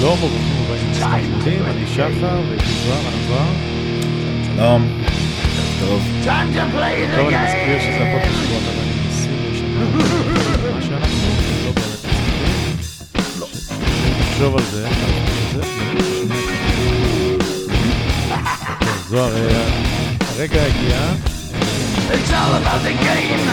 שלום וברוכים הבאים לסטארט-אפים, אני שחר ואיתי אהלן זוהר. שלום, טוב. טוב, אני מזכיר שזה הפודקאסט אתה ואני מנסים לשנות מה שאנחנו, לא באמת מצליחים. לא. נחשוב על זה, זה טוב, זוהר, אה, הרגע הגיע, It's all about the game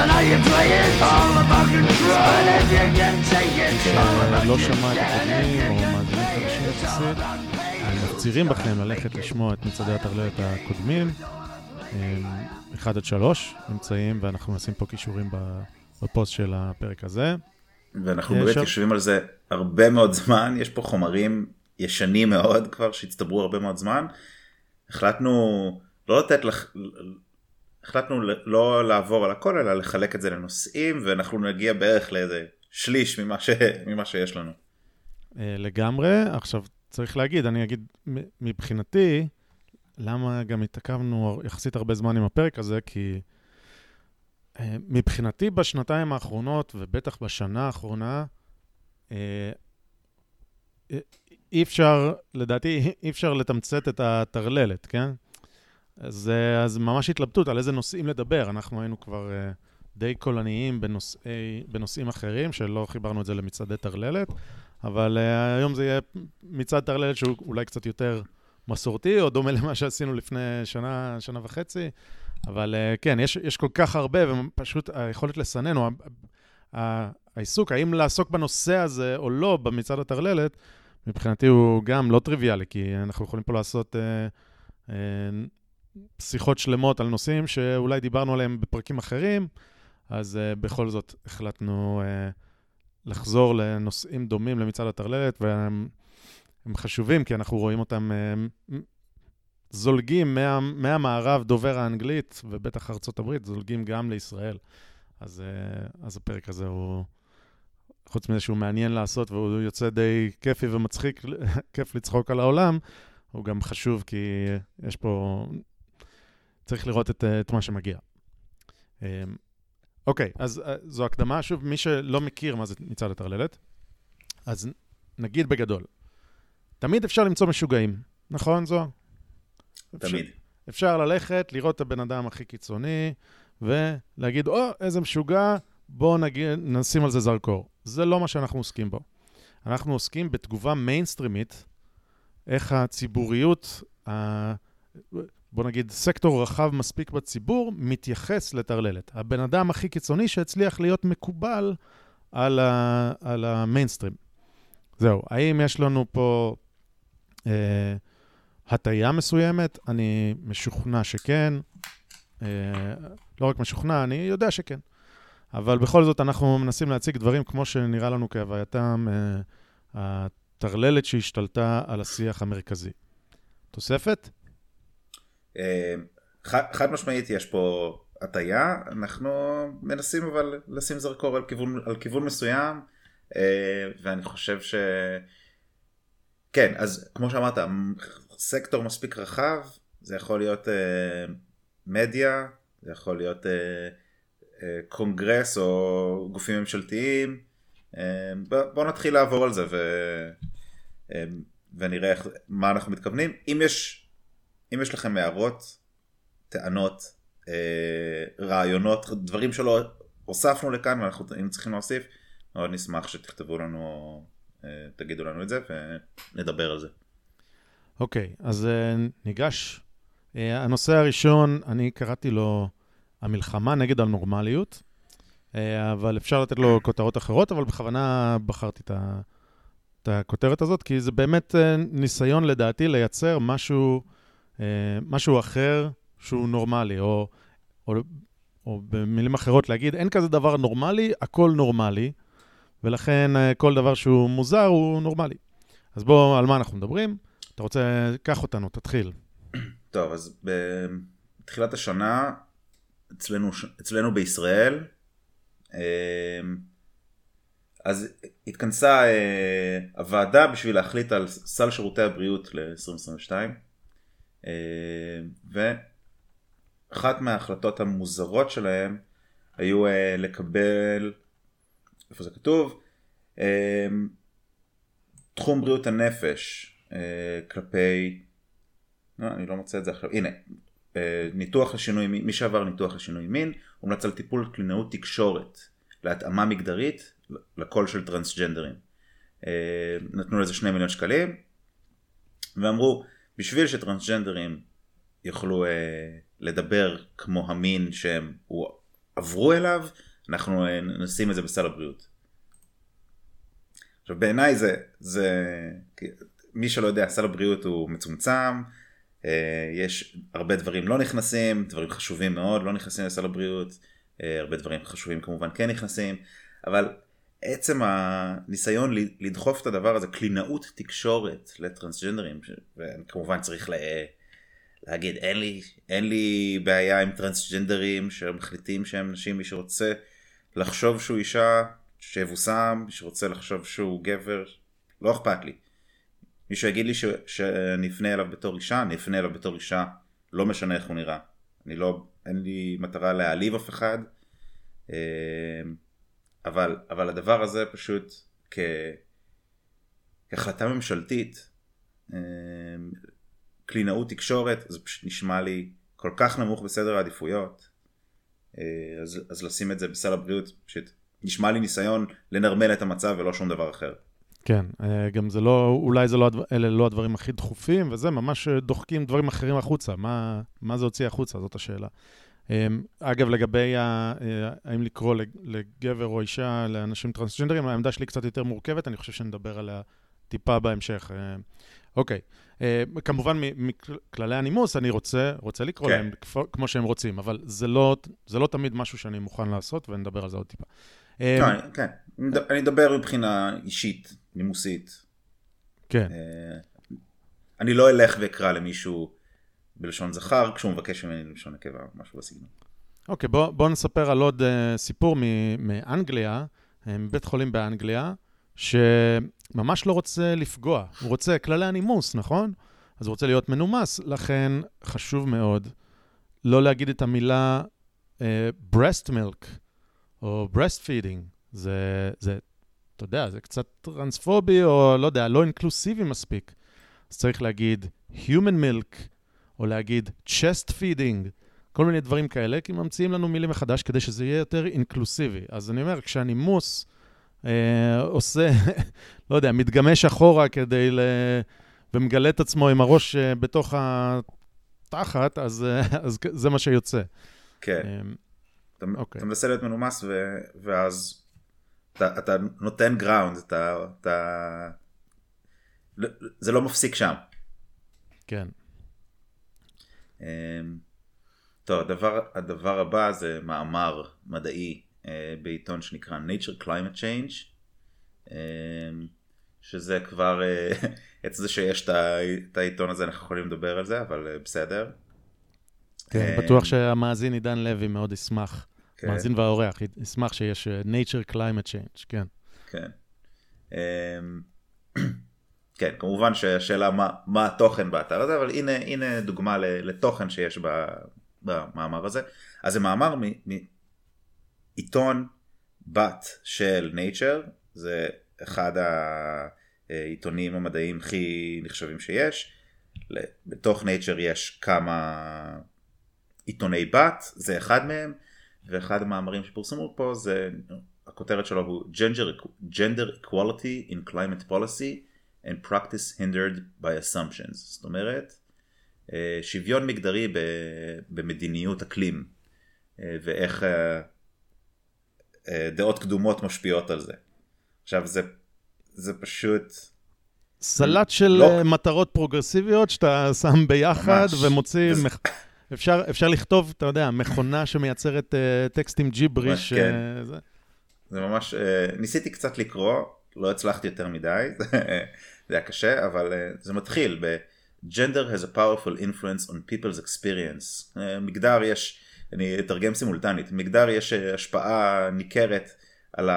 and how you play it. All about control. And if you can take it, all about לא שמע את הקודמים או מאזינים חדשים יחסית, מפצירים בכם ללכת לשמוע את מצעדי הטרללת הקודמים. הם, אחד עד שלוש נמצאים, ואנחנו נשים פה קישורים בפוסט של הפרק הזה. ואנחנו באמת יושבים על זה הרבה מאוד זמן, יש פה חומרים ישנים מאוד כבר שהצטברו הרבה מאוד זמן. החלטנו לא לתת לך, החלטנו לא לעבור על הכל אלא לחלק את זה לנושאים ואנחנו נגיע בערך לאיזה שליש ממה, ש... ממה שיש לנו. אה, לגמרי. עכשיו, צריך להגיד, אני אגיד, מבחינתי, למה גם התעכבנו יחסית הרבה זמן עם הפרק הזה, כי אה, מבחינתי בשנתיים האחרונות, ובטח בשנה האחרונה, אה, אי אפשר, לדעתי, אי אפשר לתמצת את הטרללת, כן? אז, אה, אז ממש התלבטות על איזה נושאים לדבר. אנחנו היינו כבר אה, די קולניים בנושאי, בנושאים אחרים, שלא חיברנו את זה למצעדי טרללת, אבל אה, היום זה יהיה מצעד טרללת שהוא אולי קצת יותר מסורתי, או דומה למה שעשינו לפני שנה, שנה וחצי, אבל אה, כן, יש, יש כל כך הרבה, ופשוט היכולת לסנן, או העיסוק, האם לעסוק בנושא הזה או לא במצעד הטרללת, מבחינתי הוא גם לא טריוויאלי, כי אנחנו יכולים פה לעשות אה, אה, שיחות שלמות על נושאים שאולי דיברנו עליהם בפרקים אחרים, אז אה, בכל זאת החלטנו אה, לחזור לנושאים דומים למצעד הטרללת, והם הם חשובים, כי אנחנו רואים אותם אה, זולגים מה, מהמערב דובר האנגלית, ובטח ארצות הברית, זולגים גם לישראל. אז, אה, אז הפרק הזה הוא, חוץ מזה שהוא מעניין לעשות, והוא יוצא די כיפי ומצחיק, כיף לצחוק על העולם, הוא גם חשוב, כי יש פה... צריך לראות את, את מה שמגיע. אה, אוקיי, אז אה, זו הקדמה. שוב, מי שלא מכיר מה זה מצעד הטרללת, אז נגיד בגדול, תמיד אפשר למצוא משוגעים, נכון זוהר? תמיד. אפשר ללכת, לראות את הבן אדם הכי קיצוני, ולהגיד, או, איזה משוגע, בואו נשים על זה זרקור. זה לא מה שאנחנו עוסקים בו. אנחנו עוסקים בתגובה מיינסטרימית, איך הציבוריות, ה... בוא נגיד, סקטור רחב מספיק בציבור, מתייחס לטרללת. הבן אדם הכי קיצוני שהצליח להיות מקובל על, ה... על המיינסטרים. זהו, האם יש לנו פה אה, הטיה מסוימת? אני משוכנע שכן. אה, לא רק משוכנע, אני יודע שכן. אבל בכל זאת אנחנו מנסים להציג דברים כמו שנראה לנו כהווייתם, אה, הטרללת שהשתלטה על השיח המרכזי. תוספת? אה, חד, משמעית יש פה הטיה, אנחנו מנסים אבל לשים זרקור על כיוון, על כיוון מסוים, אה, ואני חושב ש... כן, אז כמו שאמרת, סקטור מספיק רחב, זה יכול להיות אה, מדיה, זה יכול להיות קונגרס או גופים ממשלתיים. אה, בוא, בוא נתחיל לעבור על זה ו, אה, ונראה איך, מה אנחנו מתכוונים. אם יש, אם יש לכם הערות, טענות, אה, רעיונות, דברים שלא הוספנו לכאן ואנחנו צריכים להוסיף, מאוד נשמח שתכתבו לנו, אה, תגידו לנו את זה ונדבר על זה. אוקיי, אז אה, ניגש. הנושא הראשון, אני קראתי לו המלחמה נגד הנורמליות, אבל אפשר לתת לו כותרות אחרות, אבל בכוונה בחרתי את, ה, את הכותרת הזאת, כי זה באמת ניסיון לדעתי לייצר משהו, אה, משהו אחר שהוא נורמלי, או, או, או במילים אחרות להגיד, אין כזה דבר נורמלי, הכל נורמלי, ולכן אה, כל דבר שהוא מוזר הוא נורמלי. אז בואו, על מה אנחנו מדברים? אתה רוצה, קח אותנו, תתחיל. טוב, אז בתחילת השנה, אצלנו, אצלנו בישראל, אה, אז התכנסה אה, הוועדה בשביל להחליט על סל שירותי הבריאות ל-2022, ואחת מההחלטות המוזרות שלהם היו אה, לקבל, איפה זה כתוב? תחום בריאות הנפש אה, כלפי, לא, אני לא מוצא את זה עכשיו, הנה, אה, ניתוח לשינוי מין, מי שעבר ניתוח לשינוי מין, הומלץ על טיפול קלינאות תקשורת להתאמה מגדרית לקול של טרנסג'נדרים. אה, נתנו לזה שני מיליון שקלים, ואמרו, בשביל שטרנסג'נדרים יוכלו אה, לדבר כמו המין שהם עברו אליו, אנחנו אה, נשים את זה בסל הבריאות. עכשיו בעיניי זה, זה, מי שלא יודע, סל הבריאות הוא מצומצם, אה, יש הרבה דברים לא נכנסים, דברים חשובים מאוד לא נכנסים לסל הבריאות, אה, הרבה דברים חשובים כמובן כן נכנסים, אבל עצם הניסיון לדחוף את הדבר הזה, קלינאות תקשורת לטרנסג'נדרים, וכמובן צריך לה... להגיד אין לי, אין לי בעיה עם טרנסג'נדרים שמחליטים שהם נשים, מי שרוצה לחשוב שהוא אישה, שיבושם, מי שרוצה לחשוב שהוא גבר, לא אכפת לי. מי שיגיד לי ש, אפנה אליו בתור אישה, אני אפנה אליו בתור אישה, לא משנה איך הוא נראה. אני לא, אין לי מטרה להעליב אף אחד, אמ, אבל, אבל הדבר הזה פשוט כ, כהחלטה ממשלתית, אמ, קלינאות תקשורת, זה פשוט נשמע לי כל כך נמוך בסדר העדיפויות, אה, אז, אז לשים את זה בסל הבריאות, פשוט נשמע לי ניסיון לנרמל את המצב ולא שום דבר אחר. כן, אה, גם זה לא, אולי זה לא, אלה לא הדברים הכי דחופים, וזה ממש דוחקים דברים אחרים החוצה. מה, מה זה הוציא החוצה? זאת השאלה. אה, אגב, לגבי ה, האם לקרוא לגבר או אישה לאנשים טרנסג'נדרים, העמדה שלי קצת יותר מורכבת, אני חושב שנדבר עליה טיפה בהמשך. אוקיי. Uh, כמובן, מכללי הנימוס, אני רוצה, רוצה לקרוא כן. להם כמו שהם רוצים, אבל זה לא, זה לא תמיד משהו שאני מוכן לעשות, ונדבר על זה עוד טיפה. כן, uh, כן. אני אדבר מבחינה אישית, נימוסית. כן. אני לא אלך ואקרא למישהו בלשון זכר, כשהוא מבקש ממני בלשון נקבה, משהו בסגנון. אוקיי, בוא, בוא נספר על עוד uh, סיפור מאנגליה, מבית חולים באנגליה, ש... ממש לא רוצה לפגוע, הוא רוצה כללי הנימוס, נכון? אז הוא רוצה להיות מנומס, לכן חשוב מאוד לא להגיד את המילה uh, breast milk או breast feeding. זה, זה, אתה יודע, זה קצת טרנספובי או לא יודע, לא אינקלוסיבי מספיק. אז צריך להגיד human milk, או להגיד chest feeding, כל מיני דברים כאלה, כי ממציאים לנו מילים מחדש כדי שזה יהיה יותר אינקלוסיבי. אז אני אומר, כשהנימוס אה, עושה, לא יודע, מתגמש אחורה כדי ל... ומגלה את עצמו עם הראש אה, בתוך התחת, אז, אה, אז זה מה שיוצא. כן. אה, אתה, אוקיי. אתה מנסה להיות מנומס ו... ואז אתה, אתה נותן גראונד, אתה, אתה... זה לא מפסיק שם. כן. טוב, הדבר, הדבר הבא זה מאמר מדעי אה, בעיתון שנקרא Nature Climate Change, אה, שזה כבר, את אה, זה שיש את העיתון הזה אנחנו יכולים לדבר על זה, אבל בסדר. כן, בטוח שהמאזין עידן לוי מאוד ישמח, כן. מאזין והאורח, ישמח שיש Nature Climate Change, כן. כן. כן, כמובן שהשאלה מה, מה התוכן באתר הזה, אבל הנה, הנה דוגמה לתוכן שיש במאמר הזה. אז זה מאמר עיתון בת של Nature, זה אחד העיתונים המדעיים הכי נחשבים שיש. בתוך Nature יש כמה עיתוני בת, זה אחד מהם, ואחד המאמרים שפורסמו פה זה, הכותרת שלו הוא Gender, Gender Equality in Climate Policy and Practice Hindered by Assumptions, זאת אומרת אה, שוויון מגדרי במדיניות אקלים אה, ואיך אה, דעות קדומות משפיעות על זה. עכשיו זה, זה פשוט... סלט של לא... מטרות פרוגרסיביות שאתה שם ביחד ממש. ומוציא... זה... מח... אפשר, אפשר לכתוב, אתה יודע, מכונה שמייצרת uh, טקסטים ג'יבריש. כן. Uh, זה... זה ממש, uh, ניסיתי קצת לקרוא, לא הצלחתי יותר מדי, זה היה קשה, אבל uh, זה מתחיל ב- gender has a powerful influence on people's experience. Uh, מגדר יש אני אתרגם סימולטנית, מגדר יש אה, השפעה ניכרת על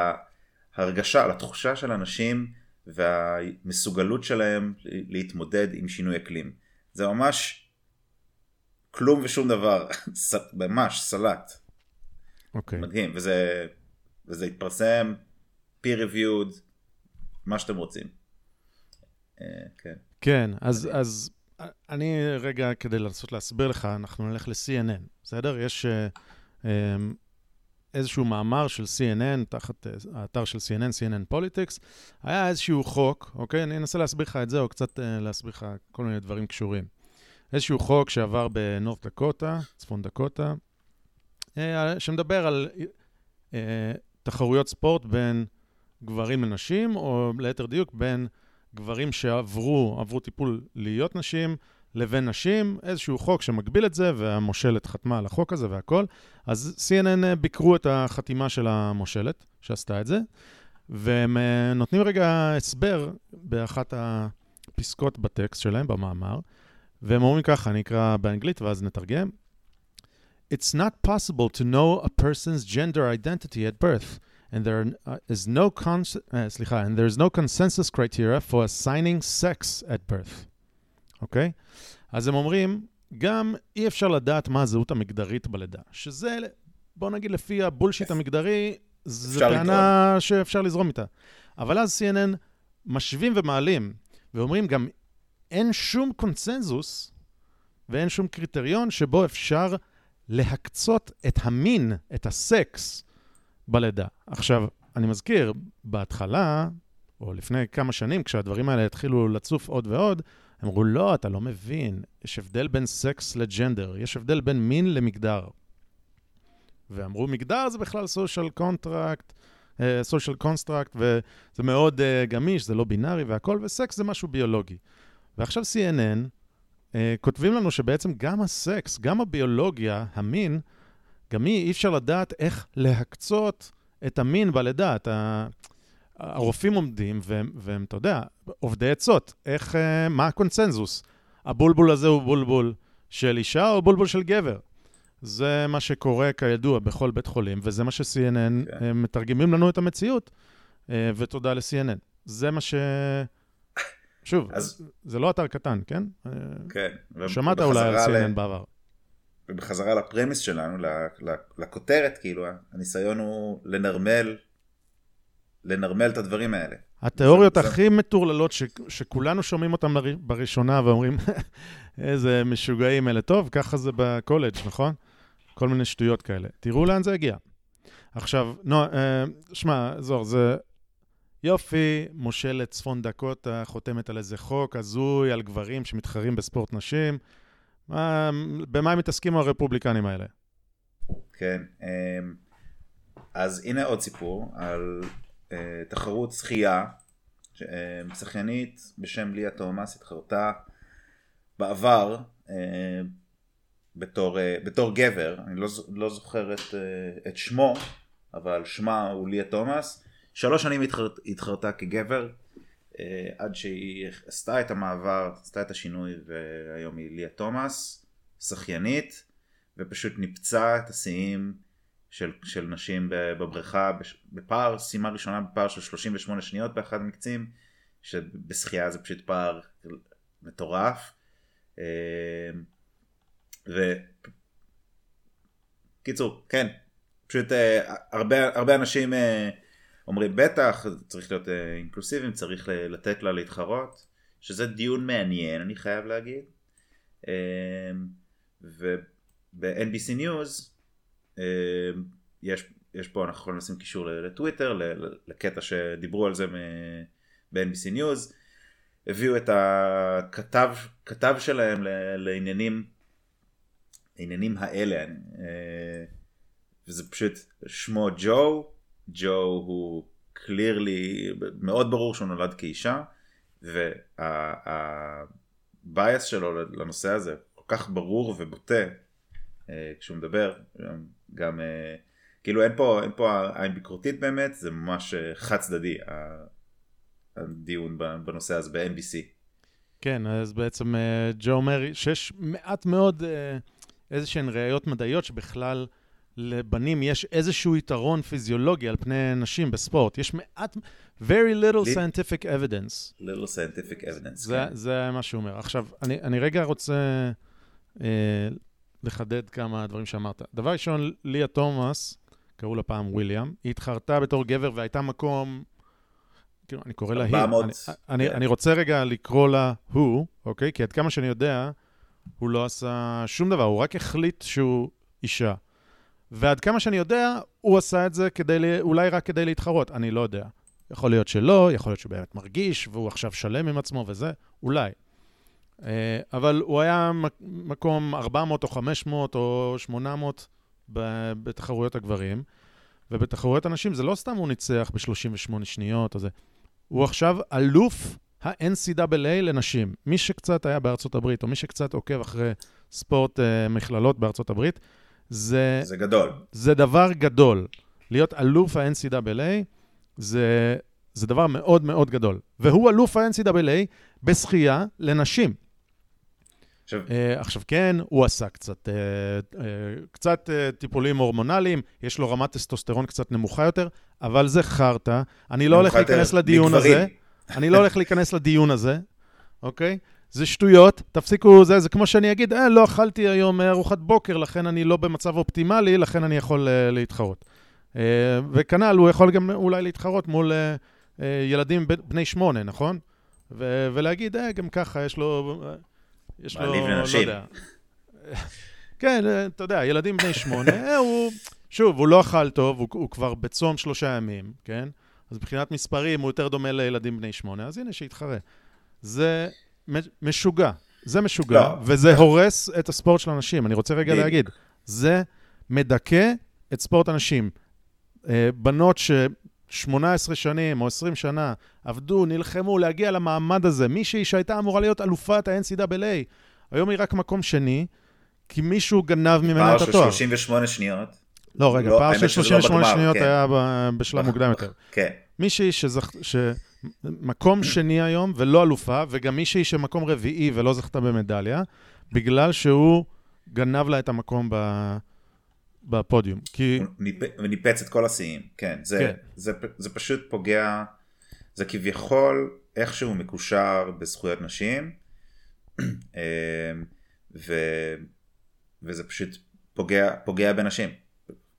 ההרגשה, על התחושה של אנשים והמסוגלות שלהם להתמודד עם שינוי אקלים. זה ממש כלום ושום דבר, ממש סלט. אוקיי. Okay. מדהים, וזה, וזה התפרסם, peer reviewed, מה שאתם רוצים. כן. כן, אז. אז אני רגע, כדי לנסות להסביר לך, אנחנו נלך ל-CNN, בסדר? יש אה, אה, איזשהו מאמר של CNN, תחת אה, האתר של CNN, CNN Politics, היה איזשהו חוק, אוקיי? אני אנסה להסביר לך את זה, או קצת אה, להסביר לך כל מיני דברים קשורים. איזשהו חוק שעבר בנורת דקוטה, צפון דקוטה, אה, שמדבר על אה, תחרויות ספורט בין גברים לנשים, או ליתר דיוק, בין גברים שעברו, עברו טיפול להיות נשים, לבין נשים, איזשהו חוק שמגביל את זה, והמושלת חתמה על החוק הזה והכל. אז CNN אה, ביקרו את החתימה של המושלת, שעשתה את זה, והם אה, נותנים רגע הסבר באחת הפסקות בטקסט שלהם, במאמר, והם אומרים ככה, אני אקרא באנגלית ואז נתרגם. It's not possible to know a person's gender identity at birth, and there uh, is no cons- uh, סליחה, and there is no consensus criteria for assigning sex at birth. אוקיי? אז הם אומרים, גם אי אפשר לדעת מה הזהות המגדרית בלידה, שזה, בוא נגיד לפי הבולשיט המגדרי, זו טענה שאפשר לזרום איתה. אבל אז CNN משווים ומעלים, ואומרים גם, אין שום קונצנזוס ואין שום קריטריון שבו אפשר להקצות את המין, את הסקס, בלידה. עכשיו, אני מזכיר, בהתחלה, או לפני כמה שנים, כשהדברים האלה התחילו לצוף עוד ועוד, אמרו, לא, אתה לא מבין, יש הבדל בין סקס לג'נדר, יש הבדל בין מין למגדר. ואמרו, מגדר זה בכלל social contract, social construct, וזה מאוד uh, גמיש, זה לא בינארי והכל, וסקס זה משהו ביולוגי. ועכשיו CNN uh, כותבים לנו שבעצם גם הסקס, גם הביולוגיה, המין, גם היא, אי אפשר לדעת איך להקצות את המין בלידה. אתה... הרופאים עומדים, והם, והם, אתה יודע, אובדי עצות, איך, אה, מה הקונצנזוס? הבולבול הזה הוא בולבול של אישה או בולבול של גבר? זה מה שקורה כידוע בכל בית חולים, וזה מה ש-CNN כן. כן. מתרגמים לנו את המציאות, אה, ותודה ל-CNN. זה מה ש... שוב, אז-. זה לא אתר קטן, כן? אה, כן. שמעת אולי על ובחזרה ל- CNN בעבר. ובחזרה לפרמיס שלנו, לכותרת, כאילו, הניסיון הוא לנרמל, לנרמל את הדברים האלה. התיאוריות הכי מטורללות ש... שכולנו שומעים אותן בראשונה ואומרים, איזה משוגעים אלה. טוב, ככה זה בקולג', נכון? כל מיני שטויות כאלה. תראו לאן זה הגיע. עכשיו, נו, אה, שמע, זוהר, זה יופי, מושלת צפון דקוטה חותמת על איזה חוק הזוי על גברים שמתחרים בספורט נשים. מה, במה הם מתעסקים הרפובליקנים האלה? כן. אמ, אז הנה עוד סיפור על אה, תחרות שחייה. אה, שחיינית בשם ליה תומאס התחרתה בעבר אה, בתור, אה, בתור גבר, אני לא, לא זוכר את, אה, את שמו, אבל שמה הוא ליה תומאס. שלוש שנים התחרת, התחרתה כגבר, עד שהיא עשתה את המעבר, עשתה את השינוי, והיום היא ליה תומאס, שחיינית. ופשוט ניפצה את השיאים של, של נשים בבריכה בפער, סיימה ראשונה בפער של 38 שניות באחד המקצים, שבשחייה זה פשוט פער מטורף. אה, ו... קיצור, כן, פשוט אה, הרבה, הרבה אנשים אה, אומרים בטח, צריך להיות אה, אינקלוסיביים, צריך ל- לתת לה להתחרות, שזה דיון מעניין אני חייב להגיד. אה, וב-NBC News אה, יש, יש פה, אנחנו יכולים לשים קישור לטוויטר, לקטע שדיברו על זה ב-NBC News, הביאו את הכתב כתב שלהם לעניינים, לעניינים האלה, אה, וזה פשוט שמו ג'ו, ג'ו הוא קלירלי, מאוד ברור שהוא נולד כאישה, והבייס שלו לנושא הזה כל כך ברור ובוטה אה, כשהוא מדבר, גם, אה, כאילו אין פה, אין פה עין ביקורתית באמת, זה ממש אה, חד צדדי הדיון בנושא הזה ב-NBC. כן, אז בעצם ג'ו אומר שיש מעט מאוד איזה שהן ראיות מדעיות שבכלל לבנים יש איזשהו יתרון פיזיולוגי על פני נשים בספורט. יש מעט, very little scientific evidence. little scientific evidence. זה, כן. זה מה שהוא אומר. עכשיו, אני, אני רגע רוצה אה, לחדד כמה דברים שאמרת. דבר ראשון, ליה תומאס, קראו לה פעם וויליאם, היא התחרתה בתור גבר והייתה מקום כאילו, אני קורא לה היא. 400, אני, אני, כן. אני רוצה רגע לקרוא לה הוא, אוקיי? כי עד כמה שאני יודע, הוא לא עשה שום דבר, הוא רק החליט שהוא אישה. ועד כמה שאני יודע, הוא עשה את זה כדי, אולי רק כדי להתחרות, אני לא יודע. יכול להיות שלא, יכול להיות שהוא באמת מרגיש, והוא עכשיו שלם עם עצמו וזה, אולי. אה, אבל הוא היה מק- מקום 400 או 500 או 800 ב- בתחרויות הגברים, ובתחרויות הנשים זה לא סתם הוא ניצח ב-38 שניות או זה. הוא עכשיו אלוף ה-NCAA לנשים. מי שקצת היה בארצות הברית, או מי שקצת עוקב אחרי ספורט אה, מכללות בארצות הברית, זה, זה גדול. זה דבר גדול. להיות אלוף ה-NCAA זה, זה דבר מאוד מאוד גדול. והוא אלוף ה-NCAA בשחייה לנשים. עכשיו, Uh, עכשיו כן, הוא עשה קצת, uh, uh, קצת uh, טיפולים הורמונליים, יש לו רמת טסטוסטרון קצת נמוכה יותר, אבל זה חרטא. אני לא הולך להיכנס לדיון מגברים. הזה. אני לא הולך להיכנס לדיון הזה, אוקיי? זה שטויות, תפסיקו זה, זה כמו שאני אגיד, אה, לא אכלתי היום אה, ארוחת בוקר, לכן אני לא במצב אופטימלי, לכן אני יכול uh, להתחרות. Uh, וכנ"ל, הוא יכול גם אולי להתחרות מול uh, uh, ילדים בני שמונה, נכון? ו- ולהגיד, אה, גם ככה, יש לו... אה, יש לו, לא לנשים. יודע. כן, אה, אתה יודע, ילדים בני שמונה, אה, הוא... שוב, הוא לא אכל טוב, הוא, הוא כבר בצום שלושה ימים, כן? אז מבחינת מספרים הוא יותר דומה לילדים בני שמונה, אז הנה, שיתחרה. זה משוגע, זה משוגע, לא. וזה הורס את הספורט של הנשים. אני רוצה רגע בדיוק. להגיד, זה מדכא את ספורט הנשים. אה, בנות ש... 18 שנים או 20 שנה עבדו, נלחמו להגיע למעמד הזה. מישהי שהייתה אמורה להיות אלופת ה-NCAA, היום היא רק מקום שני, כי מישהו גנב ממנה פער את של התואר. 38 שניות. לא, רגע, לא, פער של שזה לא 38 בגמר, שניות כן. היה בשלב מוקדם יותר. כן. מישהי שזכ... שמקום שני היום ולא אלופה, וגם מישהי שמקום רביעי ולא זכתה במדליה, בגלל שהוא גנב לה את המקום ב... בפודיום. כי... וניפץ את כל השיאים, כן. זה, כן. זה, פ- זה פשוט פוגע, זה כביכול איכשהו מקושר בזכויות נשים, אמ, ו, וזה פשוט פוגע, פוגע בנשים,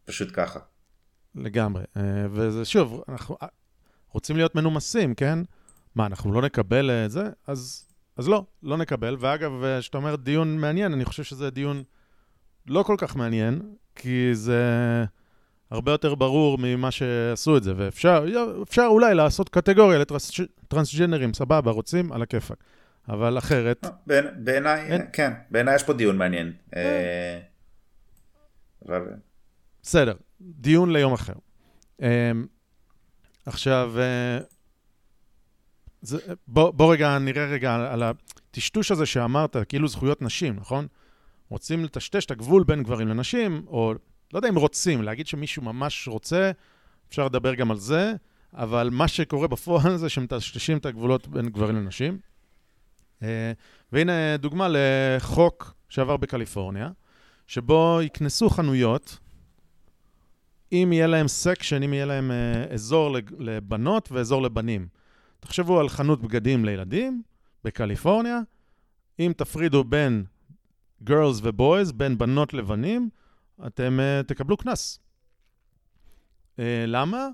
פשוט ככה. לגמרי. אה, וזה שוב, אנחנו רוצים להיות מנומסים, כן? מה, אנחנו לא נקבל את זה? אז, אז לא, לא נקבל. ואגב, אה, כשאתה אומר דיון מעניין, אני חושב שזה דיון לא כל כך מעניין, כי זה הרבה יותר ברור ממה שעשו את זה, ואפשר אפשר אולי לעשות קטגוריה לטרנסג'נרים, סבבה, רוצים? על הכיפאק. אבל אחרת, בעיני- בעיניי. כן, בעיניי יש פה דיון מעניין. אה, בסדר, דיון ליום אחר. עכשיו, uh, זה, בוא, בוא רגע נראה רגע על הטשטוש הזה שאמרת, כאילו זכויות נשים, נכון? רוצים לטשטש את הגבול בין גברים לנשים, או לא יודע אם רוצים, להגיד שמישהו ממש רוצה, אפשר לדבר גם על זה, אבל מה שקורה בפועל זה שמטשטשים את הגבולות בין גברים לנשים. Uh, והנה דוגמה לחוק שעבר בקליפורניה, שבו יקנסו חנויות אם יהיה להם section, אם יהיה להם אה, אזור לבנות ואזור לבנים. תחשבו על חנות בגדים לילדים בקליפורניה, אם תפרידו בין girls ו boys, בין בנות לבנים, אתם אה, תקבלו קנס. אה, למה?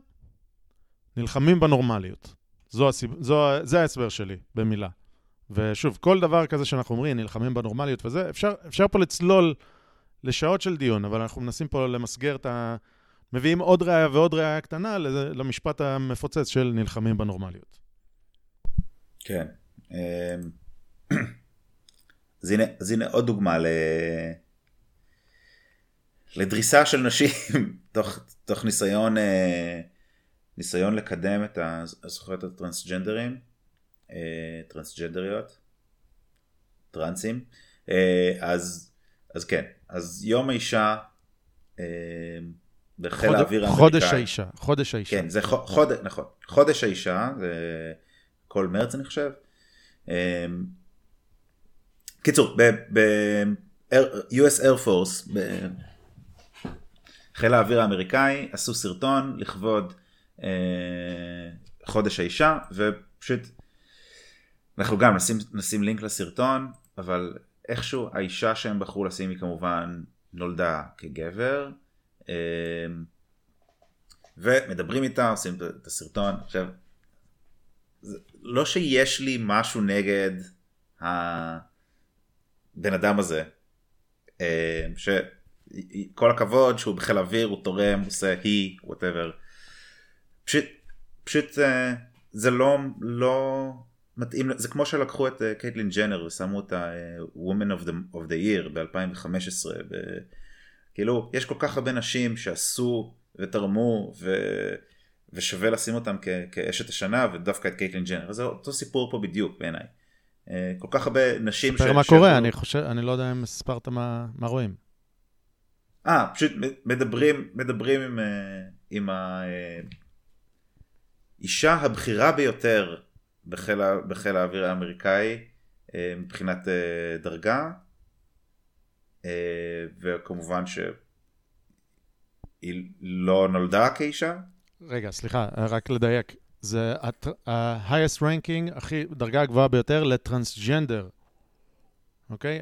נלחמים בנורמליות. זו הסיב... זו... זה ההסבר שלי, במילה. ושוב, כל דבר כזה שאנחנו אומרים, נלחמים בנורמליות וזה, אפשר, אפשר פה לצלול לשעות של דיון, אבל אנחנו מנסים פה למסגר את ה... מביאים עוד ראייה ועוד ראייה קטנה למשפט המפוצץ של נלחמים בנורמליות. כן. אמ, אז הנה, אז הנה עוד דוגמה ל... לדריסה של נשים תוך, תוך ניסיון, אה, ניסיון לקדם את הזכויות הטרנסג'נדרים, אה, טרנסג'נדריות, טרנסים. אה, אז, אז כן, אז יום האישה אה, בחיל חוד- האוויר האמריקאי. חודש האישה, חודש האישה. כן, זה חו- חודש, נכון. חודש האישה, זה כל מרץ אני חושב. אמ, קיצור, ב-US Air Force, בחיל האוויר האמריקאי, עשו סרטון לכבוד אה, חודש האישה, ופשוט, אנחנו גם נשים, נשים לינק לסרטון, אבל איכשהו האישה שהם בחרו לשים היא כמובן נולדה כגבר. אמ, ומדברים איתה, עושים את הסרטון. עכשיו, לא שיש לי משהו נגד הבן אדם הזה, אה, שכל הכבוד שהוא בחיל האוויר, הוא תורם, הוא עושה היא, whatever. פשוט, פשוט אה, זה לא, לא מתאים, זה כמו שלקחו את אה, קייטלין ג'נר ושמו אותה Woman of the, of the Year ב-2015. כאילו, יש כל כך הרבה נשים שעשו ותרמו ו... ושווה לשים אותם כ... כאשת השנה ודווקא את קייטלין ג'נר. זה אותו סיפור פה בדיוק בעיניי. אה, כל כך הרבה נשים... ספר מה קורה, אני חושב, אני לא יודע אם הספרת מה, מה רואים. אה, פשוט מדברים, מדברים עם, אה, עם האישה הבכירה ביותר בחיל, בחיל האוויר האמריקאי מבחינת דרגה, וכמובן שהיא לא נולדה כאישה. רגע, סליחה, רק לדייק. זה ה-highest ranking, הכי, דרגה הגבוהה ביותר לטרנסג'נדר, אוקיי?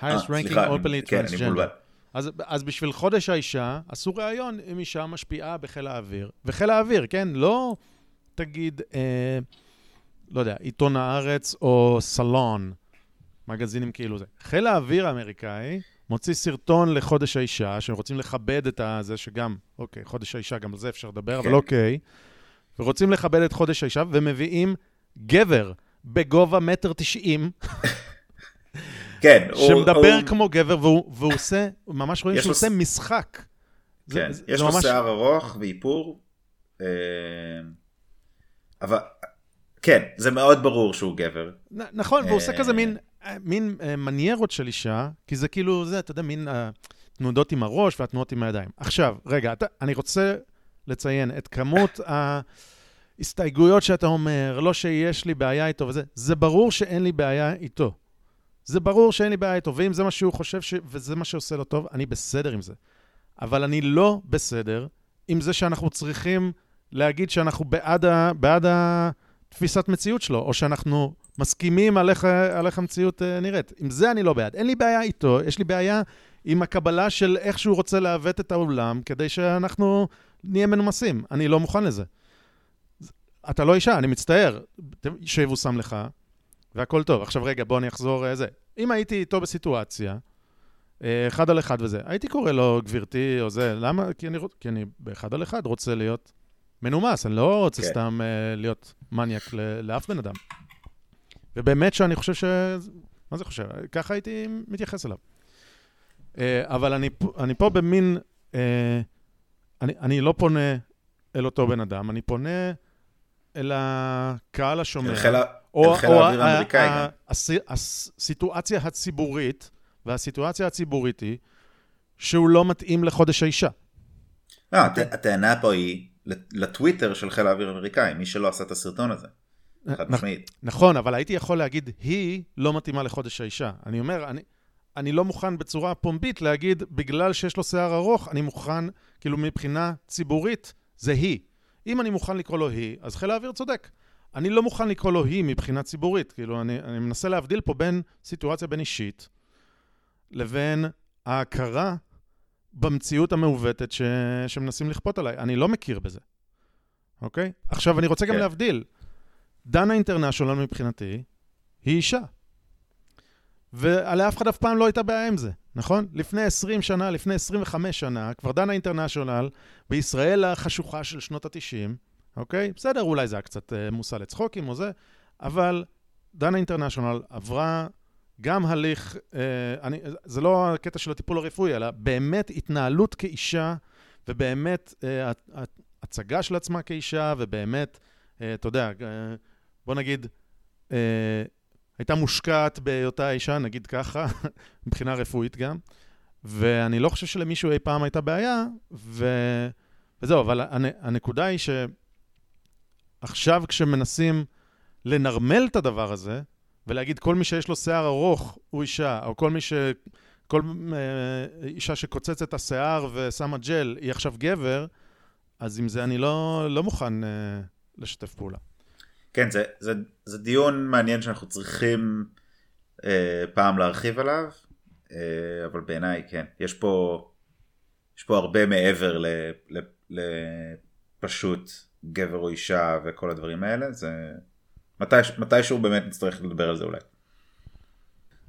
highest ranking openly כן, transgender. אז, אז בשביל חודש האישה, עשו ראיון עם אישה משפיעה בחיל האוויר. וחיל האוויר, כן? לא תגיד, אה, לא יודע, עיתון הארץ או סלון, מגזינים כאילו זה. חיל האוויר האמריקאי מוציא סרטון לחודש האישה, שהם רוצים לכבד את זה שגם, אוקיי, חודש האישה, גם על זה אפשר לדבר, כן. אבל אוקיי. ורוצים לכבד את חודש האישה, ומביאים גבר בגובה מטר תשעים. כן, שמדבר הוא, כמו גבר, והוא, והוא עושה, ממש רואים שהוא עושה משחק. כן, זה, יש לו ממש... שיער ארוך ואיפור, אה, אבל כן, זה מאוד ברור שהוא גבר. נכון, והוא עושה כזה מין, אה, מין אה, מניירות של אישה, כי זה כאילו, זה, אתה יודע, מין תנודות עם הראש והתנועות עם הידיים. עכשיו, רגע, אתה, אני רוצה לציין את כמות ההסתייגויות שאתה אומר, לא שיש לי בעיה איתו וזה, זה ברור שאין לי בעיה איתו. זה ברור שאין לי בעיה איתו, ואם זה מה שהוא חושב ש... וזה מה שעושה לו טוב, אני בסדר עם זה. אבל אני לא בסדר עם זה שאנחנו צריכים להגיד שאנחנו בעד, ה... בעד התפיסת מציאות שלו, או שאנחנו מסכימים על איך, על איך המציאות uh, נראית. עם זה אני לא בעד. אין לי בעיה איתו, יש לי בעיה עם הקבלה של איך שהוא רוצה לעוות את העולם, כדי שאנחנו נהיה מנומסים. אני לא מוכן לזה. אתה לא אישה, אני מצטער, שיבושם לך, והכל טוב. עכשיו רגע, בוא אני אחזור. אה, אם הייתי איתו בסיטואציה, אה, אחד על אחד וזה, הייתי קורא לו גברתי או זה, למה? כי אני, כי אני באחד על אחד רוצה להיות מנומס, אני לא רוצה כן. סתם uh, להיות מניאק לאף בן אדם. ובאמת שאני חושב ש... מה זה חושב? ככה הייתי מתייחס אליו. Uh, אבל אני, אני פה במין... Uh, אני, אני לא פונה אל אותו בן אדם, אני פונה אל הקהל השומע. אל חיל האוויר האמריקאי. הסיטואציה הציבורית, והסיטואציה הציבורית היא שהוא לא מתאים לחודש האישה. לא, הטענה פה היא לטוויטר של חיל האוויר האמריקאי, מי שלא עשה את הסרטון הזה. חד משמעית. נכון, אבל הייתי יכול להגיד, היא לא מתאימה לחודש האישה. אני אומר, אני, אני לא מוכן בצורה פומבית להגיד, בגלל שיש לו שיער ארוך, אני מוכן, כאילו מבחינה ציבורית, זה היא. אם אני מוכן לקרוא לו היא, אז חיל האוויר צודק. אני לא מוכן לקרוא לו היא מבחינה ציבורית. כאילו, אני, אני מנסה להבדיל פה בין סיטואציה בין אישית לבין ההכרה במציאות המעוותת ש... שמנסים לכפות עליי. אני לא מכיר בזה, אוקיי? עכשיו, אני רוצה גם כן. להבדיל. דנה אינטרנשיונל מבחינתי היא אישה. ולאף אחד אף פעם לא הייתה בעיה עם זה, נכון? לפני 20 שנה, לפני 25 שנה, כבר דנה אינטרנשיונל, בישראל החשוכה של שנות ה-90, אוקיי? בסדר, אולי זה היה קצת אה, מושא לצחוקים או זה, אבל דנה אינטרנשיונל עברה גם הליך, אה, אני, זה לא הקטע של הטיפול הרפואי, אלא באמת התנהלות כאישה, ובאמת אה, הצגה של עצמה כאישה, ובאמת, אה, אתה יודע, אה, בוא נגיד, אה, הייתה מושקעת בהיותה אישה, נגיד ככה, מבחינה רפואית גם, ואני לא חושב שלמישהו אי פעם הייתה בעיה, ו... וזהו, אבל הנקודה היא שעכשיו כשמנסים לנרמל את הדבר הזה, ולהגיד כל מי שיש לו שיער ארוך הוא אישה, או כל מי ש... כל אה, אישה שקוצצת את השיער ושמה ג'ל היא עכשיו גבר, אז עם זה אני לא, לא מוכן אה, לשתף פעולה. כן, זה, זה, זה דיון מעניין שאנחנו צריכים אה, פעם להרחיב עליו, אה, אבל בעיניי כן, יש פה, יש פה הרבה מעבר לפשוט גבר או אישה וכל הדברים האלה, זה, מתי, מתישהו באמת נצטרך לדבר על זה אולי.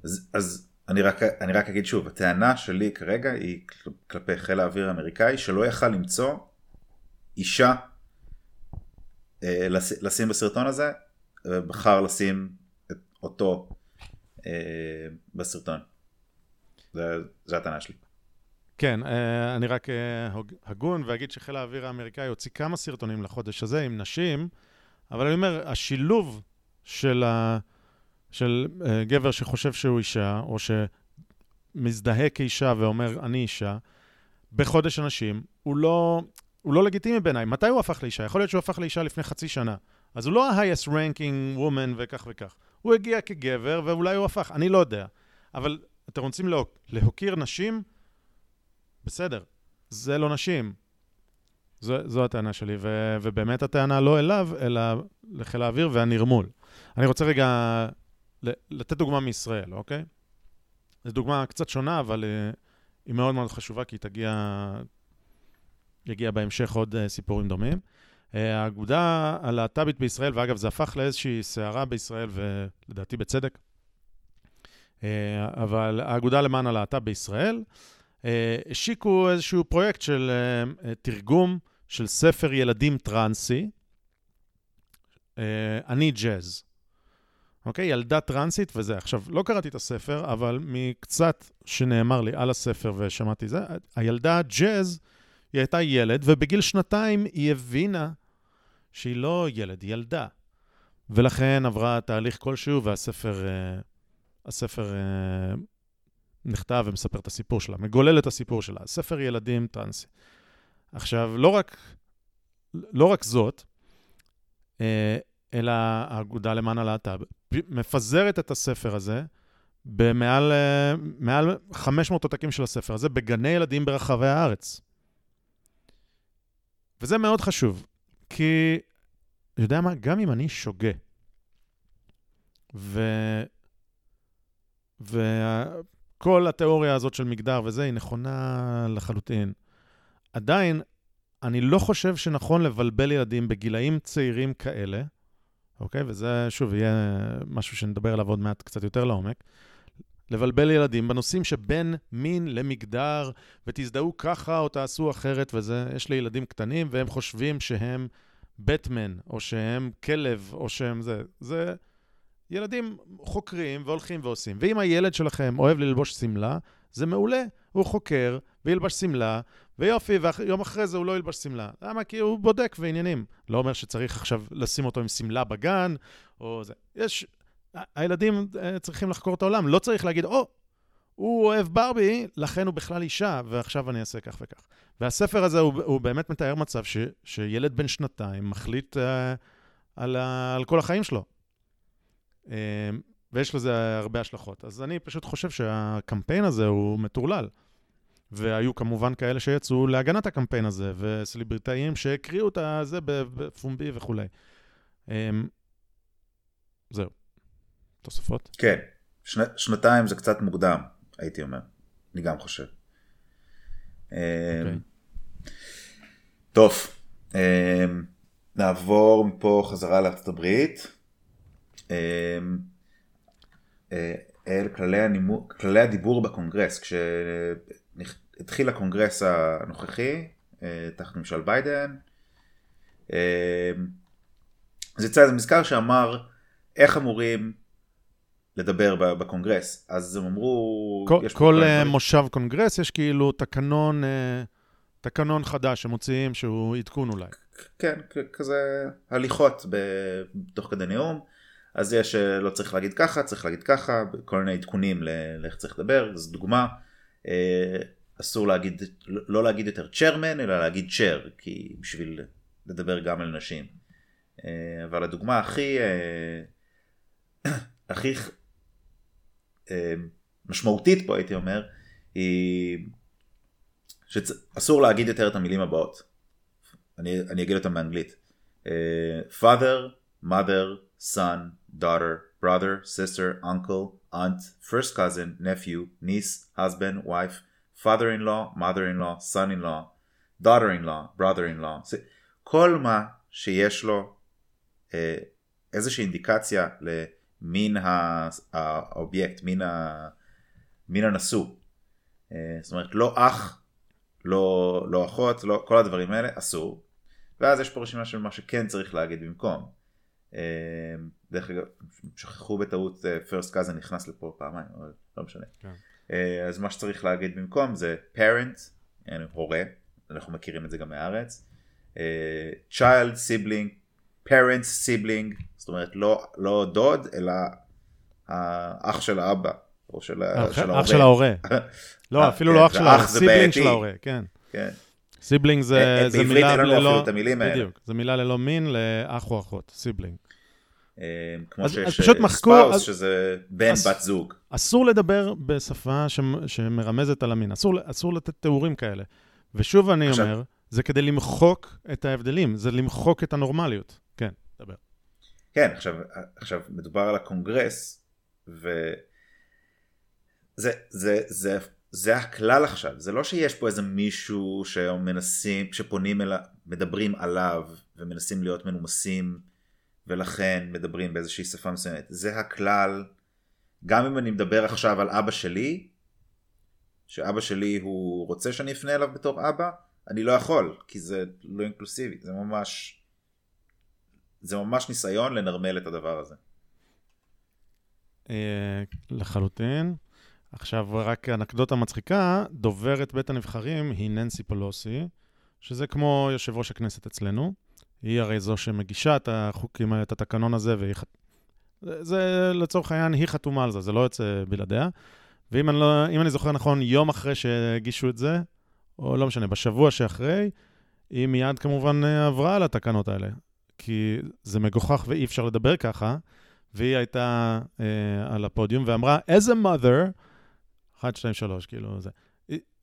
אז, אז אני, רק, אני רק אגיד שוב, הטענה שלי כרגע היא כל- כלפי חיל האוויר האמריקאי, שלא יכל למצוא אישה לשים בסרטון הזה, ובחר לשים את אותו אה, בסרטון. זה הטענה שלי. כן, אה, אני רק אה, הגון ואגיד שחיל האוויר האמריקאי הוציא כמה סרטונים לחודש הזה עם נשים, אבל אני אומר, השילוב של, ה... של אה, גבר שחושב שהוא אישה, או שמזדהה כאישה ואומר, אני אישה, בחודש הנשים, הוא לא, הוא לא לגיטימי בעיניי. מתי הוא הפך לאישה? יכול להיות שהוא הפך לאישה לפני חצי שנה. אז הוא לא ה-highest ranking woman וכך וכך. הוא הגיע כגבר, ואולי הוא הפך, אני לא יודע. אבל אתם רוצים להוק... להוקיר נשים? בסדר, זה לא נשים. זו, זו הטענה שלי, ו, ובאמת הטענה לא אליו, אלא לחיל האוויר והנרמול. אני רוצה רגע לתת דוגמה מישראל, אוקיי? זו דוגמה קצת שונה, אבל uh, היא מאוד מאוד חשובה, כי היא תגיע, יגיע בהמשך עוד uh, סיפורים דומים. Uh, האגודה הלהט"בית בישראל, ואגב, זה הפך לאיזושהי סערה בישראל, ולדעתי בצדק, uh, אבל האגודה למען הלהט"ב בישראל, אה, השיקו איזשהו פרויקט של אה, אה, תרגום של ספר ילדים טרנסי, אה, אני ג'אז. אוקיי? ילדה טרנסית וזה. עכשיו, לא קראתי את הספר, אבל מקצת שנאמר לי על הספר ושמעתי זה, הילדה ג'אז, היא הייתה ילד, ובגיל שנתיים היא הבינה שהיא לא ילד, היא ילדה. ולכן עברה תהליך כלשהו, והספר אה, הספר, אה, נכתב ומספר את הסיפור שלה, מגולל את הסיפור שלה. ספר ילדים טרנסי. עכשיו, לא רק, לא רק זאת, אה, אלא האגודה למען הלהט"ב מפזרת את הספר הזה במעל מעל 500 עותקים של הספר הזה בגני ילדים ברחבי הארץ. וזה מאוד חשוב, כי, יודע מה, גם אם אני שוגה, ו... וכל התיאוריה הזאת של מגדר וזה, היא נכונה לחלוטין. עדיין, אני לא חושב שנכון לבלבל ילדים בגילאים צעירים כאלה, אוקיי? וזה, שוב, יהיה משהו שנדבר עליו עוד מעט קצת יותר לעומק. לבלבל ילדים בנושאים שבין מין למגדר, ותזדהו ככה או תעשו אחרת, וזה, יש לי ילדים קטנים, והם חושבים שהם בטמן, או שהם כלב, או שהם זה. זה ילדים חוקרים והולכים ועושים. ואם הילד שלכם אוהב ללבוש שמלה, זה מעולה. הוא חוקר וילבש שמלה, ויופי, ויום אחרי זה הוא לא ילבש שמלה. למה? כי הוא בודק ועניינים. לא אומר שצריך עכשיו לשים אותו עם שמלה בגן, או זה. יש... הילדים אה, צריכים לחקור את העולם. לא צריך להגיד, או, הוא אוהב ברבי, לכן הוא בכלל אישה, ועכשיו אני אעשה כך וכך. והספר הזה הוא, הוא באמת מתאר מצב ש, שילד בן שנתיים מחליט uh, על, על כל החיים שלו. Uh, ויש לזה הרבה השלכות. אז אני פשוט חושב שהקמפיין הזה הוא מטורלל. והיו כמובן כאלה שיצאו להגנת הקמפיין הזה, וסלבריטאים שהקריאו את זה בפומבי וכולי. Um, זהו. תוספות? כן, שני, שנתיים זה קצת מוקדם, הייתי אומר. אני גם חושב. Okay. אוקיי. טוב, נעבור מפה חזרה לארצות הברית. אל כללי, הנימוס, כללי הדיבור בקונגרס, כשהתחיל הקונגרס הנוכחי, תחת ממשל ביידן, זה יצא איזה מזכר שאמר איך אמורים לדבר בקונגרס, אז הם אמרו... כל, כל מושב קונגרס יש כאילו תקנון, תקנון חדש שמוציאים שהוא עדכון אולי. כן, כזה הליכות תוך כדי נאום. אז יש, לא צריך להגיד ככה, צריך להגיד ככה, כל מיני עדכונים לאיך צריך לדבר, זו דוגמה. אסור להגיד, לא להגיד יותר chairman, אלא להגיד chair, כי בשביל לדבר גם על נשים. אבל הדוגמה הכי, הכי משמעותית פה הייתי אומר, היא שאסור להגיד יותר את המילים הבאות. אני, אני אגיד אותם באנגלית. father, mother, son, daughter, brother, sister, uncle, aunt, first cousin, nephew, niece, husband, wife, father-in-law, mother-in-law, son-in-law, daughter-in-law, brother-in-law. כל מה שיש לו איזושהי אינדיקציה ה- האובייקט, מין, ה- מין הנשוא. אה, זאת אומרת, לא אח, לא, לא אחות, לא, כל הדברים האלה, אסור. ואז יש פה רשימה של מה שכן צריך להגיד במקום. אה, דרך אגב, שכחו בטעות אה, first cousin נכנס לפה פעמיים, אבל לא משנה. כן. אה, אז מה שצריך להגיד במקום זה parent, הורה, אנחנו מכירים את זה גם מהארץ. child, sibling, parents, sibling, זאת אומרת לא, לא דוד, אלא האח של האבא, או של, ה- אח של אח של ההורה. לא, אה, אפילו כן, לא אח של ההורה, sibling. של ההורה, כן. כן. sibling זה אה, זה בעברית מילה אין לנו אפילו ללא... את המילים האלה. בדיוק, זה מילה ללא מין לאח או אחות, sibling. אה, כמו שיש אה, spouse, שזה בן בת זוג. אסור לדבר בשפה שמ- שמרמזת על המין, אסור, לתת תיאורים כאלה. ושוב אני אומר, זה כדי למחוק את ההבדלים, זה למחוק את הנורמליות. דבר. כן, עכשיו, עכשיו מדובר על הקונגרס, ו... זה, זה, זה, זה הכלל עכשיו, זה לא שיש פה איזה מישהו שמנסים, שפונים אליו, מדברים עליו ומנסים להיות מנומסים ולכן מדברים באיזושהי שפה מסוימת, זה הכלל, גם אם אני מדבר עכשיו על אבא שלי, שאבא שלי הוא רוצה שאני אפנה אליו בתור אבא, אני לא יכול, כי זה לא אינקלוסיבי, זה ממש, זה ממש ניסיון לנרמל את הדבר הזה. אה, לחלוטין. עכשיו, רק אנקדוטה מצחיקה, דוברת בית הנבחרים היא ננסי פולוסי, שזה כמו יושב ראש הכנסת אצלנו. היא הרי זו שמגישה את החוקים את התקנון הזה, והיא... ח- זה, זה לצורך העניין, היא חתומה על זה, זה לא יוצא בלעדיה. ואם אני, לא, אני זוכר נכון, יום אחרי שהגישו את זה, או לא משנה, בשבוע שאחרי, היא מיד כמובן אה, עברה על התקנות האלה. כי זה מגוחך ואי אפשר לדבר ככה. והיא הייתה אה, על הפודיום ואמרה, as a mother, 1, 2, 3, כאילו זה.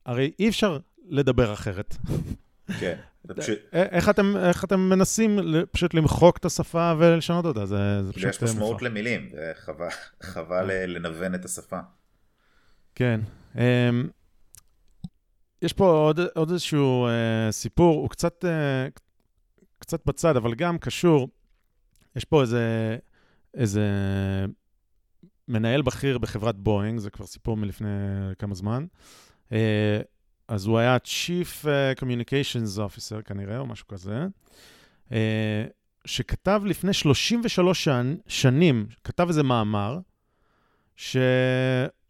הרי אי אפשר לדבר אחרת. כן, פשוט, איך אתם, איך אתם מנסים פשוט למחוק את השפה ולשנות אותה? זה, זה פשוט יש משמעות מופרך. למילים, וחבל חבל ל- לנוון את השפה. כן. Um, יש פה עוד, עוד איזשהו uh, סיפור, הוא קצת, uh, קצת בצד, אבל גם קשור. יש פה איזה, איזה מנהל בכיר בחברת בואינג, זה כבר סיפור מלפני כמה זמן. Uh, אז הוא היה Chief uh, Communications Officer כנראה, או משהו כזה, uh, שכתב לפני 33 שנ, שנים, כתב איזה מאמר, שהוא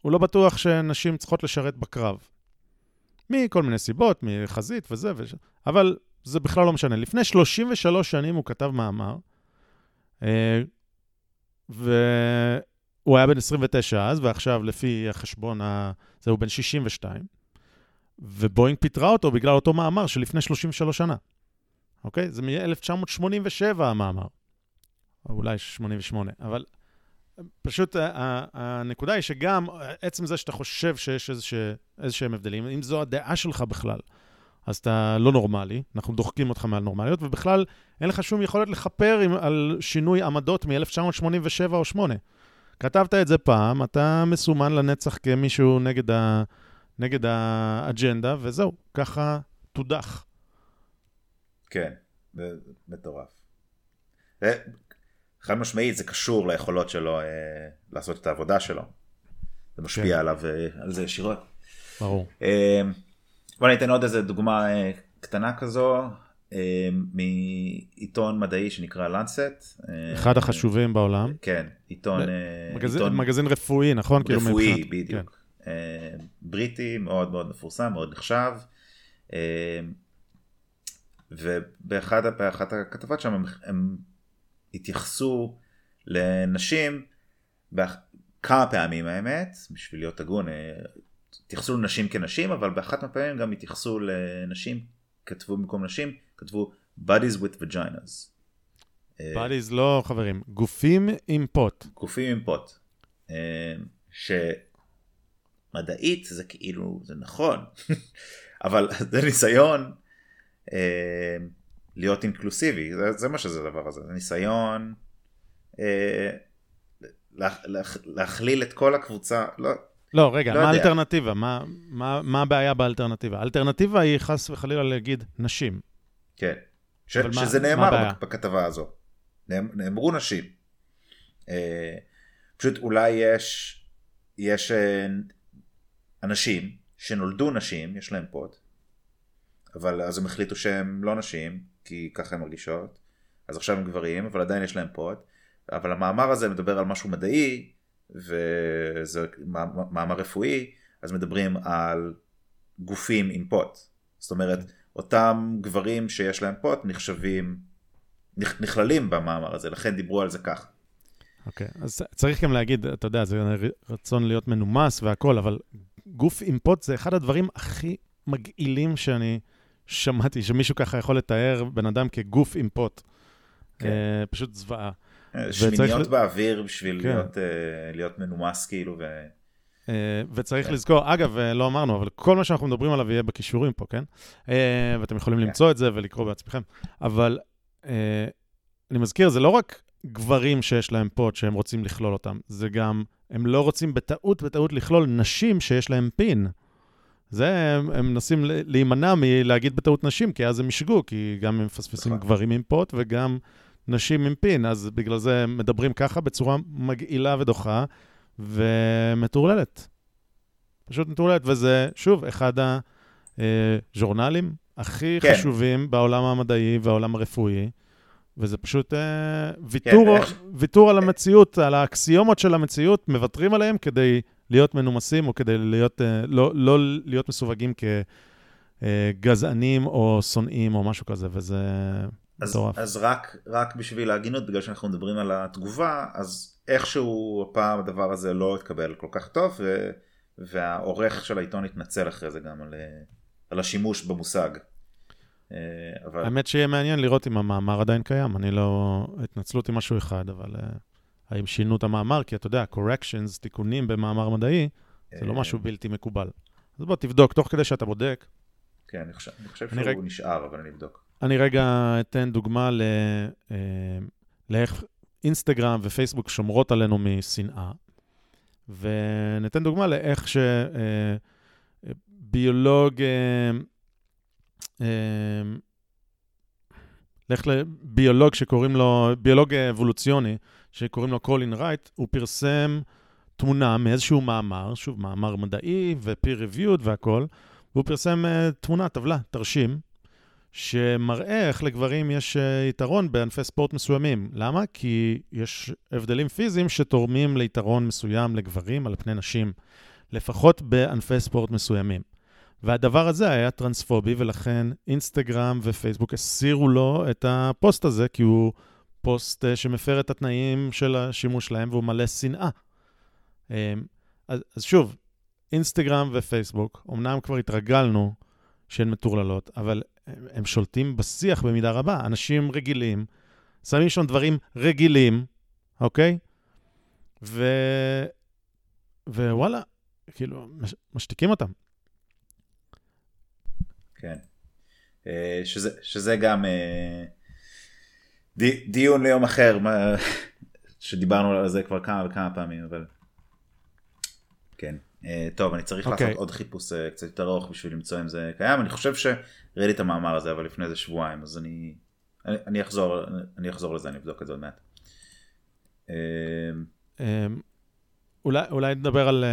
לא בטוח שנשים צריכות לשרת בקרב. מכל מיני סיבות, מחזית וזה, וש... אבל זה בכלל לא משנה. לפני 33 שנים הוא כתב מאמר, אה, והוא היה בן 29 אז, ועכשיו לפי החשבון, ה... זה הוא בן 62, ובואינג פיטרה אותו בגלל אותו מאמר שלפני 33 שנה. אוקיי? זה מ-1987 המאמר. או אולי 88, אבל פשוט ה- ה- הנקודה היא שגם עצם זה שאתה חושב שיש איזשה, איזשהם הבדלים, אם זו הדעה שלך בכלל, אז אתה לא נורמלי, אנחנו דוחקים אותך מעל נורמליות, ובכלל אין לך שום יכולת לכפר עם, על שינוי עמדות מ-1987 או 8. כתבת את זה פעם, אתה מסומן לנצח כמישהו נגד, ה, נגד האג'נדה, וזהו, ככה תודח. כן, זה מטורף. זה- חד משמעית זה קשור ליכולות שלו אה, לעשות את העבודה שלו. זה משפיע כן. עליו, אה, על זה ישירות. ברור. אה, בוא ניתן עוד איזה דוגמה אה, קטנה כזו, אה, מעיתון מדעי שנקרא לנסט. אחד החשובים בעולם. כן, עיתון... אה, מגזין, עיתון מגזין רפואי, נכון? כאילו רפואי, מבחינת- בדיוק. אה, בריטי, מאוד מאוד מפורסם, מאוד נחשב. אה, ובאחת באחת הכתבות שם הם, הם התייחסו לנשים כמה פעמים האמת, בשביל להיות הגון, אה, התייחסו לנשים כנשים, אבל באחת מהפעמים גם התייחסו לנשים, כתבו במקום נשים, כתבו bodies with vaginas. אה, בדיז לא, חברים, גופים עם פוט. גופים עם פוט. אה, שמדעית זה כאילו, זה נכון, אבל זה ניסיון אה, להיות אינקלוסיבי, זה, זה מה שזה הדבר הזה, זה ניסיון לה, לה, להכליל את כל הקבוצה, לא, לא, רגע, לא מה. האלטרנטיבה? מה, מה, מה הבעיה באלטרנטיבה? האלטרנטיבה היא חס וחלילה להגיד נשים. כן, ש, מה- שזה מה נאמר? בכ- בכתבה הזו, נאמ- נאמרו נשים, אה, פשוט אולי יש, יש אה, אנשים שנולדו נשים, יש להם פוד, אבל אז הם החליטו שהם לא נשים, כי ככה הן מרגישות, אז עכשיו הם גברים, אבל עדיין יש להם פוד, אבל המאמר הזה מדבר על משהו מדעי, וזה מאמר רפואי, אז מדברים על גופים עם פוט. זאת אומרת, אותם גברים שיש להם פוט נחשבים, נכללים במאמר הזה, לכן דיברו על זה ככה. אוקיי, okay. אז צריך גם להגיד, אתה יודע, זה רצון להיות מנומס והכול, אבל גוף עם פוט זה אחד הדברים הכי מגעילים שאני שמעתי, שמישהו ככה יכול לתאר בן אדם כגוף עם פוט. כן. Uh, פשוט זוועה. אה, שמיניות וצריך... באוויר בשביל כן. להיות, uh, להיות מנומס כאילו. ו... Uh, וצריך כן. לזכור, אגב, לא אמרנו, אבל כל מה שאנחנו מדברים עליו יהיה בכישורים פה, כן? ואתם יכולים כן. למצוא את זה ולקרוא בעצמכם. אבל אני מזכיר, זה לא רק גברים שיש להם פוט שהם רוצים לכלול אותם, זה גם, הם לא רוצים בטעות, בטעות לכלול נשים שיש להם פין. זה, הם, הם מנסים להימנע מלהגיד בטעות נשים, כי אז הם ישגו, כי גם הם מפספסים נכון. גברים עם פוט וגם נשים עם פין, אז בגלל זה מדברים ככה בצורה מגעילה ודוחה ומטורללת. פשוט מטורללת, וזה, שוב, אחד הז'ורנלים הכי כן. חשובים בעולם המדעי והעולם הרפואי. וזה פשוט אה, ויתור, כן, ויתור על המציאות, על האקסיומות של המציאות, מוותרים עליהם כדי להיות מנומסים או כדי להיות, אה, לא, לא להיות מסווגים כגזענים או שונאים או משהו כזה, וזה מטורף. אז רק, רק בשביל ההגינות, בגלל שאנחנו מדברים על התגובה, אז איכשהו הפעם הדבר הזה לא התקבל כל כך טוב, ו, והעורך של העיתון התנצל אחרי זה גם על, על השימוש במושג. אה, אבל... האמת שיהיה מעניין לראות אם המאמר עדיין קיים. אני לא... התנצלות עם משהו אחד, אבל uh, האם שינו את המאמר? כי אתה יודע, corrections, תיקונים במאמר מדעי, זה לא אה, משהו בלתי מקובל. אז בוא תבדוק, תוך כדי שאתה בודק. כן, אני חושב, אני חושב שהוא רג... נשאר, אבל אני אבדוק. אני רגע אתן דוגמה ל... לאיך אינסטגרם ופייסבוק שומרות עלינו משנאה, וניתן דוגמה לאיך שביולוג... אמ, לך לביולוג שקוראים לו, ביולוג אבולוציוני, שקוראים לו קולין רייט, הוא פרסם תמונה מאיזשהו מאמר, שוב, מאמר מדעי ו-peer reviewed והכול, והוא פרסם uh, תמונה, טבלה, תרשים, שמראה איך לגברים יש uh, יתרון בענפי ספורט מסוימים. למה? כי יש הבדלים פיזיים שתורמים ליתרון מסוים לגברים על פני נשים, לפחות בענפי ספורט מסוימים. והדבר הזה היה טרנספובי, ולכן אינסטגרם ופייסבוק הסירו לו את הפוסט הזה, כי הוא פוסט אה, שמפר את התנאים של השימוש שלהם והוא מלא שנאה. אמ, אז, אז שוב, אינסטגרם ופייסבוק, אמנם כבר התרגלנו שהן מטורללות, אבל הם, הם שולטים בשיח במידה רבה. אנשים רגילים, שמים שם דברים רגילים, אוקיי? ו... ווואלה, כאילו, מש... משתיקים אותם. כן. אה, שזה, שזה גם אה, די, דיון ליום אחר, שדיברנו על זה כבר כמה וכמה פעמים, אבל כן. אה, טוב, אני צריך okay. אוקיי. לעשות עוד חיפוש קצת יותר ארוך בשביל למצוא אם זה קיים. אני חושב שראיתי את המאמר הזה, אבל לפני איזה שבועיים, אז אני, אני, אני, אחזור, אני אחזור לזה, אני אבדוק את זה עוד מעט. אולי, אולי נדבר על...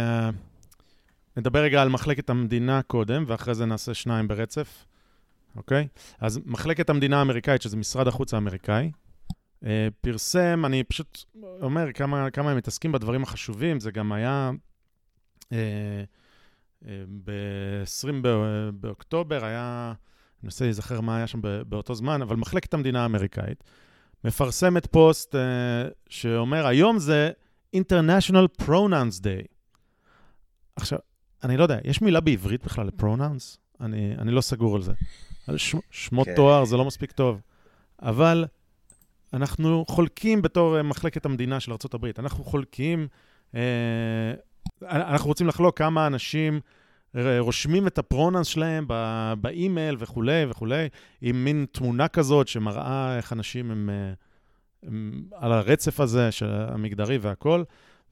נדבר רגע על מחלקת המדינה קודם, ואחרי זה נעשה שניים ברצף, אוקיי? אז מחלקת המדינה האמריקאית, שזה משרד החוץ האמריקאי, אה, פרסם, אני פשוט אומר כמה, כמה הם מתעסקים בדברים החשובים, זה גם היה אה, אה, ב-20 באוקטובר, היה, אני מנסה להיזכר מה היה שם באותו זמן, אבל מחלקת המדינה האמריקאית מפרסמת פוסט אה, שאומר, היום זה International Pronouns Day. עכשיו, אני לא יודע, יש מילה בעברית בכלל לפרונאונס? אני, אני לא סגור על זה. ש, שמות כן. תואר זה לא מספיק טוב. אבל אנחנו חולקים בתור אה, מחלקת המדינה של ארה"ב, אנחנו חולקים, אה, אנחנו רוצים לחלוק כמה אנשים רושמים את הפרונאנס שלהם באימייל וכולי וכולי, עם מין תמונה כזאת שמראה איך אנשים הם, אה, הם על הרצף הזה של המגדרי והכול,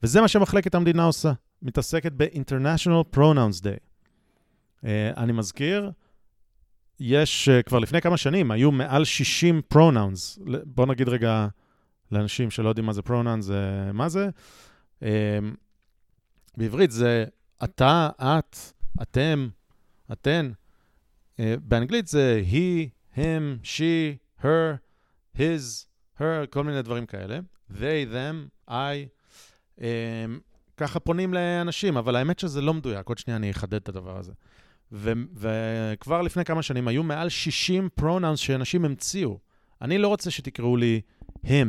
וזה מה שמחלקת המדינה עושה. מתעסקת ב-International Pronouns Day. Uh, אני מזכיר, יש, כבר לפני כמה שנים, היו מעל 60 pronouns. בואו נגיד רגע, לאנשים שלא יודעים מה זה פרונאונס, מה זה. בעברית זה אתה, את, אתם, אתן. אה, באנגלית זה he, him, she, her, his, her, כל מיני דברים כאלה. they, them, I. Um, ככה פונים לאנשים, אבל האמת שזה לא מדויק. עוד שנייה אני אחדד את הדבר הזה. ו- וכבר לפני כמה שנים היו מעל 60 פרונאונס שאנשים המציאו. אני לא רוצה שתקראו לי him,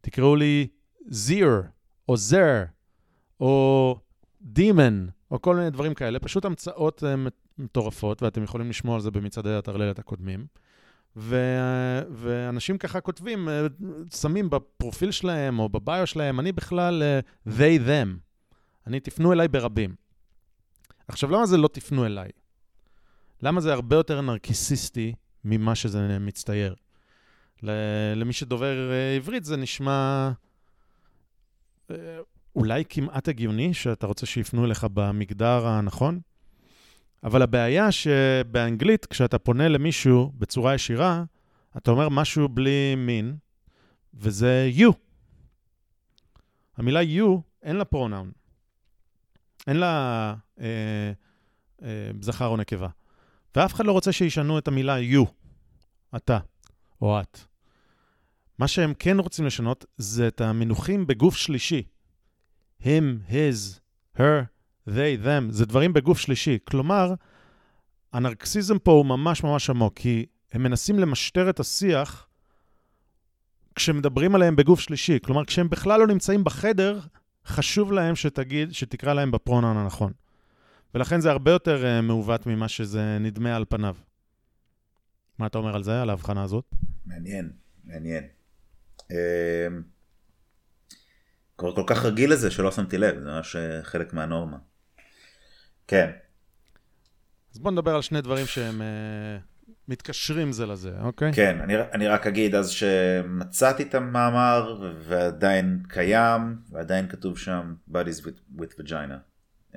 תקראו לי zir, או זר, או demon, או כל מיני דברים כאלה. פשוט המצאות אה, מטורפות, ואתם יכולים לשמוע על זה במצעדי הטרללת הקודמים. ו- ואנשים ככה כותבים, אה, שמים בפרופיל שלהם או בביו שלהם, אני בכלל uh, they, them. אני, תפנו אליי ברבים. עכשיו, למה זה לא תפנו אליי? למה זה הרבה יותר נרקיסיסטי ממה שזה מצטייר? למי שדובר עברית זה נשמע אולי כמעט הגיוני שאתה רוצה שיפנו אליך במגדר הנכון, אבל הבעיה שבאנגלית, כשאתה פונה למישהו בצורה ישירה, אתה אומר משהו בלי מין, וזה you. המילה you, אין לה פרונאון. אין לה אה, אה, זכר או נקבה. ואף אחד לא רוצה שישנו את המילה you, אתה או את. מה שהם כן רוצים לשנות זה את המינוחים בגוף שלישי. Him, his, her, they, them, זה דברים בגוף שלישי. כלומר, הנרקסיזם פה הוא ממש ממש עמוק, כי הם מנסים למשטר את השיח כשמדברים עליהם בגוף שלישי. כלומר, כשהם בכלל לא נמצאים בחדר, חשוב להם שתגיד, שתקרא להם בפרונן הנכון. ולכן זה הרבה יותר uh, מעוות ממה שזה נדמה על פניו. מה אתה אומר על זה, על ההבחנה הזאת? מעניין, מעניין. Uh, כבר כל כך רגיל לזה שלא שמתי לב, זה ממש אה, חלק מהנורמה. כן. אז בוא נדבר על שני דברים שהם uh, מתקשרים זה לזה, אוקיי? כן, אני, אני רק אגיד אז שמצאתי את המאמר ועדיין קיים, ועדיין כתוב שם bodies with, with vagina. Uh,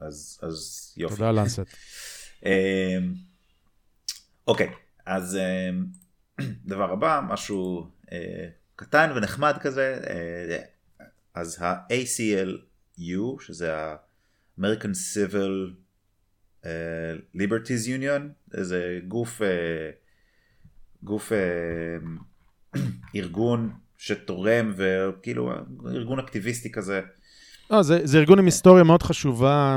אז, אז יופי. תודה לנסט. אוקיי, אז דבר הבא, משהו קטן ונחמד כזה, אה, אז ה-ACLU, שזה ה-American Civil uh, Liberties Union, זה גוף, uh, גוף ארגון שתורם וכאילו ארגון אקטיביסטי כזה. לא, זה, זה ארגון עם היסטוריה מאוד חשובה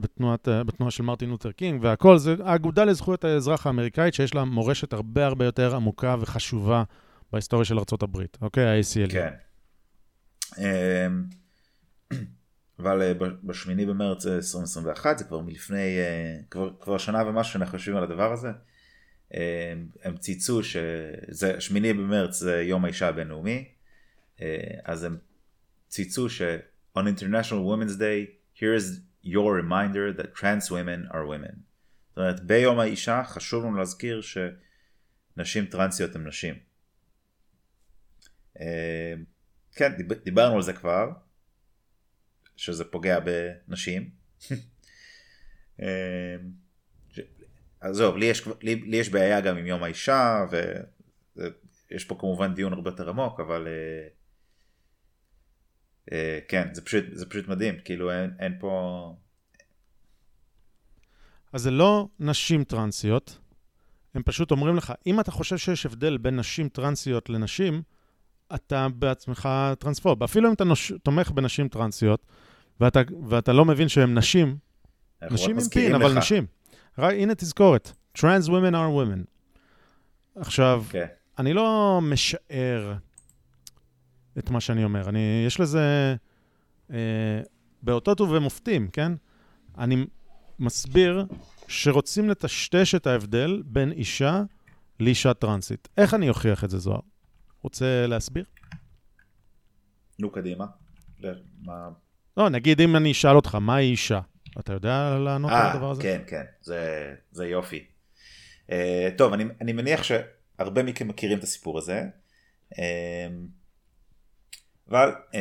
בתנועת, בתנועה של מרטין לותר קינג והכל, זה האגודה לזכויות האזרח האמריקאית שיש לה מורשת הרבה הרבה יותר עמוקה וחשובה בהיסטוריה של ארה"ב, אוקיי? ה-ACL. כן. אמ, אבל אה, בשמיני במרץ 2021, זה כבר מלפני, אה, כבר, כבר שנה ומשהו שאנחנו יושבים על הדבר הזה. אמ, הם צייצו שזה, שמיני במרץ זה יום האישה הבינלאומי, אה, אז הם צייצו ש- on International Women's Day, here is your reminder that trans women are women. זאת אומרת, ביום האישה חשוב לנו להזכיר שנשים טרנסיות הן נשים. אה, כן, דיברנו על זה כבר, שזה פוגע בנשים. אה, עזוב, לי יש, לי, לי יש בעיה גם עם יום האישה, ויש פה כמובן דיון הרבה יותר עמוק, אבל uh, uh, כן, זה פשוט, זה פשוט מדהים, כאילו אין, אין פה... אז זה לא נשים טרנסיות, הם פשוט אומרים לך, אם אתה חושב שיש הבדל בין נשים טרנסיות לנשים, אתה בעצמך טרנספוב. אפילו אם אתה נוש... תומך בנשים טרנסיות, ואתה, ואתה לא מבין שהן נשים, נשים עם פין, אבל נשים. רק, הנה תזכורת, trans women are women. עכשיו, okay. כן. אני לא משער את מה שאני אומר. אני, יש לזה אה, באותות ובמופתים, כן? אני מסביר שרוצים לטשטש את ההבדל בין אישה לאישה טרנסית. איך אני אוכיח את זה, זוהר? רוצה להסביר? נו, קדימה. מה... לא, נגיד אם אני אשאל אותך, מה היא אישה? אתה יודע לענות על הדבר הזה? כן, כן, זה, זה יופי. Uh, טוב, אני, אני מניח שהרבה מכם מכירים את הסיפור הזה, uh, אבל uh,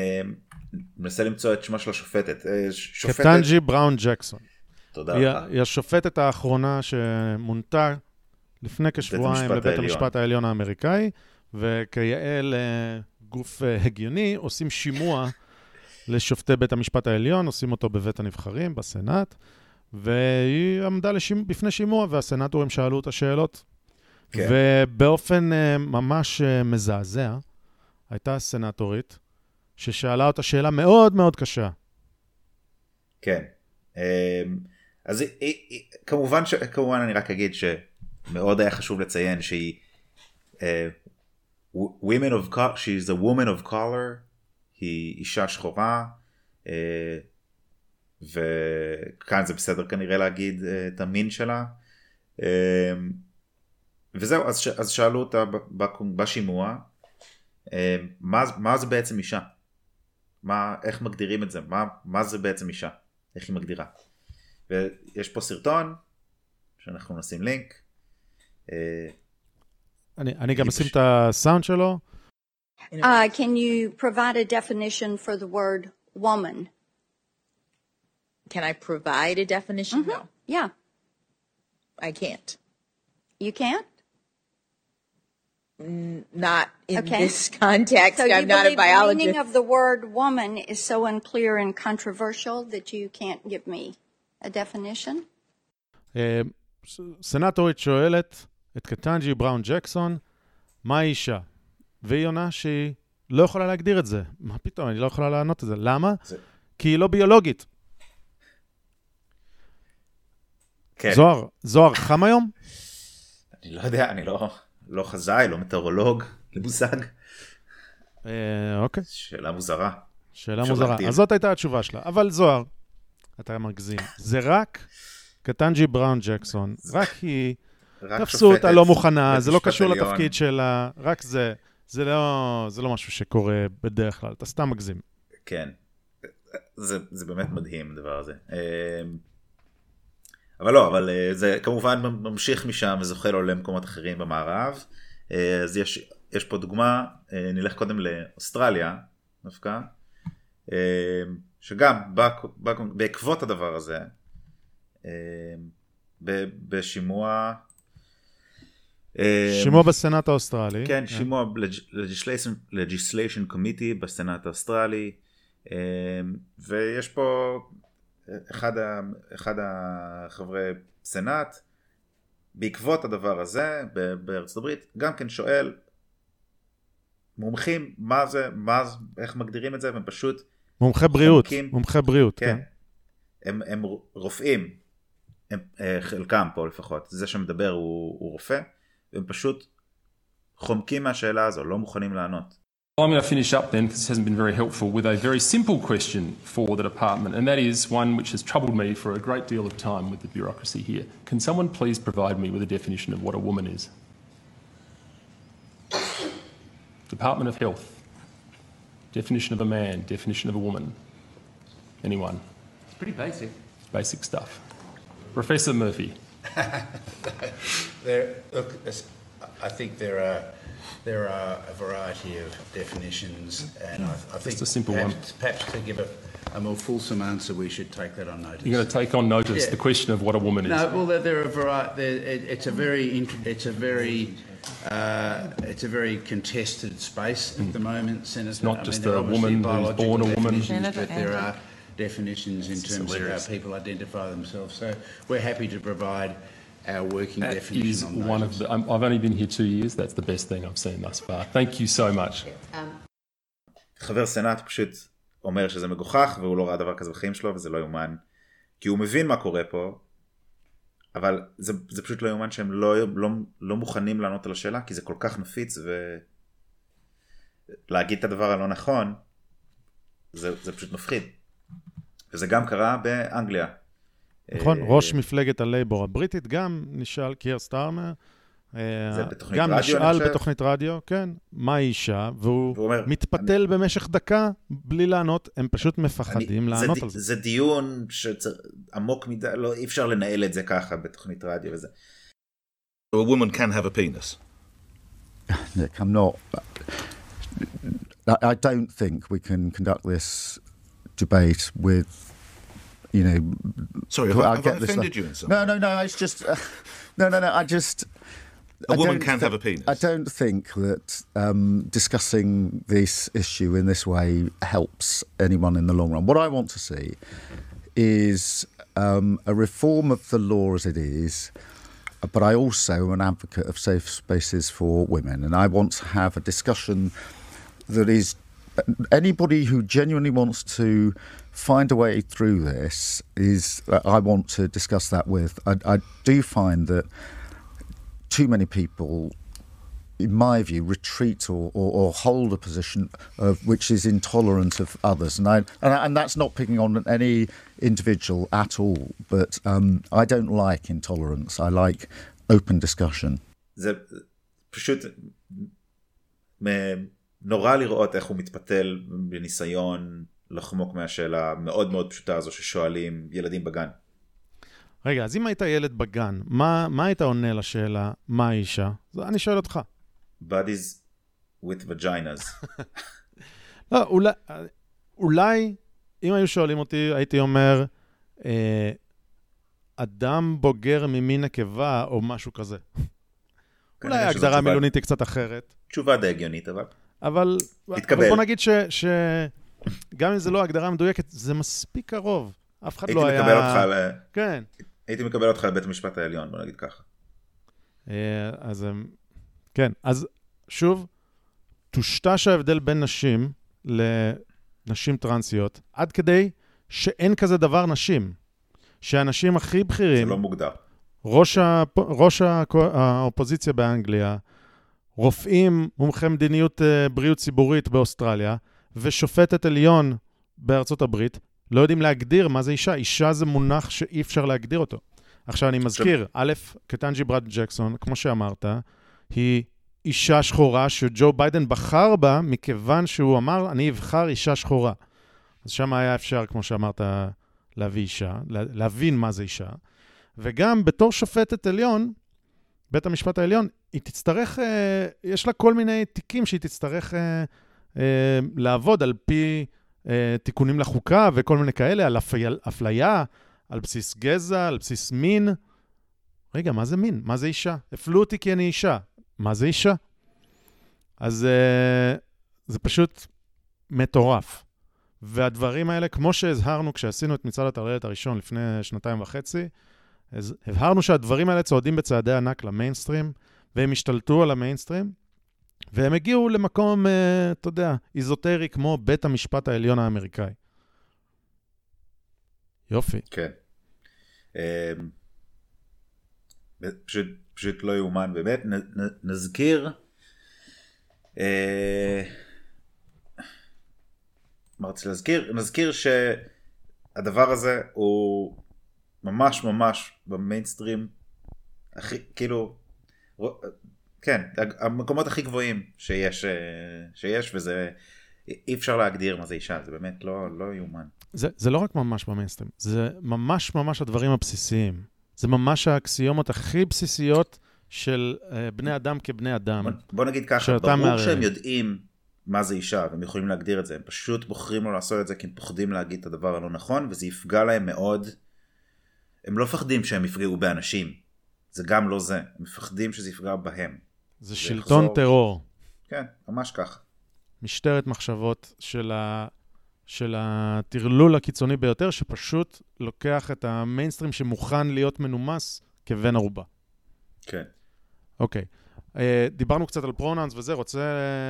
מנסה למצוא את שמה של השופטת. Uh, שופטת... קטנג'י בראון ג'קסון. תודה היא, לך. היא השופטת האחרונה שמונתה לפני כשבועיים לבית. המשפט העליון האמריקאי, וכיאה לגוף אה, הגיוני, עושים שימוע לשופטי בית המשפט העליון, עושים אותו בבית הנבחרים, בסנאט, והיא עמדה לשימ... בפני שימוע, והסנאטורים שאלו אותה שאלות. כן. ובאופן אה, ממש אה, מזעזע, הייתה סנאטורית ששאלה אותה שאלה מאוד מאוד קשה. כן. אמ, אז היא- היא- היא- כמובן, ש- כמובן אני רק אגיד שמאוד היה חשוב לציין שהיא women of color, she's a woman of color, היא אישה שחורה, אה, וכאן זה בסדר כנראה להגיד אה, את המין שלה. אה, וזהו, אז, אז שאלו אותה בשימוע, מה, מה זה בעצם אישה? מה, איך מגדירים את זה? מה, מה זה בעצם אישה? איך היא מגדירה? ויש פה סרטון שאנחנו נשים לינק. אה, אני, אני גם היא אשים פש- את הסאונד שלו. Uh, can you provide a definition for the word woman? Can I provide a definition? No, Yeah, I can't. you can't. Not in Okay. this context. So you I'm not a believe the meaning biologist. of the word woman is so unclear and controversial that you can't give me a definition? אה, ס- סנטורית שואלת את קטנג'י בראון ג'קסון, מהי אישה? והיא עונה שהיא לא יכולה להגדיר את זה. מה פתאום, אני לא יכולה לענות את זה. למה? זה- כי היא לא ביולוגית. כן. זוהר, זוהר חם היום? אני לא יודע, אני לא, לא חזאי, לא מטאורולוג, לא מושג. אה, אוקיי, שאלה מוזרה. שאלה מוזרה. להגדיר. אז זאת הייתה התשובה שלה. אבל זוהר, אתה מגזים. זה רק קטנג'י בראון ג'קסון, רק היא, תפסו שופטת אותה לא מוכנה, זה לא קשור עליון. לתפקיד שלה, רק זה. זה לא, זה לא משהו שקורה בדרך כלל, אתה סתם מגזים. כן. זה, זה באמת מדהים הדבר הזה. אמ, אבל לא, אבל אה, זה כמובן ממשיך משם וזוכה לו למקומות אחרים במערב. אה, אז יש, יש פה דוגמה, אה, נלך קודם לאוסטרליה דווקא, שגם בא, בא, בעקבות הדבר הזה, בשימוע... אה, שימוע בסנאט האוסטרלי. כן, שימוע legislation, legislation committee בסנאט האוסטרלי, אמ, ויש פה אחד, ה, אחד החברי סנאט, בעקבות הדבר הזה בארצות הברית, גם כן שואל מומחים מה זה, מה, זה- איך מגדירים את זה, והם פשוט, מומחה בריאות, חומקים. מומחה בריאות, כן, כן. הם, הם רופאים, הם, אה, חלקם פה לפחות, זה שמדבר הוא, הוא רופא, והם פשוט חומקים מהשאלה הזו, לא מוכנים לענות. I'm going to finish up then, because this hasn't been very helpful, with a very simple question for the department, and that is one which has troubled me for a great deal of time with the bureaucracy here. Can someone please provide me with a definition of what a woman is? Department of Health. Definition of a man, definition of a woman. Anyone? It's pretty basic. Basic stuff. Professor Murphy. There, look, I think there are there are a variety of definitions, and I, I think a simple perhaps, one. perhaps to give a, a more fulsome answer, we should take that on notice. You're going to take on notice Yeah. the question of what a woman is. No, well, there, there are vari- there, it, it's a very it's a very uh, it's a very contested space at the moment, Senator. It's not I just there a woman who's born a woman. but there are definitions in terms of hilarious. how people identify themselves. So we're happy to provide our working That definition is on one of the. I'm, I've only been here two years. That's the best thing I've seen thus far. Thank you so much. חבר סנאט פשוט אומר שזה מגוחך והוא לא ראה דבר כזה בחיים שלו וזה לא יאומן כי הוא מבין מה קורה פה אבל זה, זה פשוט לא יאומן שהם לא, לא, לא מוכנים לענות על השאלה כי זה כל כך נפיץ ולהגיד את הדבר הלא נכון זה, זה פשוט מפחיד וזה גם קרה באנגליה. נכון, אה, ראש מפלגת הלייבור הבריטית גם נשאל, קיר סטארמר, אה, זה בתוכנית גם רדיו, נשאל. בתוכנית רדיו, כן, מה היא אישה, והוא והוא אומר, מתפתל במשך דקה בלי לענות, הם פשוט מפחדים אני- לענות זה, על זה. זה דיון שעמוק מדי, לא, אי אפשר לנהל את זה ככה בתוכנית רדיו וזה. A woman can have a penis. Nick, I'm not. I don't think we can conduct this debate with, you know. Sorry, have I, have get I offended you in some No, no, no. It's just. Uh, no, no, no. I just. A I woman can thi- have a penis. I don't think that um, discussing this issue in this way helps anyone in the long run. What I want to see is um, a reform of the law as it is, but I also am an advocate of safe spaces for women, and I want to have a discussion that is anybody who genuinely wants to find a way through this is uh, I want to discuss that with. I, I, do find that too many people, in my view, retreat or, or, or hold a position of which is intolerant of others, and I and, I, and that's not picking on any individual at all. But um, I don't like intolerance. I like open discussion. The, should, um, נורא לראות איך הוא מתפתל בניסיון לחמוק מהשאלה המאוד מאוד פשוטה הזו ששואלים ילדים בגן. רגע, אז אם היית ילד בגן, מה, מה היית עונה לשאלה, מה האישה? אני שואל אותך. Bodies with vaginas. לא, אולי, אולי, אם היו שואלים אותי, הייתי אומר, אה, אדם בוגר ממין נקבה או משהו כזה. אולי כנראה שזו ההגדרה המילונית היא קצת אחרת, תשובה די הגיונית אבל. אבל, תתקבל. אבל בוא נגיד ש, ש... גם אם זה לא הגדרה מדויקת, זה מספיק קרוב. אף אחד הייתי לא היה... מקבל אותך ל... כן. הייתי מקבל אותך לבית המשפט העליון בוא נגיד ככה. אה, אז הם- כן, אז שוב, טושטש ההבדל בין נשים לנשים טרנסיות, עד כדי שאין כזה דבר נשים. שהאנשים הכי זה בכירים, לא מוגדר. ראש, הפ... ראש האופוזיציה באנגליה, רופאים, מומחי מדיניות אה, בריאות ציבורית באוסטרליה, ושופטת עליון בארצות הברית, לא יודעים להגדיר מה זה אישה. אישה זה מונח שאי אפשר להגדיר אותו. עכשיו, אני מזכיר, א', קטנג'י ברד ג'קסון, כמו שאמרת, היא אישה שחורה שג'ו ביידן בחר בה מכיוון שהוא אמר, אני אבחר אישה שחורה. אז שם היה אפשר, כמו שאמרת, להביא אישה, לה- להבין מה זה אישה. וגם בתור שופטת עליון, בית המשפט העליון, היא תצטרך, אה, יש לה כל מיני תיקים שהיא תצטרך אה, אה, לעבוד על פי תיקונים לחוקה וכל מיני כאלה, על אפליה, על בסיס גזע, על בסיס מין. רגע, מה זה מין? מה זה אישה? הפלו אותי כי אני אישה. מה זה אישה? אז זה פשוט מטורף. והדברים האלה, כמו שהזהרנו כשעשינו את מצעד הטרללת הראשון לפני שנתיים וחצי, הבהרנו שהדברים האלה צועדים בצעדי ענק למיינסטרים, והם השתלטו על המיינסטרים, והם הגיעו למקום, אה, אתה יודע, איזוטרי כמו בית המשפט העליון האמריקאי. יופי. כן. אמ, פשוט, פשוט לא יאומן באמת. נ, נ, נזכיר, אה, מה רציתי להזכיר? נזכיר שהדבר הזה הוא ממש ממש במיינסטרים, הכי, כאילו, כן, המקומות הכי גבוהים שיש, אה, שיש וזה, אי אפשר להגדיר מה זה אישה, זה באמת לא, לא יאומן. זה, זה לא רק ממש במיינסטרים, זה ממש ממש הדברים הבסיסיים. זה ממש האקסיומות הכי בסיסיות של אה, בני אדם כבני אדם. בוא- בוא נגיד ככה, ברור מערערים. שהם יודעים מה זה אישה והם יכולים להגדיר את זה, הם פשוט בוחרים לא לעשות את זה כי הם פוחדים להגיד את הדבר הלא נכון וזה יפגע להם מאוד. הם לא מפחדים שהם יפגעו באנשים, זה גם לא זה, הם מפחדים שזה יפגע בהם. זה שלטון יחזור. טרור. כן, ממש ככה. משטרת מחשבות של, ה... של הטרלול הקיצוני ביותר, שפשוט לוקח את המיינסטרים שמוכן להיות מנומס כבן ערובה. כן. אוקיי. אה, דיברנו קצת על pronouns וזה, רוצה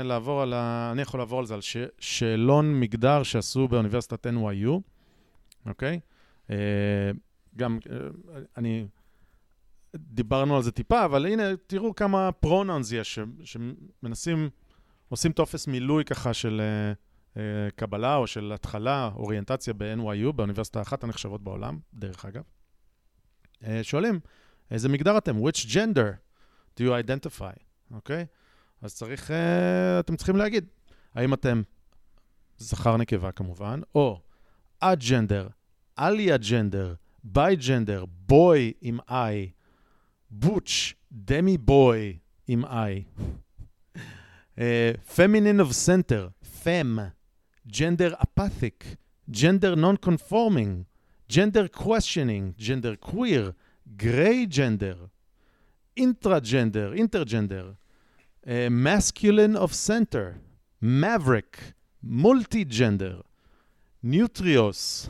לעבור על ה... אני יכול לעבור על זה, על ש... שאלון מגדר שעשו באוניברסיטת NYU, אוקיי? אה, גם, אה, אני... דיברנו על זה טיפה, אבל הנה, תראו כמה pronouns יש. שמנסים, עושים טופס מילוי ככה של אה, אה, קבלה או של התחלה, אוריינטציה ב-NYU, באוניברסיטה אחת הנחשבות בעולם, דרך אגב. אה, שואלים, איזה מגדר אתם? which gender do you identify, אוקיי? אז צריך, uh, אתם צריכים להגיד, האם אתם זכר נקבה כמובן, או א-ג'נדר, עליה-ג'נדר, ביי-ג'נדר, בוי עם I, בוטש, דמי בוי עם I, פמינין אוף סנטר, פם, ג'נדר אפתיק, ג'נדר נון קונפורמינג, ג'נדר questioning, ג'נדר queer, גריי ג'נדר, intragender, intergender, uh, masculine of center, maverick, multigender, neutrois,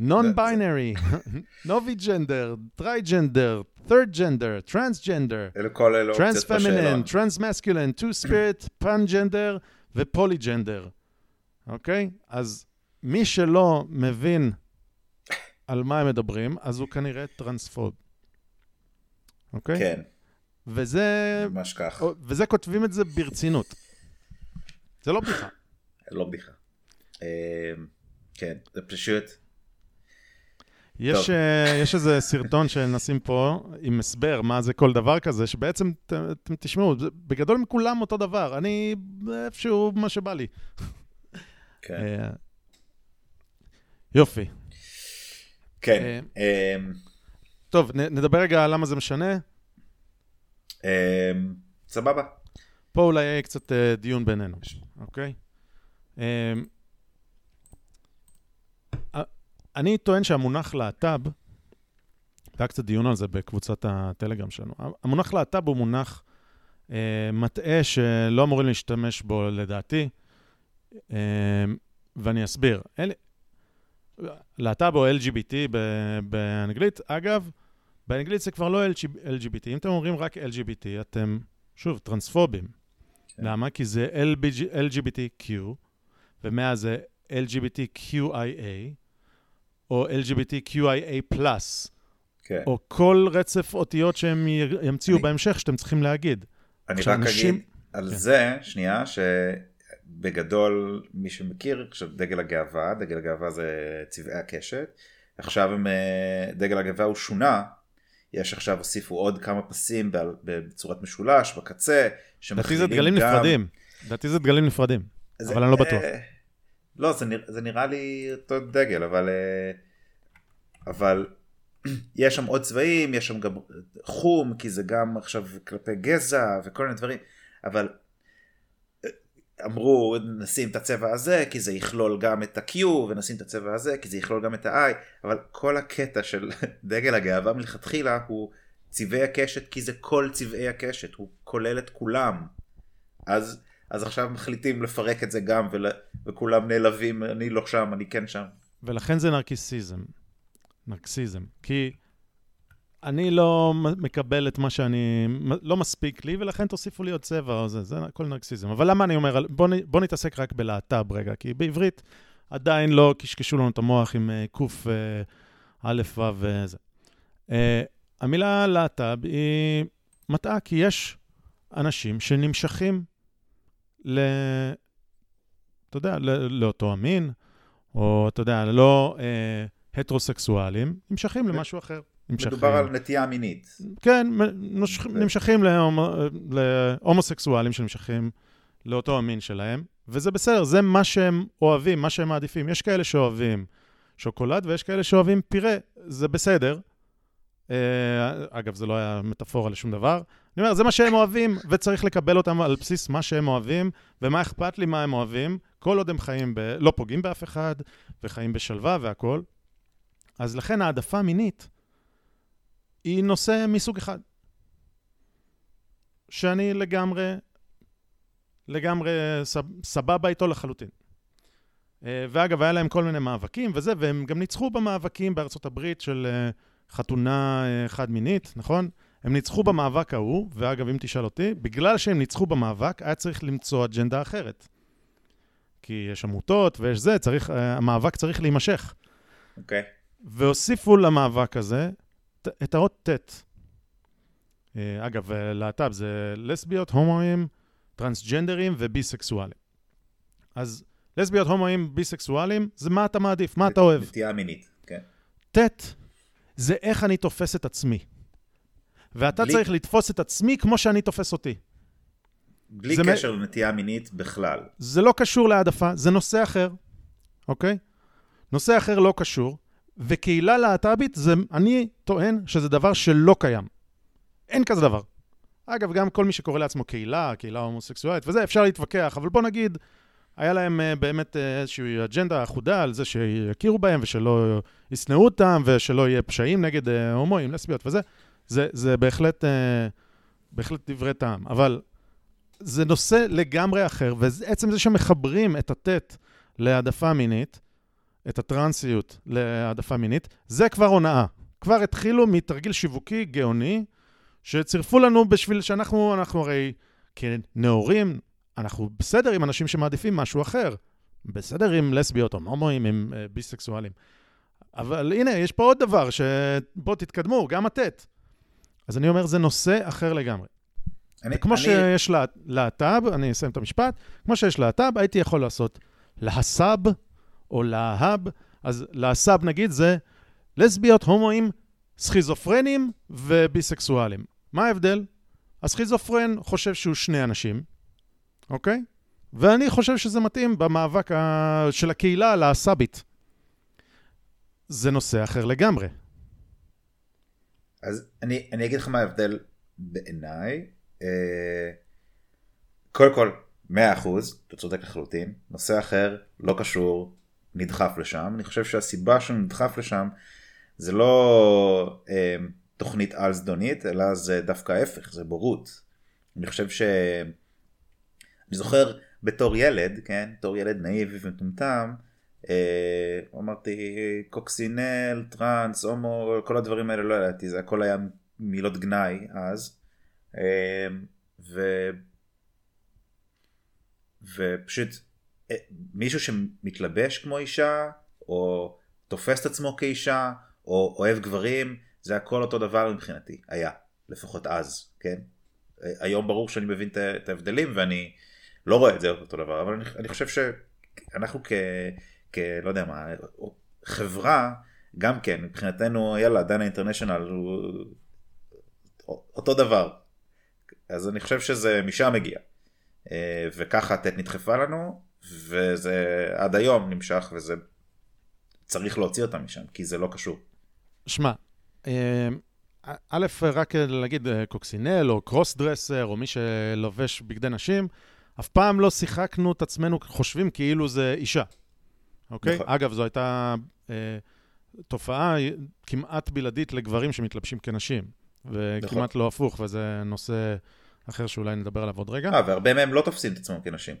non-binary, novigender, trigender, third gender, transgender, אלו כל אלו. transmasculine, two-spirit, pangender ו polygender. אוקיי? אז מי שלא מבין על מה הם מדברים, אז הוא כנראה טרנספוב. אוקיי? כן, וזה, ממש כך. וזה כותבים את זה ברצינות. זה לא בדיחה. לא בדיחה. אה, כן, זה פשוט... יש, טוב. אה, יש איזה סרטון שנשים פה עם הסבר מה זה כל דבר כזה, שבעצם, ת- אתם תשמעו, בגדול הם כולם אותו דבר, אני איפשהו מה שבא לי. כן. אה, יופי. כן. אה, טוב, נ- נדבר רגע על למה זה משנה. אה, סבבה. פה אולי יהיה קצת דיון בינינו, אוקיי? אני טוען שהמונח להט"ב, היה קצת דיון על זה בקבוצת הטלגרם שלנו, המונח להט"ב הוא מונח אה, מטעה שלא אמורים להשתמש בו לדעתי, אה, ואני אסביר. אל... להט"ב או LGBT ב- באנגלית, אגב, באנגלית זה כבר לא LGBT, אם אתם אומרים רק LGBT, אתם, שוב, טרנספובים. כן. למה? כי זה LBG, LGBTQ, ומאז זה LGBTQIA, או LGBTQIA+, כן. או כל רצף אותיות שהם ימציאו אני- בהמשך שאתם צריכים להגיד. אני רק כשאנשים- אגיד על כן. זה, שנייה, שבגדול, מי שמכיר, עכשיו דגל הגאווה, דגל הגאווה זה צבעי הקשת, עכשיו הם, אה, דגל הגאווה הוא שונה, יש עכשיו, הוסיפו עוד כמה פסים בצורת משולש, בקצה, לדעתי זה שמכלילים דגלים גם... נפרדים. לדעתי זה דגלים נפרדים, אבל אני לא בטוח. לא, זה, נרא, זה נראה לי אותו דגל, אבל... אה, אבל יש שם עוד צבעים, יש שם גם חום, כי זה גם עכשיו כלפי גזע וכל מיני דברים, אבל אה, אמרו נשים את הצבע הזה כי זה יכלול גם את ה-Q ונשים את הצבע הזה כי זה יכלול גם את ה-I אבל כל הקטע של דגל הגאווה מלכתחילה הוא צבעי הקשת כי זה כל צבעי הקשת הוא כולל את כולם. אז אז עכשיו מחליטים לפרק את זה גם ול, וכולם נעלבים אני לא שם אני כן שם ולכן זה נרקיסיזם. נרקסיזם. כי אני לא מקבל את מה שאני... לא מספיק לי, ולכן תוסיפו לי עוד צבע או זה, זה הכל נרקסיזם. אבל למה אני אומר, על- בוא, נתעסק רק בלהט"ב רגע, כי בעברית עדיין לא קשקשו לנו את המוח עם אה, קוף אה, א', ו' וזה. אה, המילה להט"ב היא מטעה, כי יש אנשים שנמשכים ל... אתה יודע, לאותו המין, או אתה יודע, לא אה, הטרוסקסואלים, נמשכים למשהו אחר. נמשכים. מדובר על נטייה מינית כן, נמשכים להומו- להומוסקסואלים שנמשכים לאותו המין שלהם, וזה בסדר, זה מה שהם אוהבים, מה שהם מעדיפים. יש כאלה שאוהבים שוקולד ויש כאלה שאוהבים פירה, זה בסדר. אה, אגב, זה לא היה מטאפורה לשום דבר. אני אומר, זה מה שהם אוהבים, וצריך לקבל אותם על בסיס מה שהם אוהבים, ומה אכפת לי מה הם אוהבים, כל עוד הם חיים, ב... לא פוגעים באף אחד, וחיים בשלווה והכול. אז לכן העדפה מינית היא נושא מסוג אחד. שאני לגמרי, לגמרי סב- סבבה איתו לחלוטין. אה, ואגב, היה להם כל מיני מאבקים וזה, והם גם ניצחו במאבקים בארצות הברית של אה, חתונה אה, חד-מינית, נכון? הם ניצחו במאבק ההוא, ואגב, אם תשאל אותי, בגלל שהם ניצחו במאבק, היה צריך למצוא אג'נדה אחרת. כי יש עמותות ויש זה, צריך, אה, המאבק צריך להימשך. אוקיי והוסיפו למאבק הזה את האות ט'. אה, אגב, אה, להט"ב זה לסביות, הומואים, טרנסג'נדרים וביסקסואלים. אז לסביות, הומואים, ביסקסואלים, זה מה אתה מעדיף, מה אתה אוהב. נטייה מינית כן ט' זה איך אני תופס את עצמי. ואתה בלי- צריך לתפוס את עצמי כמו שאני תופס אותי. בלי זה מ- קשר לנטייה מינית בכלל זה לא קשור להעדפה, זה נושא אחר, אוקיי? נושא אחר לא קשור, וקהילה להט"בית, זה, אני טוען שזה דבר שלא קיים. אין כזה דבר. אגב, גם כל מי שקורא לעצמו קהילה, קהילה הומוסקסואלית וזה, אפשר להתווכח, אבל בוא נגיד, היה להם uh, באמת uh, איזושהי אג'נדה אחודה על זה שיכירו בהם ושלא ישנאו אותם ושלא יהיה פשעים נגד uh, הומואים, לסביות וזה. זה, זה בהחלט, אה, בהחלט דברי טעם, אבל זה נושא לגמרי אחר, ועצם זה שמחברים את הטט להעדפה מינית, את הטרנסיות להעדפה מינית, זה כבר הונאה. כבר התחילו מתרגיל שיווקי גאוני, שצירפו לנו בשביל שאנחנו, אנחנו הרי כנאורים, אנחנו בסדר עם אנשים שמעדיפים משהו אחר. בסדר עם לסביות או הומואים, עם uh, ביסקסואלים. אבל הנה, יש פה עוד דבר, שבואו תתקדמו, גם הטט. אז אני אומר, זה נושא אחר לגמרי. אני, וכמו אני, שיש לה- להט"ב, אני אסיים את המשפט, כמו שיש להט"ב, הייתי יכול לעשות להס"ב או להב, אז להס"ב נגיד זה לסביות, הומואים, סכיזופרנים וביסקסואלים. מה ההבדל? הסכיזופרן חושב שהוא שני אנשים, אוקיי? ואני חושב שזה מתאים במאבק ה... של הקהילה הלהס"בית. זה נושא אחר לגמרי. אז אני, אני אגיד לך מה ההבדל בעיניי. אה, קודם כל, 100%, אתה צודק לחלוטין. נושא אחר, לא קשור, נדחף לשם. אני חושב שהסיבה שהוא נדחף לשם זה לא אה, תוכנית על זדונית, אלא זה דווקא ההפך, זה בורות. אני חושב ש... אני זוכר בתור ילד, כן, בתור ילד נאיבי ומטומטם, אמרתי קוקסינל, טראנס, הומו, כל הדברים האלה לא ידעתי, זה הכל היה מילות גנאי אז. אה, ו... ופשוט אה, מישהו שמתלבש כמו אישה, או תופס את עצמו כאישה, או אוהב גברים, זה הכל אותו דבר מבחינתי, היה, לפחות אז, כן? אה, היום ברור שאני מבין את ההבדלים ואני לא רואה את זה אותו דבר, אבל אני, אני חושב שאנחנו כ... כ... לא יודע מה, חברה, גם כן, מבחינתנו, יאללה, דנה אינטרנשיונל הוא אותו דבר. אז אני חושב שזה משם מגיע. אה, וככה הטט נדחפה לנו, וזה עד היום נמשך, וזה צריך להוציא אותה משם, כי זה לא קשור. שמע, אה, א', רק להגיד אה, קוקסינל או קרוס דרסר או מי שלובש בגדי נשים, אף פעם לא שיחקנו את עצמנו חושבים כאילו זה אישה, אוקיי? נכון. אגב, זו הייתה אה, תופעה כמעט בלעדית לגברים שמתלבשים כנשים, וכמעט נכון. לא הפוך, וזה נושא אחר שאולי נדבר עליו עוד רגע. אה, והרבה מהם לא תופסים את עצמם כנשים.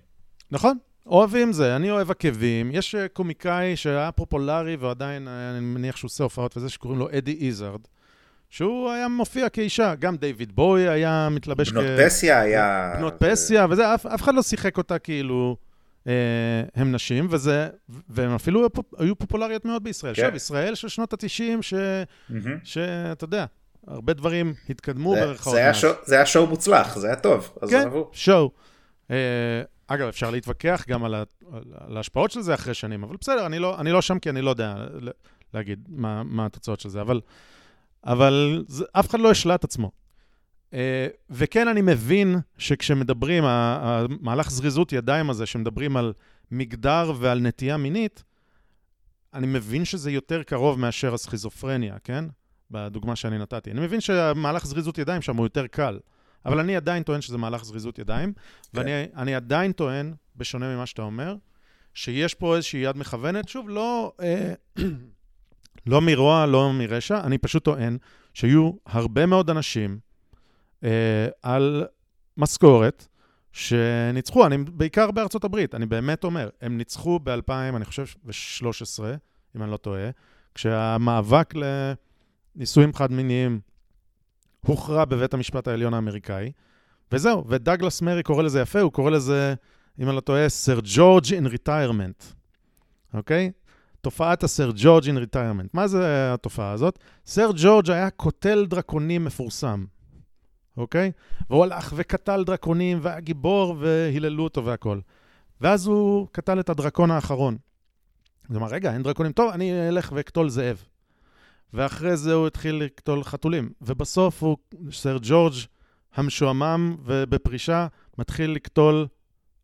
נכון, אוהבים זה, אני אוהב עקבים. יש אה, קומיקאי שהיה פופולרי ועדיין, אה, אני מניח שהוא עושה הופעות וזה, שקוראים לו אדי איזארד, שהוא היה מופיע כאישה, גם דיוויד בוי היה מתלבש בנות פסיה היה... בנות פסיה, וזה, אף, אף אחד לא שיחק אותה כאילו הם נשים, וזה, והם אפילו היו פופ- היו פופולריות מאוד בישראל. כן. עכשיו, ישראל של שנות ה-90, ש- מהמם. שאתה יודע, הרבה דברים התקדמו ברכאות. זה. שואו- זה היה שואו מוצלח, זה היה טוב, כן. שואו. אה, אגב, אפשר להתווכח גם על, ה, על, ההשפעות של זה אחרי שנים, אבל בסדר, אני לא, אני לא שם כי אני לא יודע להגיד מה, מה התוצאות של זה, אבל, אבל זה, אף אחד לא השלה את עצמו. אה, וכן, אני מבין שכשמדברים, המהלך זריזות ידיים הזה, שמדברים על מגדר ועל נטייה מינית, אני מבין שזה יותר קרוב מאשר הסכיזופרניה, כן? בדוגמה שאני נתתי. אני מבין שהמהלך זריזות ידיים שם הוא יותר קל. אבל אני עדיין טוען שזה מהלך זריזות ידיים, ואני אני עדיין טוען, בשונה ממה שאתה אומר, שיש פה איזושהי יד מכוונת, שוב, לא, אה, לא מרוע, לא מרשע, אני פשוט טוען שיהיו הרבה מאוד אנשים על משכורת שניצחו, אני בעיקר בארצות הברית, אני באמת אומר, הם ניצחו ב-2000, אני חושב, ב-13, אם אני לא טועה, כשהמאבק לנישואים חד-מיניים הוכרע בבית המשפט העליון האמריקאי, וזהו, ודאגלס מארי קורא לזה יפה, הוא קורא לזה, אם אני לא טועה, Sir George in retirement, אוקיי? תופעת ה Sir George in retirement. מה זה התופעה הזאת? סר ג'ורג' היה קוטל דרקונים מפורסם, אוקיי? והוא הלך וקטל דרקונים, והיה גיבור, והיללו אותו והכול. ואז הוא קטל את הדרקון האחרון. הוא אמר, רגע, אין דרקונים, טוב, אני אלך ואקטול זאב. ואחרי זה הוא התחיל לקטול חתולים. ובסוף הוא, סר ג'ורג' המשועמם ובפרישה, מתחיל לקטול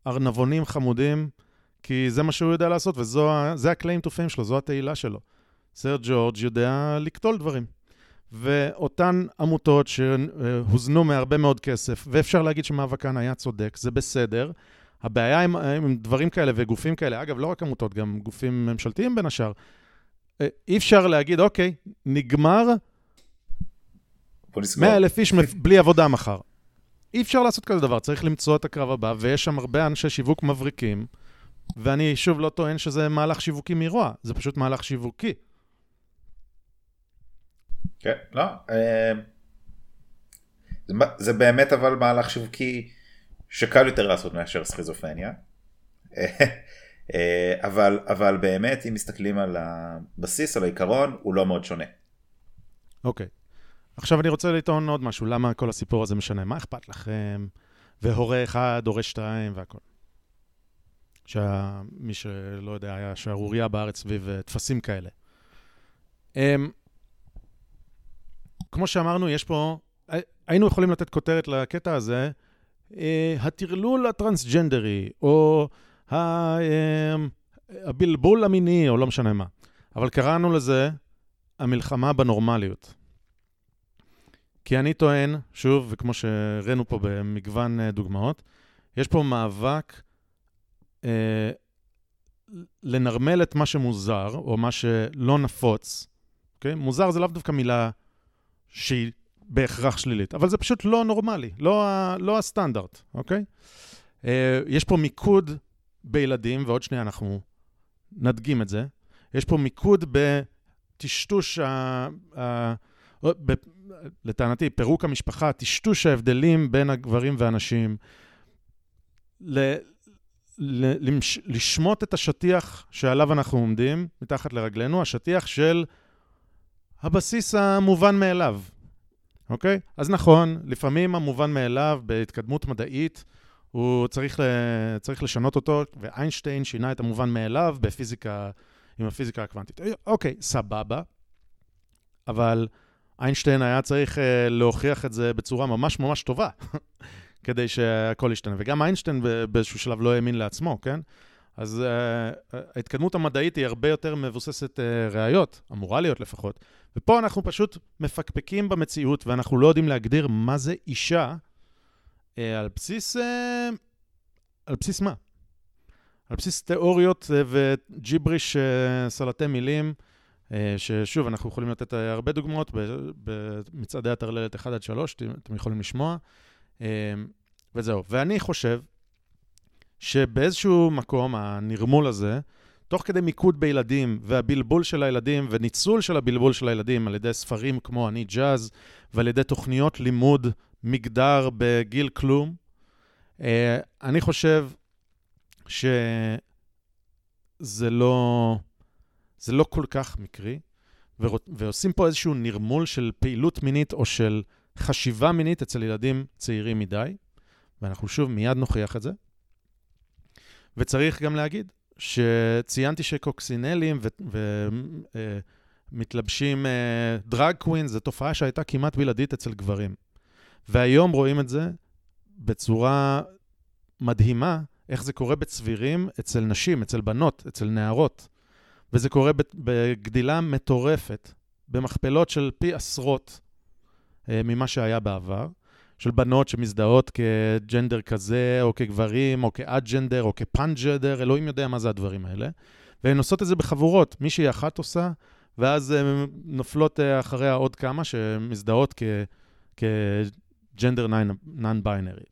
ארנבונים חמודים, כי זה מה שהוא יודע לעשות, וזה ה-claim to fame שלו, זו התהילה שלו. סר ג'ורג' יודע לקטול דברים. ואותן עמותות שהוזנו מהרבה מאוד כסף, ואפשר להגיד שמאבקן היה צודק, זה בסדר. הבעיה עם, עם דברים כאלה וגופים כאלה, אגב, לא רק עמותות, גם גופים ממשלתיים בין השאר, אה, אי אפשר להגיד, אוקיי, נגמר, בוא נסגור. 100 אלף איש בלי עבודה מחר. אי אפשר לעשות כזה דבר, צריך למצוא את הקרב הבא, ויש שם הרבה אנשי שיווק מבריקים, ואני שוב לא טוען שזה מהלך שיווקי מרוע, זה פשוט מהלך שיווקי. כן, לא. אה, זה, באמת אבל מהלך שיווקי שקל יותר לעשות מאשר סכיזופרניה. אה, אה, אבל, אבל באמת, אם מסתכלים על הבסיס, על העיקרון, הוא לא מאוד שונה. אוקיי. עכשיו אני רוצה לטעון עוד משהו, למה כל הסיפור הזה משנה? מה אכפת לכם? והורה אחד, הורה שתיים והכל. שמי שלא יודע, היה שערורייה בארץ סביב טפסים כאלה. כמו שאמרנו, יש פה, הי- היינו יכולים לתת כותרת לקטע הזה, אה, הטרלול הטרנסג'נדרי, או אמ, הבלבול המיני, או לא משנה מה. אבל קראנו לזה המלחמה בנורמליות. כי אני טוען, שוב, וכמו שהראינו פה במגוון אה, דוגמאות, יש פה מאבק אה, לנרמל את מה שמוזר, או מה שלא נפוץ. אוקיי? מוזר זה לאו דווקא מילה שהיא בהכרח שלילית, אבל זה פשוט לא נורמלי, לא, לא הסטנדרט, אוקיי? אה, יש פה מיקוד בילדים, ועוד שנייה אנחנו נדגים את זה. יש פה מיקוד בטשטוש ה... ה ב, לטענתי, פירוק המשפחה, טשטוש ההבדלים בין הגברים והנשים, ל, ל, למש, לשמוט את השטיח שעליו אנחנו עומדים, מתחת לרגלינו, השטיח של הבסיס המובן מאליו, אוקיי? אז נכון, לפעמים המובן מאליו בהתקדמות מדעית, הוא צריך, ל, צריך לשנות אותו, ואיינשטיין שינה את המובן מאליו בפיזיקה, עם הפיזיקה הקוונטית. אוקיי, סבבה, אבל איינשטיין היה צריך uh, להוכיח את זה בצורה ממש ממש טובה, כדי שהכל ישתנה. וגם איינשטיין באיזשהו שלב לא האמין לעצמו, כן? אז uh, ההתקדמות המדעית היא הרבה יותר מבוססת uh, ראיות, אמורה להיות לפחות. ופה אנחנו פשוט מפקפקים במציאות, ואנחנו לא יודעים להגדיר מה זה אישה uh, על בסיס... Uh, על בסיס מה? על בסיס תיאוריות uh, וג'יבריש סלטי מילים. ששוב, אנחנו יכולים לתת הרבה דוגמאות במצעדי הטרללת 1 עד 3, אתם יכולים לשמוע, וזהו. ואני חושב שבאיזשהו מקום, הנרמול הזה, תוך כדי מיקוד בילדים והבלבול של הילדים וניצול של הבלבול של הילדים על ידי ספרים כמו אני ג'אז ועל ידי תוכניות לימוד מגדר בגיל כלום, אני חושב שזה לא... זה לא כל כך מקרי, ועושים פה איזשהו נרמול של פעילות מינית או של חשיבה מינית אצל ילדים צעירים מדי, ואנחנו שוב מיד נוכיח את זה. וצריך גם להגיד שציינתי שקוקסינלים ומתלבשים דרג קווין, זו תופעה שהייתה כמעט בלעדית אצל גברים. והיום רואים את זה בצורה מדהימה, איך זה קורה בצבירים אצל נשים, אצל בנות, אצל נערות. וזה קורה בגדילה מטורפת, במכפלות של פי עשרות ממה שהיה בעבר, של בנות שמזדהות כג'נדר כזה, או כגברים, או כאג'נדר, או כפאנג'דר, אלוהים יודע מה זה הדברים האלה. והן עושות את זה בחבורות, מישהי אחת עושה, ואז נופלות אחריה עוד כמה שמזדהות כג'נדר נון-ביינרי.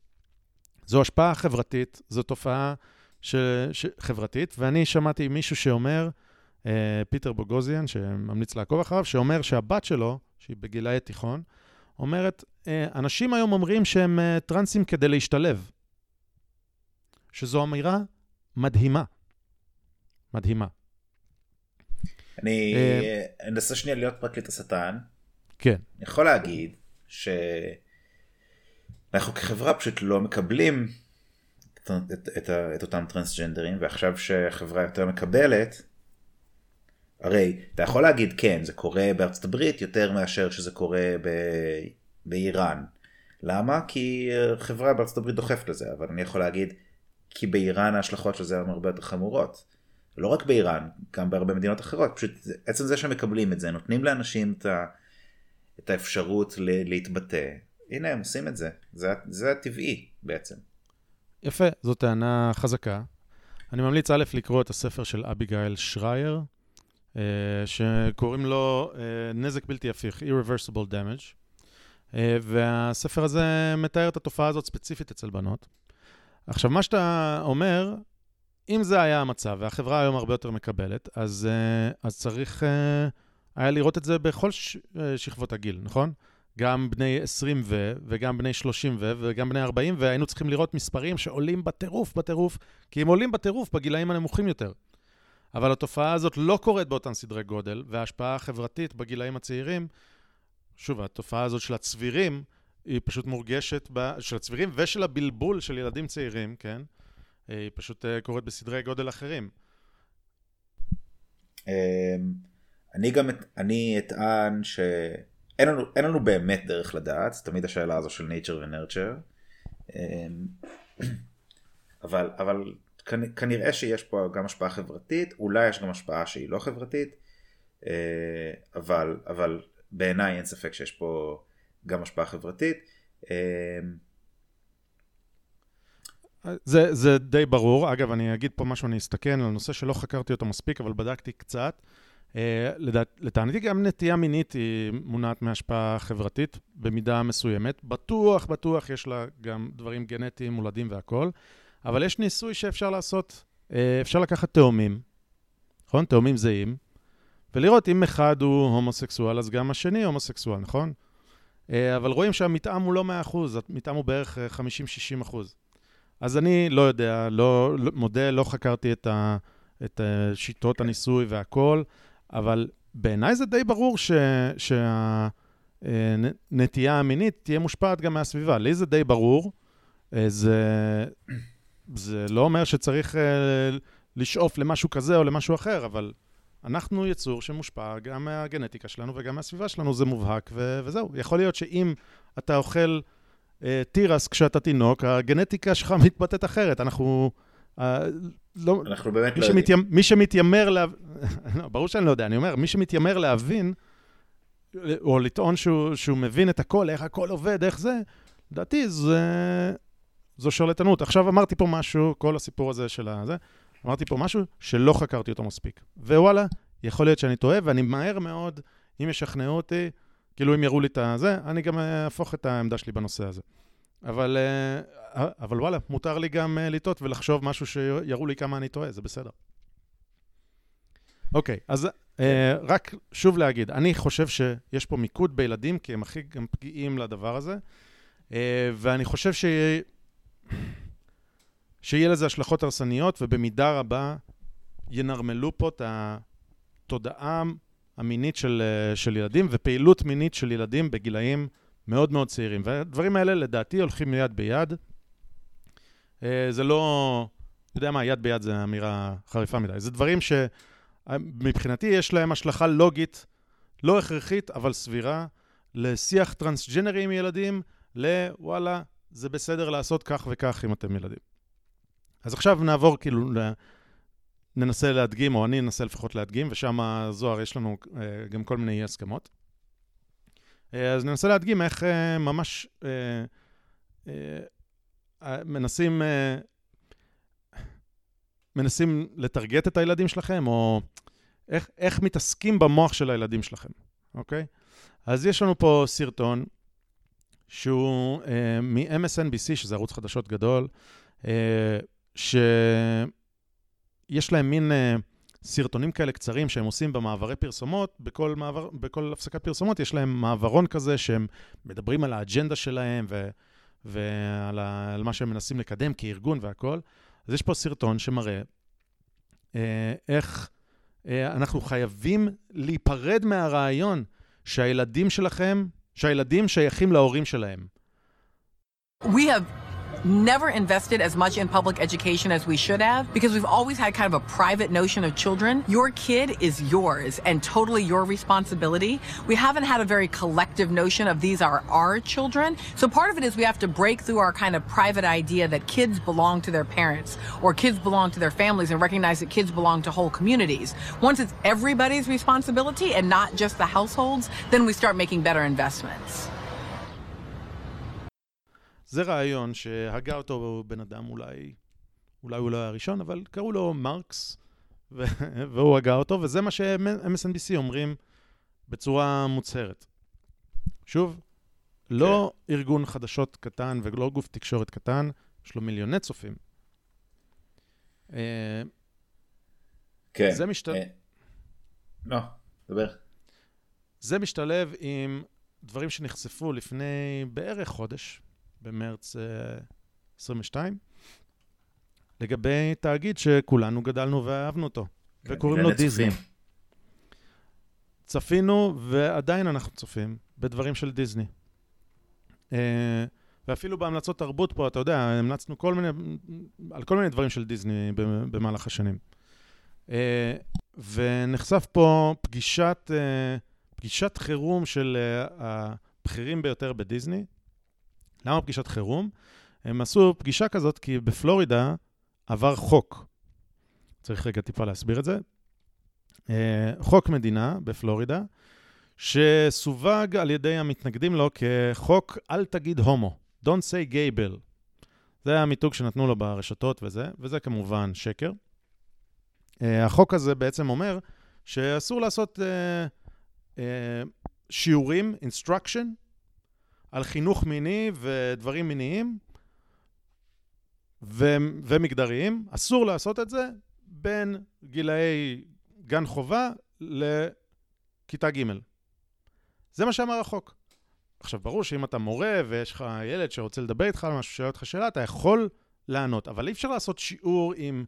זו השפעה חברתית, זו תופעה ש... ש... חברתית, ואני שמעתי מישהו שאומר, פיטר בוגוזיאן, שממליץ לעקוב אחריו, שאומר שהבת שלו, שהיא בגילאי תיכון, אומרת, אנשים היום אומרים שהם טרנסים כדי להשתלב. שזו אמירה מדהימה. מדהימה. אני אנסה שנייה להיות פרקליט השטן. כן. אני יכול להגיד שאנחנו כחברה פשוט לא מקבלים את, את, את, את אותם טרנסג'נדרים, ועכשיו שהחברה יותר מקבלת, הרי אתה יכול להגיד כן, זה קורה בארצות הברית יותר מאשר שזה קורה ב... באיראן. למה? כי חברה בארצות הברית דוחפת לזה, אבל אני יכול להגיד כי באיראן ההשלכות של זה הן הרבה יותר חמורות. לא רק באיראן, גם בהרבה מדינות אחרות, פשוט עצם זה שמקבלים את זה, נותנים לאנשים את, ה... את האפשרות ל... להתבטא. הנה הם עושים את זה, זה, זה הטבעי בעצם. יפה, זו טענה חזקה. אני ממליץ א' לקרוא את הספר של אביגיל שרייר, שקוראים לו נזק בלתי הפיך, Irreversible Damage. אה, והספר הזה מתאר את התופעה הזאת ספציפית אצל בנות. עכשיו, מה שאתה אומר, אם זה היה המצב, והחברה היום הרבה יותר מקבלת, אז, אה, אז צריך אה, היה לראות את זה בכל אה, שכבות הגיל, נכון? גם בני 20 ו, וגם בני 30 ו, וגם בני 40, והיינו צריכים לראות מספרים שעולים בטירוף, בטירוף, כי הם עולים בטירוף בגילאים הנמוכים יותר. אבל התופעה הזאת לא קורית באותם סדרי גודל, וההשפעה החברתית בגילאים הצעירים, שוב, התופעה הזאת של הצבירים, היא פשוט מורגשת, ב, של הצבירים ושל הבלבול של ילדים צעירים, כן? היא פשוט אה, קורית בסדרי גודל אחרים. אמ, אני גם, אני אטען שאין לנו, לנו באמת דרך לדעת, זה תמיד השאלה הזו של nature ו-nurture. אמ, אבל, אבל כנראה שיש פה גם השפעה חברתית, אולי יש גם השפעה שהיא לא חברתית, אה, אבל, אבל בעיניי אין ספק שיש פה גם השפעה חברתית. אמ, זה, זה די ברור. אגב, אני אגיד פה משהו, אני אסתכן על נושא שלא חקרתי אותו מספיק, אבל בדקתי קצת. אה, לדעת, לטענתי גם נטייה מינית היא מונעת מהשפעה חברתית במידה מסוימת. בטוח, בטוח יש לה גם דברים גנטיים, מולדים והכול, אבל יש ניסוי שאפשר לעשות. אה, אפשר לקחת תאומים, נכון? תאומים זהים, ולראות אם אחד הוא הומוסקסואל, אז גם השני הומוסקסואל, נכון? אה, אבל רואים שהמתאם הוא לא 100%, המתאם הוא בערך אה, 50-60%. אז אני לא יודע, לא, לא, מודה, לא חקרתי את, ה, את אה, שיטות הניסוי והכל, אבל בעיניי זה די ברור שהנטייה המינית תהיה מושפעת גם מהסביבה. לי זה די ברור. אה, זה, זה לא אומר שצריך אה, לשאוף למשהו כזה או למשהו אחר, אבל אנחנו יצור שמושפע גם מהגנטיקה שלנו וגם מהסביבה שלנו, זה מובהק, ו- וזהו. יכול להיות שאם אתה אוכל אה, תירס כשאתה תינוק, הגנטיקה שלך מתבטאת אחרת. אנחנו... אה, לא, אנחנו באמת לא יודעים. שמתיימ, מי שמתיימר לה... לא, ברור שאני לא יודע, אני אומר, מי שמתיימר להבין, או לטעון שהוא, שהוא מבין את הכל, איך הכל עובד, איך זה, לדעתי זה... זו שרלטנות. עכשיו אמרתי פה משהו, כל הסיפור הזה של הזה, אמרתי פה משהו שלא חקרתי אותו מספיק. ווואלה, יכול להיות שאני טועה, ואני מהר מאוד, אם ישכנעו אותי, כאילו אם יראו לי את הזה, אני גם אה, אהפוך את העמדה שלי בנושא הזה. אבל, אה, אבל וואלה, מותר לי גם אה, לטעות ולחשוב משהו שיראו לי כמה אני טועה, זה בסדר. אוקיי, אז אה, רק שוב להגיד, אני חושב שיש פה מיקוד בילדים, כי הם הכי גם פגיעים לדבר הזה, אה, ואני חושב ש... שיהיה לזה השלכות הרסניות, ובמידה רבה ינרמלו פה את התודעה המינית של, אה, של ילדים ופעילות מינית של ילדים בגילאים מאוד מאוד צעירים. והדברים האלה לדעתי הולכים יד ביד. אה, זה לא, אתה יודע מה, יד ביד זה אמירה חריפה מדי. זה דברים שמבחינתי יש להם השלכה לוגית, לא הכרחית, אבל סבירה, לשיח טרנסג'נרי עם ילדים, לוואלה, זה בסדר לעשות כך וכך אם אתם ילדים. אז עכשיו נעבור כאילו, ננסה להדגים, או אני אנסה לפחות להדגים, ושם זוהר יש לנו אה, גם כל מיני אי הסכמות. אה, אז ננסה להדגים איך אה, ממש מנסים, מנסים לטרגט את הילדים שלכם, או איך, איך מתעסקים במוח של הילדים שלכם, אוקיי? אז יש לנו פה סרטון שהוא אה, מ-MSNBC, שזה ערוץ חדשות גדול, אה, שיש להם מין אה, סרטונים כאלה קצרים שהם עושים במעברי פרסומות, בכל, מעבר, בכל הפסקת פרסומות יש להם מעברון כזה שהם מדברים על האג'נדה שלהם ו, ועל ה, על מה שהם מנסים לקדם כארגון והכול. אז יש פה סרטון שמראה אה, איך אה, אנחנו חייבים להיפרד מהרעיון שהילדים שלכם, שהילדים שייכים להורים שלהם. We have never invested as much in public education as we should have because we've always had kind of a private notion of children. Your kid is yours and totally your responsibility. We haven't had a very collective notion of these are our children. So part of it is we have to break through our kind of private idea that kids belong to their parents or kids belong to their families and recognize that kids belong to whole communities. Once it's everybody's responsibility and not just the households, then we start making better investments. זה רעיון שהגה אותו בן אדם אולי, אולי הוא לא היה הראשון, אבל קראו לו מרקס, והוא הגה אותו, וזה מה ש-MSNBC אומרים בצורה מוצהרת. שוב, לא ארגון חדשות קטן ולא גוף תקשורת קטן, יש לו מיליוני צופים. אה, כן. זה משת- אה, לא, דבר. זה משתלב עם דברים שנחשפו לפני בערך חודש, במרץ אה, 22, לגבי תאגיד שכולנו גדלנו ואהבנו אותו, וקוראים לו דיסני. צפינו, ועדיין אנחנו צופים, בדברים של דיסני. אה, ואפילו בהמלצות תרבות פה, אתה יודע, המלצנו כל מיני, על כל מיני דברים של דיסני במהלך השנים. אה, ונחשף פה פגישת, אה, פגישת חירום של אה, הבכירים ביותר בדיסני. למה פגישת חירום? הם עשו פגישה כזאת כי בפלורידה עבר חוק. צריך רגע טיפה להסביר את זה. אה, חוק מדינה בפלורידה, שסווג על ידי המתנגדים לו כחוק אל תגיד הומו, Don't say bill. זה המיתוג שנתנו לו ברשתות וזה, וזה כמובן שקר. Uh, החוק הזה בעצם אומר שאסור לעשות uh, שיעורים, instruction, על חינוך מיני ודברים מיניים ו- ומגדריים. אסור לעשות את זה בין גילאי גן חובה לכיתה ג'. זה מה שאמר החוק. עכשיו, ברור שאם אתה מורה ויש לך ילד שרוצה לדבר איתך על משהו, שואל אותך שאלה, אתה יכול לענות, אבל אי אפשר לעשות שיעור עם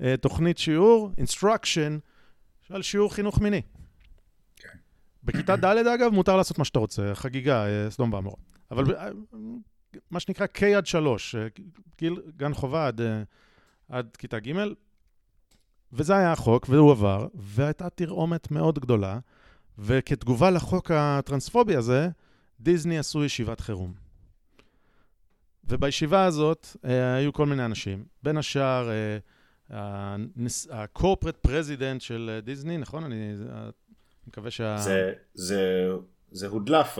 uh, תוכנית שיעור, instruction, על שיעור חינוך מיני. בכיתה ד', אגב, מותר לעשות מה שאתה רוצה, חגיגה, אה, סדום ועמורה. אבל אה, מה שנקרא K עד 3, גיל גן חובה עד, אה, עד כיתה ג', וזה היה החוק, והוא עבר, והייתה תרעומת מאוד גדולה, וכתגובה לחוק הטרנספובי הזה, דיסני עשו ישיבת חירום. ובישיבה הזאת אה, היו כל מיני אנשים, בין השאר אה, ה-corporate president של אה, דיסני, נכון? אני אה, מקווה שה... זה, זה, זה הודלף.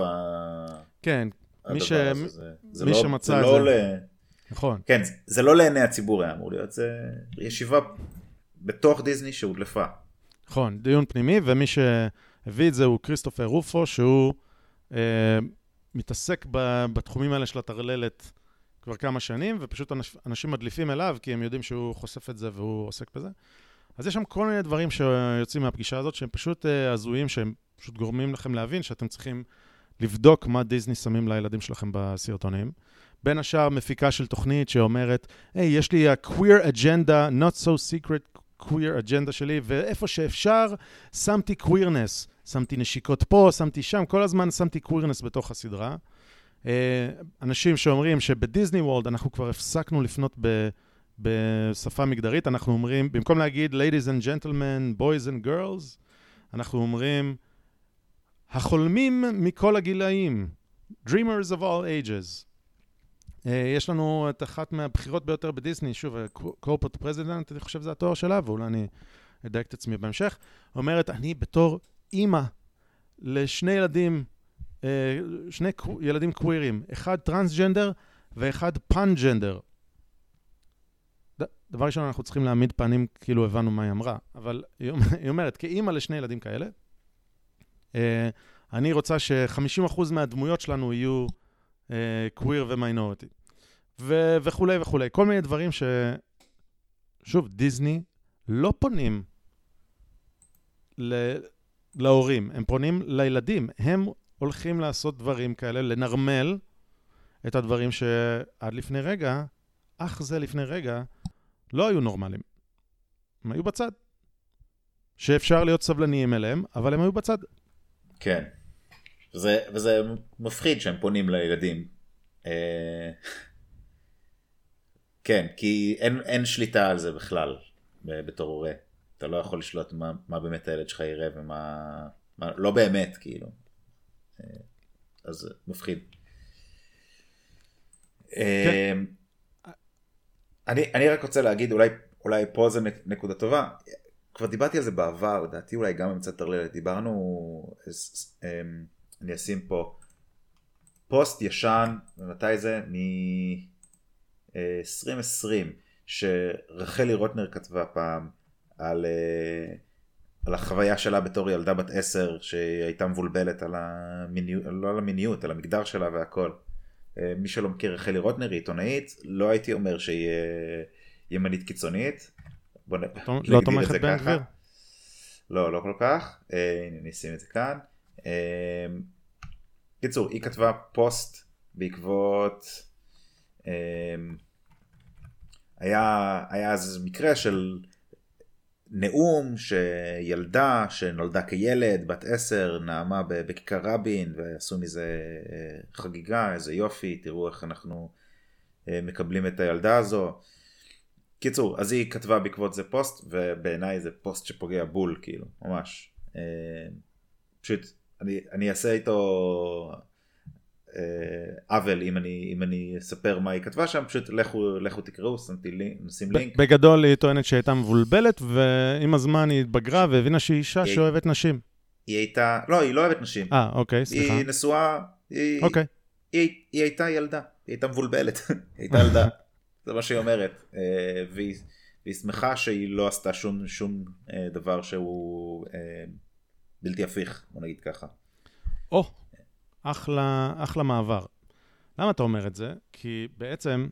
כן, מי, ש... הדבר הזה, זה, זה מי לא, שמצא זה לא זה. ל... נכון. כן, זה לא לעיני הציבור היה אמור להיות, זה ישיבה בתוך דיסני שהודלפה. נכון, דיון פנימי, ומי שהביא את זה הוא כריסטופר רופו, שהוא אה, מתעסק ב, בתחומים האלה של הטרללת כבר כמה שנים, ופשוט אנש, אנשים מדליפים אליו, כי הם יודעים שהוא חושף את זה והוא עוסק בזה. אז יש שם כל מיני דברים שיוצאים מהפגישה הזאת, שהם פשוט אה, הזויים, שהם פשוט גורמים לכם להבין שאתם צריכים לבדוק מה דיסני שמים לילדים שלכם בסרטונים. בין השאר מפיקה של תוכנית שאומרת, היי, hey, יש לי ה-queer agenda, not so secret queer agenda שלי, ואיפה שאפשר, שמתי queerness. שמתי נשיקות פה, שמתי שם, כל הזמן שמתי queerness בתוך הסדרה. אה, אנשים שאומרים שבדיסני וולד אנחנו כבר הפסקנו לפנות ב, בשפה מגדרית, אנחנו אומרים, במקום להגיד ladies and gentlemen, boys and girls, אנחנו אומרים, החולמים מכל הגילאים, dreamers of all ages. Uh, יש לנו את אחת מהבחירות ביותר בדיסני, שוב, corporate president, אני חושב שזה התואר שלה, ואולי אני אדייק את עצמי בהמשך, אומרת, אני בתור אימא לשני ילדים, uh, שני ילדים קווירים, אחד טרנסג'נדר ואחד פאנג'נדר. דבר ראשון, אנחנו צריכים להעמיד פנים כאילו הבנו מה היא אמרה, אבל היא אומרת, כאימא לשני ילדים כאלה, uh, אני רוצה ש-50% מהדמויות שלנו יהיו קוויר ומיינורטי. וכולי וכולי. כל מיני דברים ש... שוב, דיסני לא פונים ל... להורים, הם פונים לילדים. הם הולכים לעשות דברים כאלה, לנרמל את הדברים שעד לפני רגע, אך זה לפני רגע, לא היו נורמליים. הם היו בצד. שאפשר להיות סבלניים אליהם, אבל הם היו בצד. כן. וזה, וזה מפחיד שהם פונים לילדים. אה, כן, כי אין, אין שליטה על זה בכלל בתור הורה. אתה לא יכול לשלוט מה, מה באמת הילד שלך יראה ומה... מה, לא באמת, כאילו. אה, אז מפחיד. כן. אני, אני רק רוצה להגיד, אולי, אולי פה זה נקודה טובה. כבר דיברתי על זה בעבר, לדעתי אולי גם במצד טרללת. דיברנו... אני אשים פה פוסט ישן, ומתי זה? מ-2020, שרחלי רוטנר כתבה פעם על, על החוויה שלה בתור ילדה בת עשר שהיא הייתה מבולבלת על המיניות, לא על המיניות, על המגדר שלה והכל. אה, מי שלא מכיר רחלי רוטנר היא עיתונאית, לא הייתי אומר שהיא אה, ימנית קיצונית. בוא לא תומכת זה בן ככה. גביר? לא, לא כל כך. אה, הנה, אני אשים את זה כאן. קיצור, היא כתבה פוסט בעקבות... היה, היה אז מקרה של נאום שילדה שנולדה כילד, בת עשר, נאמה ב- בכיכר רבין ועשו מזה אה, חגיגה, איזה יופי, תראו איך אנחנו אה, מקבלים את הילדה הזו. קיצור, אז היא כתבה בעקבות זה פוסט, ובעיניי זה פוסט שפוגע בול, כאילו, ממש. אה, פשוט, אני, אני אעשה איתו עוול אם אני, אם אני אספר מה היא כתבה שם, פשוט לכו, לכו תקראו, שמתי לינק, נשים לינק. בגדול היא טוענת שהיא הייתה מבולבלת, ועם הזמן היא התבגרה והבינה שהיא אישה היא- שאוהבת נשים. היא הייתה, לא, היא לא אוהבת נשים. אה, אוקיי, סליחה. היא נשואה, היא, אוקיי. היא, היא הייתה ילדה, היא הייתה מבולבלת, היא הייתה ילדה, זה מה שהיא אומרת, אה, והיא, והיא שמחה שהיא לא עשתה שום, שום אה, דבר שהוא אה, בלתי הפיך, בוא נגיד ככה. או, אחלה, אחלה מעבר. למה אתה אומר את זה? כי בעצם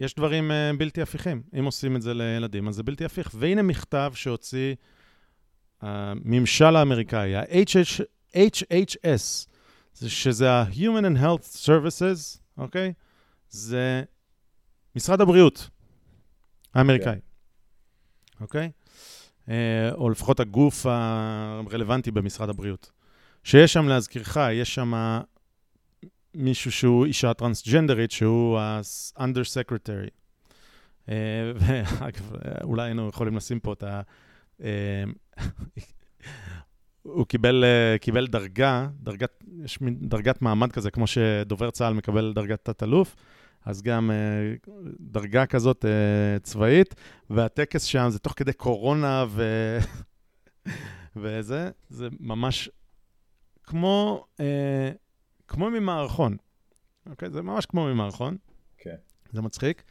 יש דברים אה, בלתי הפיכים. אם עושים את זה לילדים, אז זה בלתי הפיך. והנה מכתב שהוציא הממשל האמריקאי, ה-HH, HHS, זה- שזה ה-Human and Health Services, אוקיי? זה משרד הבריאות האמריקאי, אוקיי? אה, או לפחות הגוף הרלוונטי במשרד הבריאות. שיש שם, להזכירך, יש שם מישהו שהוא אישה טרנסג'נדרית, שהוא ה-under secretary. אה, ואגב, אולי היינו יכולים לשים פה את ה... אה, הוא קיבל, אה, קיבל דרגה, דרגת, יש מין דרגת מעמד כזה, כמו שדובר צה"ל מקבל דרגת תת-אלוף, אז גם דרגה כזאת צבאית, והטקס שם זה תוך כדי קורונה ו... וזה, זה ממש כמו, אה, כמו ממערכון. אוקיי? זה ממש כמו ממערכון. כן. זה מצחיק.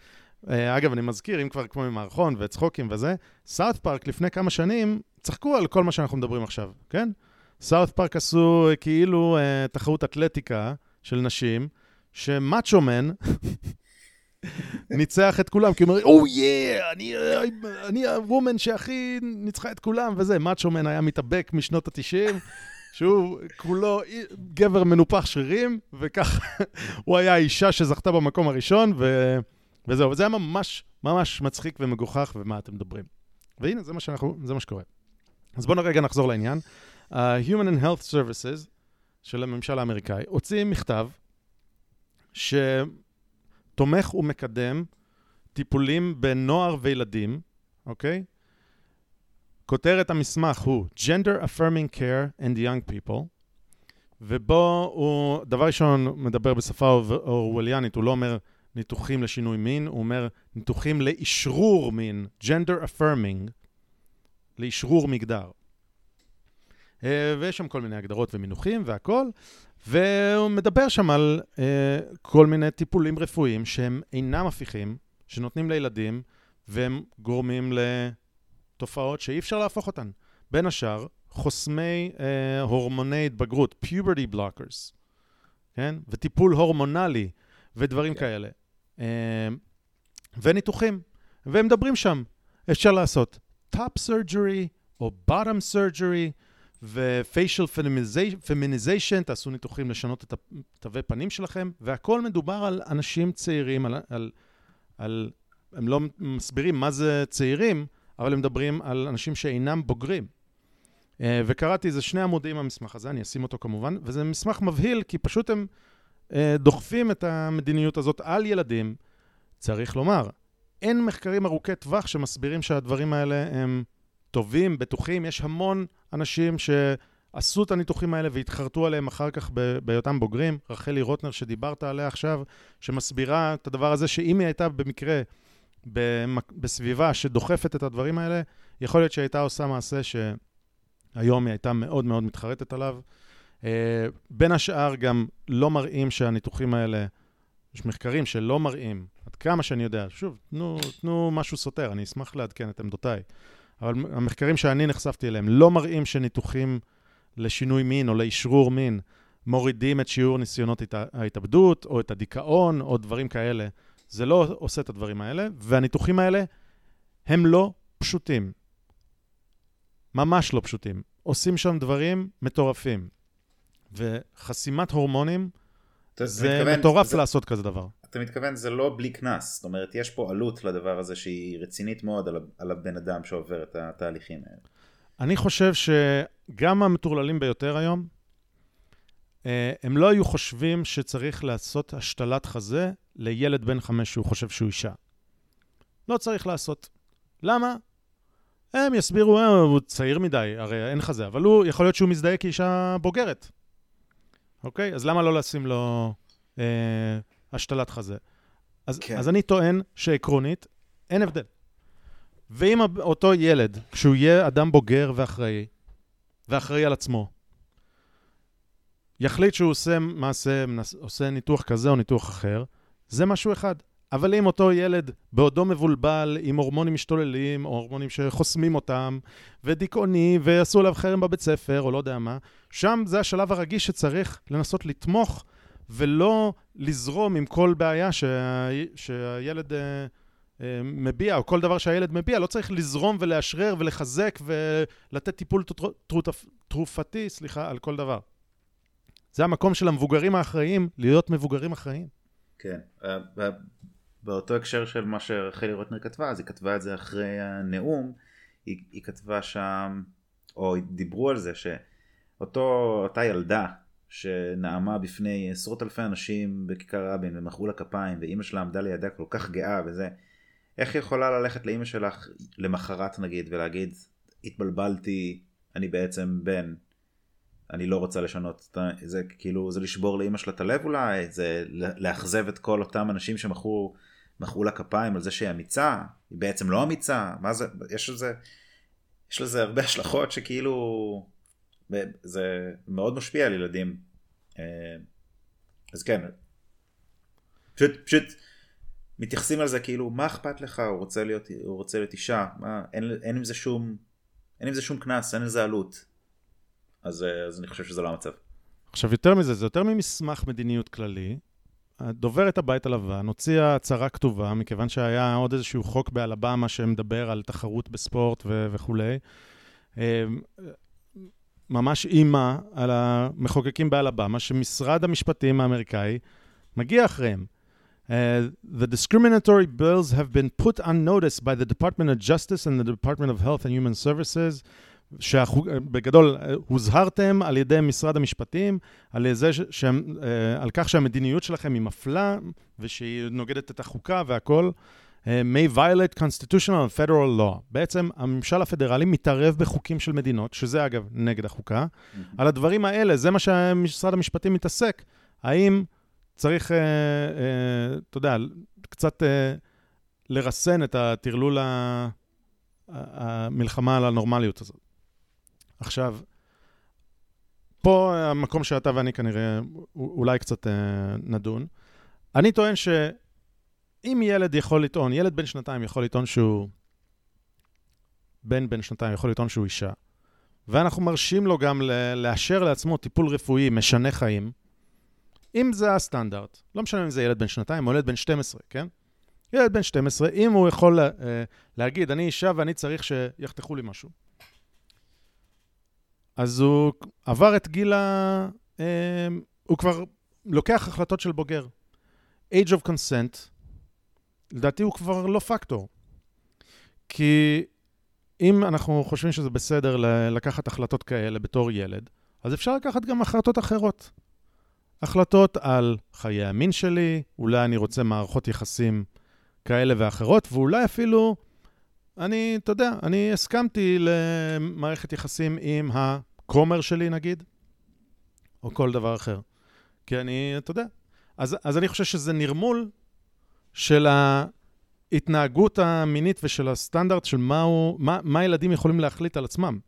אה, אגב, אני מזכיר, אם כבר כמו ממערכון וצחוקים וזה, סאוט פארק לפני כמה שנים צחקו על כל מה שאנחנו מדברים עכשיו, כן? סאוט פארק עשו אה, כאילו אה, תחרות אתלטיקה של נשים, שמאצ'ו מן ניצח את כולם, כי הוא אומר, או יא, אני, אני הוומן שהכי ניצחה את כולם, וזה, מאצ'ו מן היה מתאבק משנות ה-90, שהוא כולו גבר מנופח שרירים, וככה הוא היה האישה שזכתה במקום הראשון, ו... וזהו, וזה היה ממש ממש מצחיק ומגוחך, ומה אתם מדברים. והנה, זה מה, שאנחנו, זה מה שקורה. אז בואו רגע נחזור לעניין. ה-Human and Health Services של הממשל האמריקאי הוציא מכתב שתומך ומקדם טיפולים בנוער וילדים, אוקיי? כותרת המסמך הוא Gender Affirming Care and Young People, ובו הוא, דבר ראשון, מדבר בשפה אור- אורווליאנית, הוא לא אומר ניתוחים לשינוי מין, הוא אומר ניתוחים לאשרור מין, gender affirming, לאשרור מגדר. אה, ויש שם כל מיני הגדרות ומינוחים והכל, והוא מדבר שם על אה, כל מיני טיפולים רפואיים שהם אינם הפיכים, שנותנים לילדים, והם גורמים לתופעות שאי אפשר להפוך אותן. בין השאר, חוסמי אה, הורמוני התבגרות, puberty blockers, כן? וטיפול הורמונלי ודברים כאלה. אה, וניתוחים. והם מדברים שם, אפשר לעשות top surgery או bottom surgery ו-facial feminization- תעשו ניתוחים לשנות את התווי פנים שלכם, והכל מדובר על אנשים צעירים, על, על, על, הם לא מסבירים מה זה צעירים, אבל הם מדברים על אנשים שאינם בוגרים. אה, וקראתי איזה שני עמודים במסמך הזה, אני אשים אותו כמובן, וזה מסמך מבהיל, כי פשוט הם אה, דוחפים את המדיניות הזאת על ילדים. צריך לומר, אין מחקרים ארוכי טווח שמסבירים שהדברים האלה הם טובים, בטוחים. יש המון אנשים שעשו את הניתוחים האלה והתחרטו עליהם אחר כך בהיותם בוגרים. רחלי רוטנר, שדיברת עליה עכשיו, שמסבירה את הדבר הזה, שאם היא הייתה במקרה במק- בסביבה שדוחפת את הדברים האלה, יכול להיות שהיא הייתה עושה מעשה שהיום היא הייתה מאוד מאוד מתחרטת עליו. אה, בין השאר גם לא מראים שהניתוחים האלה, יש מחקרים שלא מראים, עד כמה שאני יודע, שוב, תנו, תנו משהו סותר, אני אשמח לעדכן את עמדותיי, אבל המחקרים שאני נחשפתי אליהם לא מראים שניתוחים לשינוי מין או לאשרור מין מורידים את שיעור ניסיונות הת- ההתאבדות, או את הדיכאון, או דברים כאלה. זה לא עושה את הדברים האלה, והניתוחים האלה הם לא פשוטים. ממש לא פשוטים. עושים שם דברים מטורפים. וחסימת הורמונים, אתה זה מתכוון- מטורף זה- לעשות כזה דבר. אתה מתכוון זה לא בלי קנס, זאת אומרת יש פה עלות לדבר הזה שהיא רצינית מאוד על, על הבן אדם שעובר את התהליכים האלה. אני חושב שגם המטורללים ביותר היום, הם לא היו חושבים שצריך לעשות השתלת חזה לילד בן חמש שהוא חושב שהוא אישה. לא צריך לעשות. למה? הם יסבירו, אה, הוא צעיר מדי, הרי אין חזה, אבל הוא, יכול להיות שהוא מזדהה כאישה בוגרת. אוקיי? אז למה לא לשים לו אה, השתלת חזה? אז, כן. אז אני טוען שעקרונית, אין הבדל. ואם אותו ילד, כשהוא יהיה אדם בוגר ואחראי, ואחראי על עצמו, יחליט שהוא עושה מעשה, עושה ניתוח כזה או ניתוח אחר, זה משהו אחד. אבל אם אותו ילד בעודו מבולבל עם הורמונים משתוללים, או הורמונים שחוסמים אותם, ודיכאוני, ועשו עליו חרם בבית ספר, או לא יודע מה, שם זה השלב הרגיש שצריך לנסות לתמוך, ולא לזרום עם כל בעיה שה... שהילד... אה, אה, מביע, או כל דבר שהילד מביע, לא צריך לזרום ולאשרר ולחזק ולתת טיפול תרופתי, סליחה, על כל דבר. זה המקום של המבוגרים האחראיים, להיות מבוגרים אחראיים. כן. אה, באותו הקשר של מה שרחלי רוטנר כתבה, אז היא כתבה את זה אחרי הנאום, היא, היא כתבה שם, או דיברו על זה, שאותה ילדה שנאמה בפני עשרות אלפי אנשים בכיכר רבין ומחאו לה כפיים, ואימא שלה עמדה לידה כל כך גאה וזה, איך היא יכולה ללכת לאימא שלך למחרת נגיד ולהגיד, התבלבלתי, אני בעצם בן, אני לא רוצה לשנות, את זה כאילו, זה לשבור לאימא שלה את הלב אולי, זה לאכזב את כל אותם אנשים שמחאו מחאו לה כפיים על זה שהיא אמיצה, היא בעצם לא אמיצה, מה זה, יש לזה, יש לזה הרבה השלכות שכאילו, זה מאוד משפיע על ילדים. אה, אז כן, פשוט, פשוט מתייחסים על זה כאילו, מה אכפת לך, הוא רוצה להיות, הוא רוצה להיות אישה, מה, אין, אין עם זה שום, אין עם זה שום קנס, אין לזה עלות. אז, אה, אז אני חושב שזה לא המצב. עכשיו, יותר מזה, זה יותר ממסמך מדיניות כללי. דוברת הבית הלבן הוציאה הצהרה כתובה, מכיוון שהיה עוד איזשהו חוק באלבמה שמדבר על תחרות בספורט ו- וכולי. אה, ממש אימה על המחוקקים באלבמה, שמשרד המשפטים האמריקאי מגיע אחריהם. Uh, the discriminatory bills have been put on notice by the Department of Justice and the Department of Health and Human Services, שבגדול הוזהרתם על ידי משרד המשפטים, על, זה ש, ש, uh, על כך שהמדיניות שלכם היא מפלה ושהיא נוגדת את החוקה והכל. Uh, may violate constitutional and federal law. בעצם הממשל הפדרלי מתערב בחוקים של מדינות, שזה אגב נגד החוקה. Mm-hmm. על הדברים האלה, זה מה שמשרד המשפטים מתעסק. האם צריך, uh, אתה יודע, קצת uh, לרסן את הטרלול. המלחמה על הנורמליות הזאת. עכשיו, פה המקום שאתה ואני כנראה אולי קצת uh, נדון. אני טוען שאם ילד יכול לטעון, ילד בן שנתיים יכול לטעון שהוא... בן בן שנתיים יכול לטעון שהוא אישה, ואנחנו מרשים לו גם לאשר לעצמו טיפול רפואי משנה חיים, אם זה הסטנדרט, לא משנה אם זה ילד בן שנתיים או ילד בן 12, כן? ילד בן 12, אם הוא יכול uh, להגיד, אני אישה ואני צריך שיחתכו לי משהו, אז הוא עבר את גיל ה... Uh, הוא כבר לוקח החלטות של בוגר. age of consent, לדעתי הוא כבר לא פקטור. כי אם אנחנו חושבים שזה בסדר לקחת החלטות כאלה בתור ילד, אז אפשר לקחת גם החלטות אחרות. החלטות על חיי המין שלי, אולי אני רוצה מערכות יחסים כאלה ואחרות, ואולי אפילו, אני, אתה יודע, אני הסכמתי למערכת יחסים עם הכומר שלי, נגיד, או כל דבר אחר. כי אני, אתה יודע, אז, אז אני חושב שזה נרמול של ההתנהגות המינית ושל הסטנדרט של מה, הוא, מה, מה ילדים יכולים להחליט על עצמם,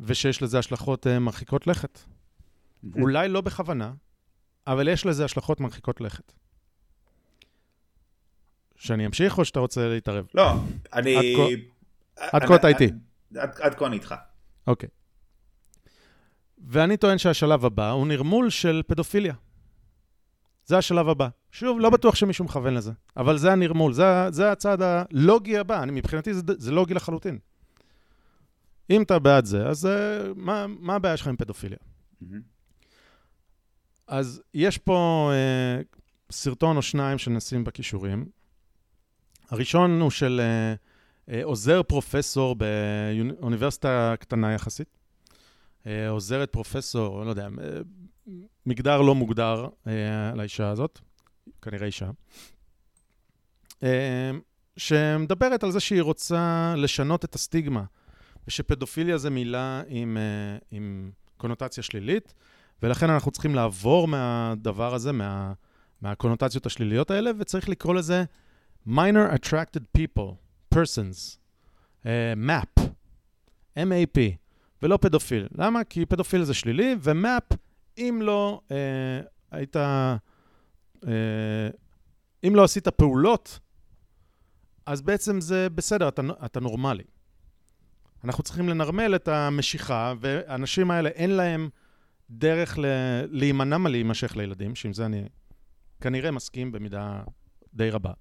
ושיש לזה השלכות מרחיקות לכת. אולי לא בכוונה, אבל יש לזה השלכות מרחיקות לכת. שאני אמשיך או שאתה רוצה להתערב? לא, אני... עד כה אתה איתי. עד כה אני איתך. אוקיי. ואני טוען שהשלב הבא הוא נרמול של פדופיליה. זה השלב הבא. שוב, לא בטוח שמישהו מכוון לזה, אבל זה הנרמול, זה, זה הצעד הלוגי הבא. אני, מבחינתי זה, זה לוגי לחלוטין. אם אתה בעד זה, אז uh, מה, מה הבעיה שלך עם פדופיליה? מהמם. אז יש פה uh, סרטון או שניים שנשים בכישורים. הראשון הוא של uh, uh, עוזר פרופסור באוניברסיטה קטנה יחסית. Uh, עוזרת פרופסור, לא יודע, מגדר לא מוגדר לאישה הזאת, כנראה אישה, שמדברת על זה שהיא רוצה לשנות את הסטיגמה, ושפדופיליה זה מילה עם, עם קונוטציה שלילית, ולכן אנחנו צריכים לעבור מהדבר הזה, מה, מהקונוטציות השליליות האלה, וצריך לקרוא לזה minor attracted people, persons, uh, map, MAP, ולא פדופיל. למה? כי פדופיל זה שלילי, ומאפ, אם לא uh, היית, uh, אם לא עשית פעולות, אז בעצם זה בסדר, אתה, אתה נורמלי. אנחנו צריכים לנרמל את המשיכה, והאנשים האלה אין להם דרך ל... להימנע מלהימשך לילדים, שעם זה אני כנראה מסכים במידה די רבה.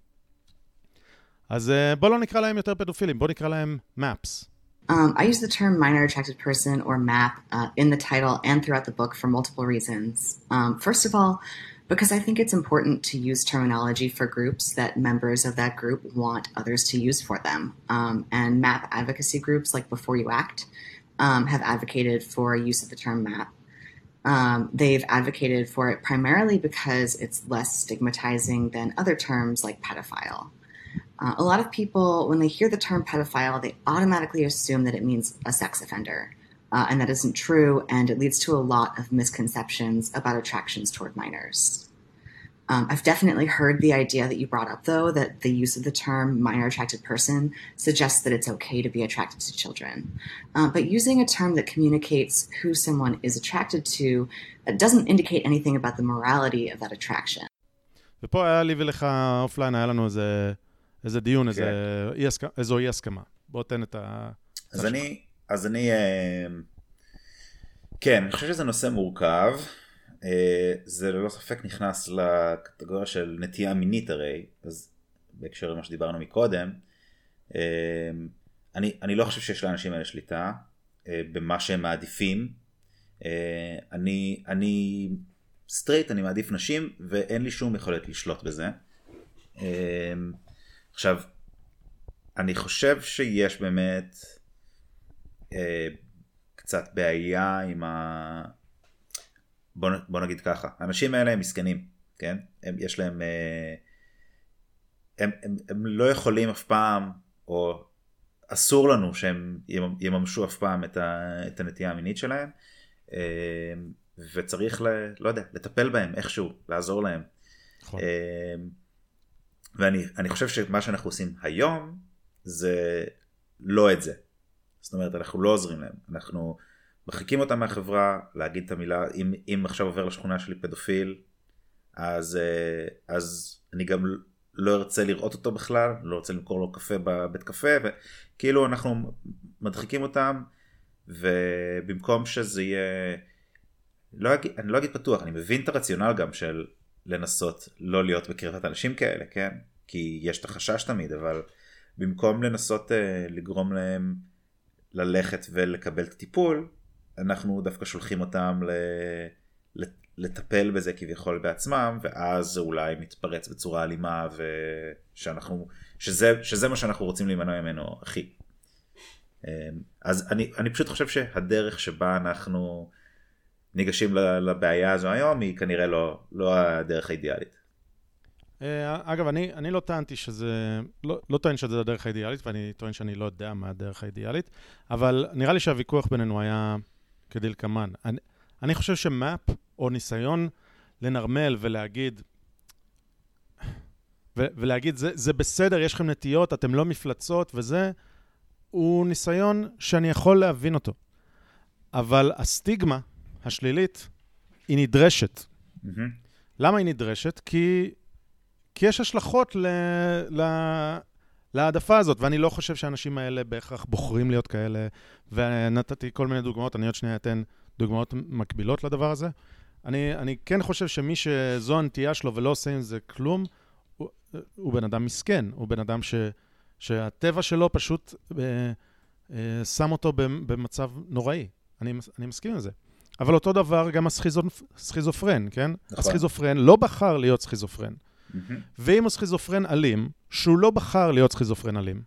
אז אה, בואו לא נקרא להם יותר פדופילים, בואו נקרא להם MAPS. Um, I use the term minor attracted person or MAP uh, in the title and throughout the book for multiple reasons. Um, first of all, because I think it's important to use terminology for groups that members of that group want others to use for them. Um, and MAP advocacy groups like Before You Act um, have advocated for use of the term MAP. Um, they've advocated for it primarily because it's less stigmatizing than other terms like pedophile. Uh, a lot of people, when they hear the term pedophile, they automatically assume that it means a sex offender. Uh, and that isn't true, and it leads to a lot of misconceptions about attractions toward minors. Um, I've definitely heard the idea that you brought up, though, that the use of the term minor attracted person suggests that it's okay to be attracted to children. Uh, but using a term that communicates who someone is attracted to uh, doesn't indicate anything about the morality of that attraction. ופה היה לי ולך אופליין, היה לנו איזה, איזה דיון, איזה אי הסכמה, איזו אי הסכמה. בוא תן את ה... אז אני, אז אני, אה, כן, אני חושב שזה נושא מורכב. אה, זה ללא ספק נכנס לקטגוריה של נטייה מינית הרי, אז בהקשר למה שדיברנו מקודם, אה, אני, אני לא חושב שיש לאנשים האלה שליטה במה שהם מעדיפים. אני, אני סטרייט, אני מעדיף נשים, ואין לי שום יכולת לשלוט בזה. עכשיו, אני חושב שיש באמת אה, קצת בעיה עם ה... בוא, בוא נגיד ככה, האנשים האלה הם מסכנים, כן? הם, יש להם... אה, הם, הם, הם לא יכולים אף פעם, או אסור לנו שהם ימ- יממשו אף פעם את, ה, את הנטייה המינית שלהם, אה, וצריך, ל, לא יודע, לטפל בהם איכשהו, לעזור להם. נכון. אה, ואני אני חושב שמה שאנחנו עושים היום זה לא את זה. זאת אומרת, אנחנו לא עוזרים להם, אנחנו מרחיקים אותם מהחברה, להגיד את המילה, אם, אם עכשיו עובר לשכונה שלי פדופיל, אז, אה, אז אני גם לא ארצה לראות אותו בכלל, לא ארצה למכור לו קפה בבית קפה, וכאילו אנחנו מדחיקים אותם, ובמקום שזה יהיה, לא אגיד, אני לא אגיד פתוח, אני מבין את הרציונל גם של לנסות לא להיות בקרבת אנשים כאלה, כן? כי יש את החשש תמיד, אבל במקום לנסות uh, לגרום להם ללכת ולקבל את הטיפול, אנחנו דווקא שולחים אותם ל... לטפל בזה כביכול בעצמם, ואז זה אולי מתפרץ בצורה אלימה, ושאנחנו, שזה, שזה מה שאנחנו רוצים להימנע ממנו הכי. אמ, אז אני, אני פשוט חושב שהדרך שבה אנחנו ניגשים לבעיה הזו היום היא כנראה לא, לא הדרך האידיאלית. אה, אגב, אני, אני לא טענתי שזה, לא, לא טוען שזה הדרך האידיאלית, ואני טוען שאני לא יודע מה הדרך האידיאלית, אבל נראה לי שהוויכוח בינינו היה כדלקמן. אני, אני חושב שמאפ, או ניסיון לנרמל ולהגיד, ו- ולהגיד, זה, זה בסדר, יש לכם נטיות, אתם לא מפלצות וזה, הוא ניסיון שאני יכול להבין אותו. אבל הסטיגמה השלילית, היא נדרשת. למה היא נדרשת? כי, כי יש השלכות ל, ל, להעדפה הזאת, ואני לא חושב שהאנשים האלה בהכרח בוחרים להיות כאלה, ונתתי כל מיני דוגמאות, אני עוד שנייה אתן דוגמאות מקבילות לדבר הזה. אני, אני כן חושב שמי שזו הנטייה שלו ולא עושה עם זה כלום, הוא, הוא בן אדם מסכן, הוא בן אדם ש, שהטבע שלו פשוט אה, אה, שם אותו במצב נוראי. אני, אני מסכים עם זה. אבל אותו דבר גם הסכיזופרן, כן? נכון. הסכיזופרן לא בחר להיות סכיזופרן. Mm-hmm. ואם הוא סכיזופרן אלים, שהוא לא בחר להיות סכיזופרן אלים,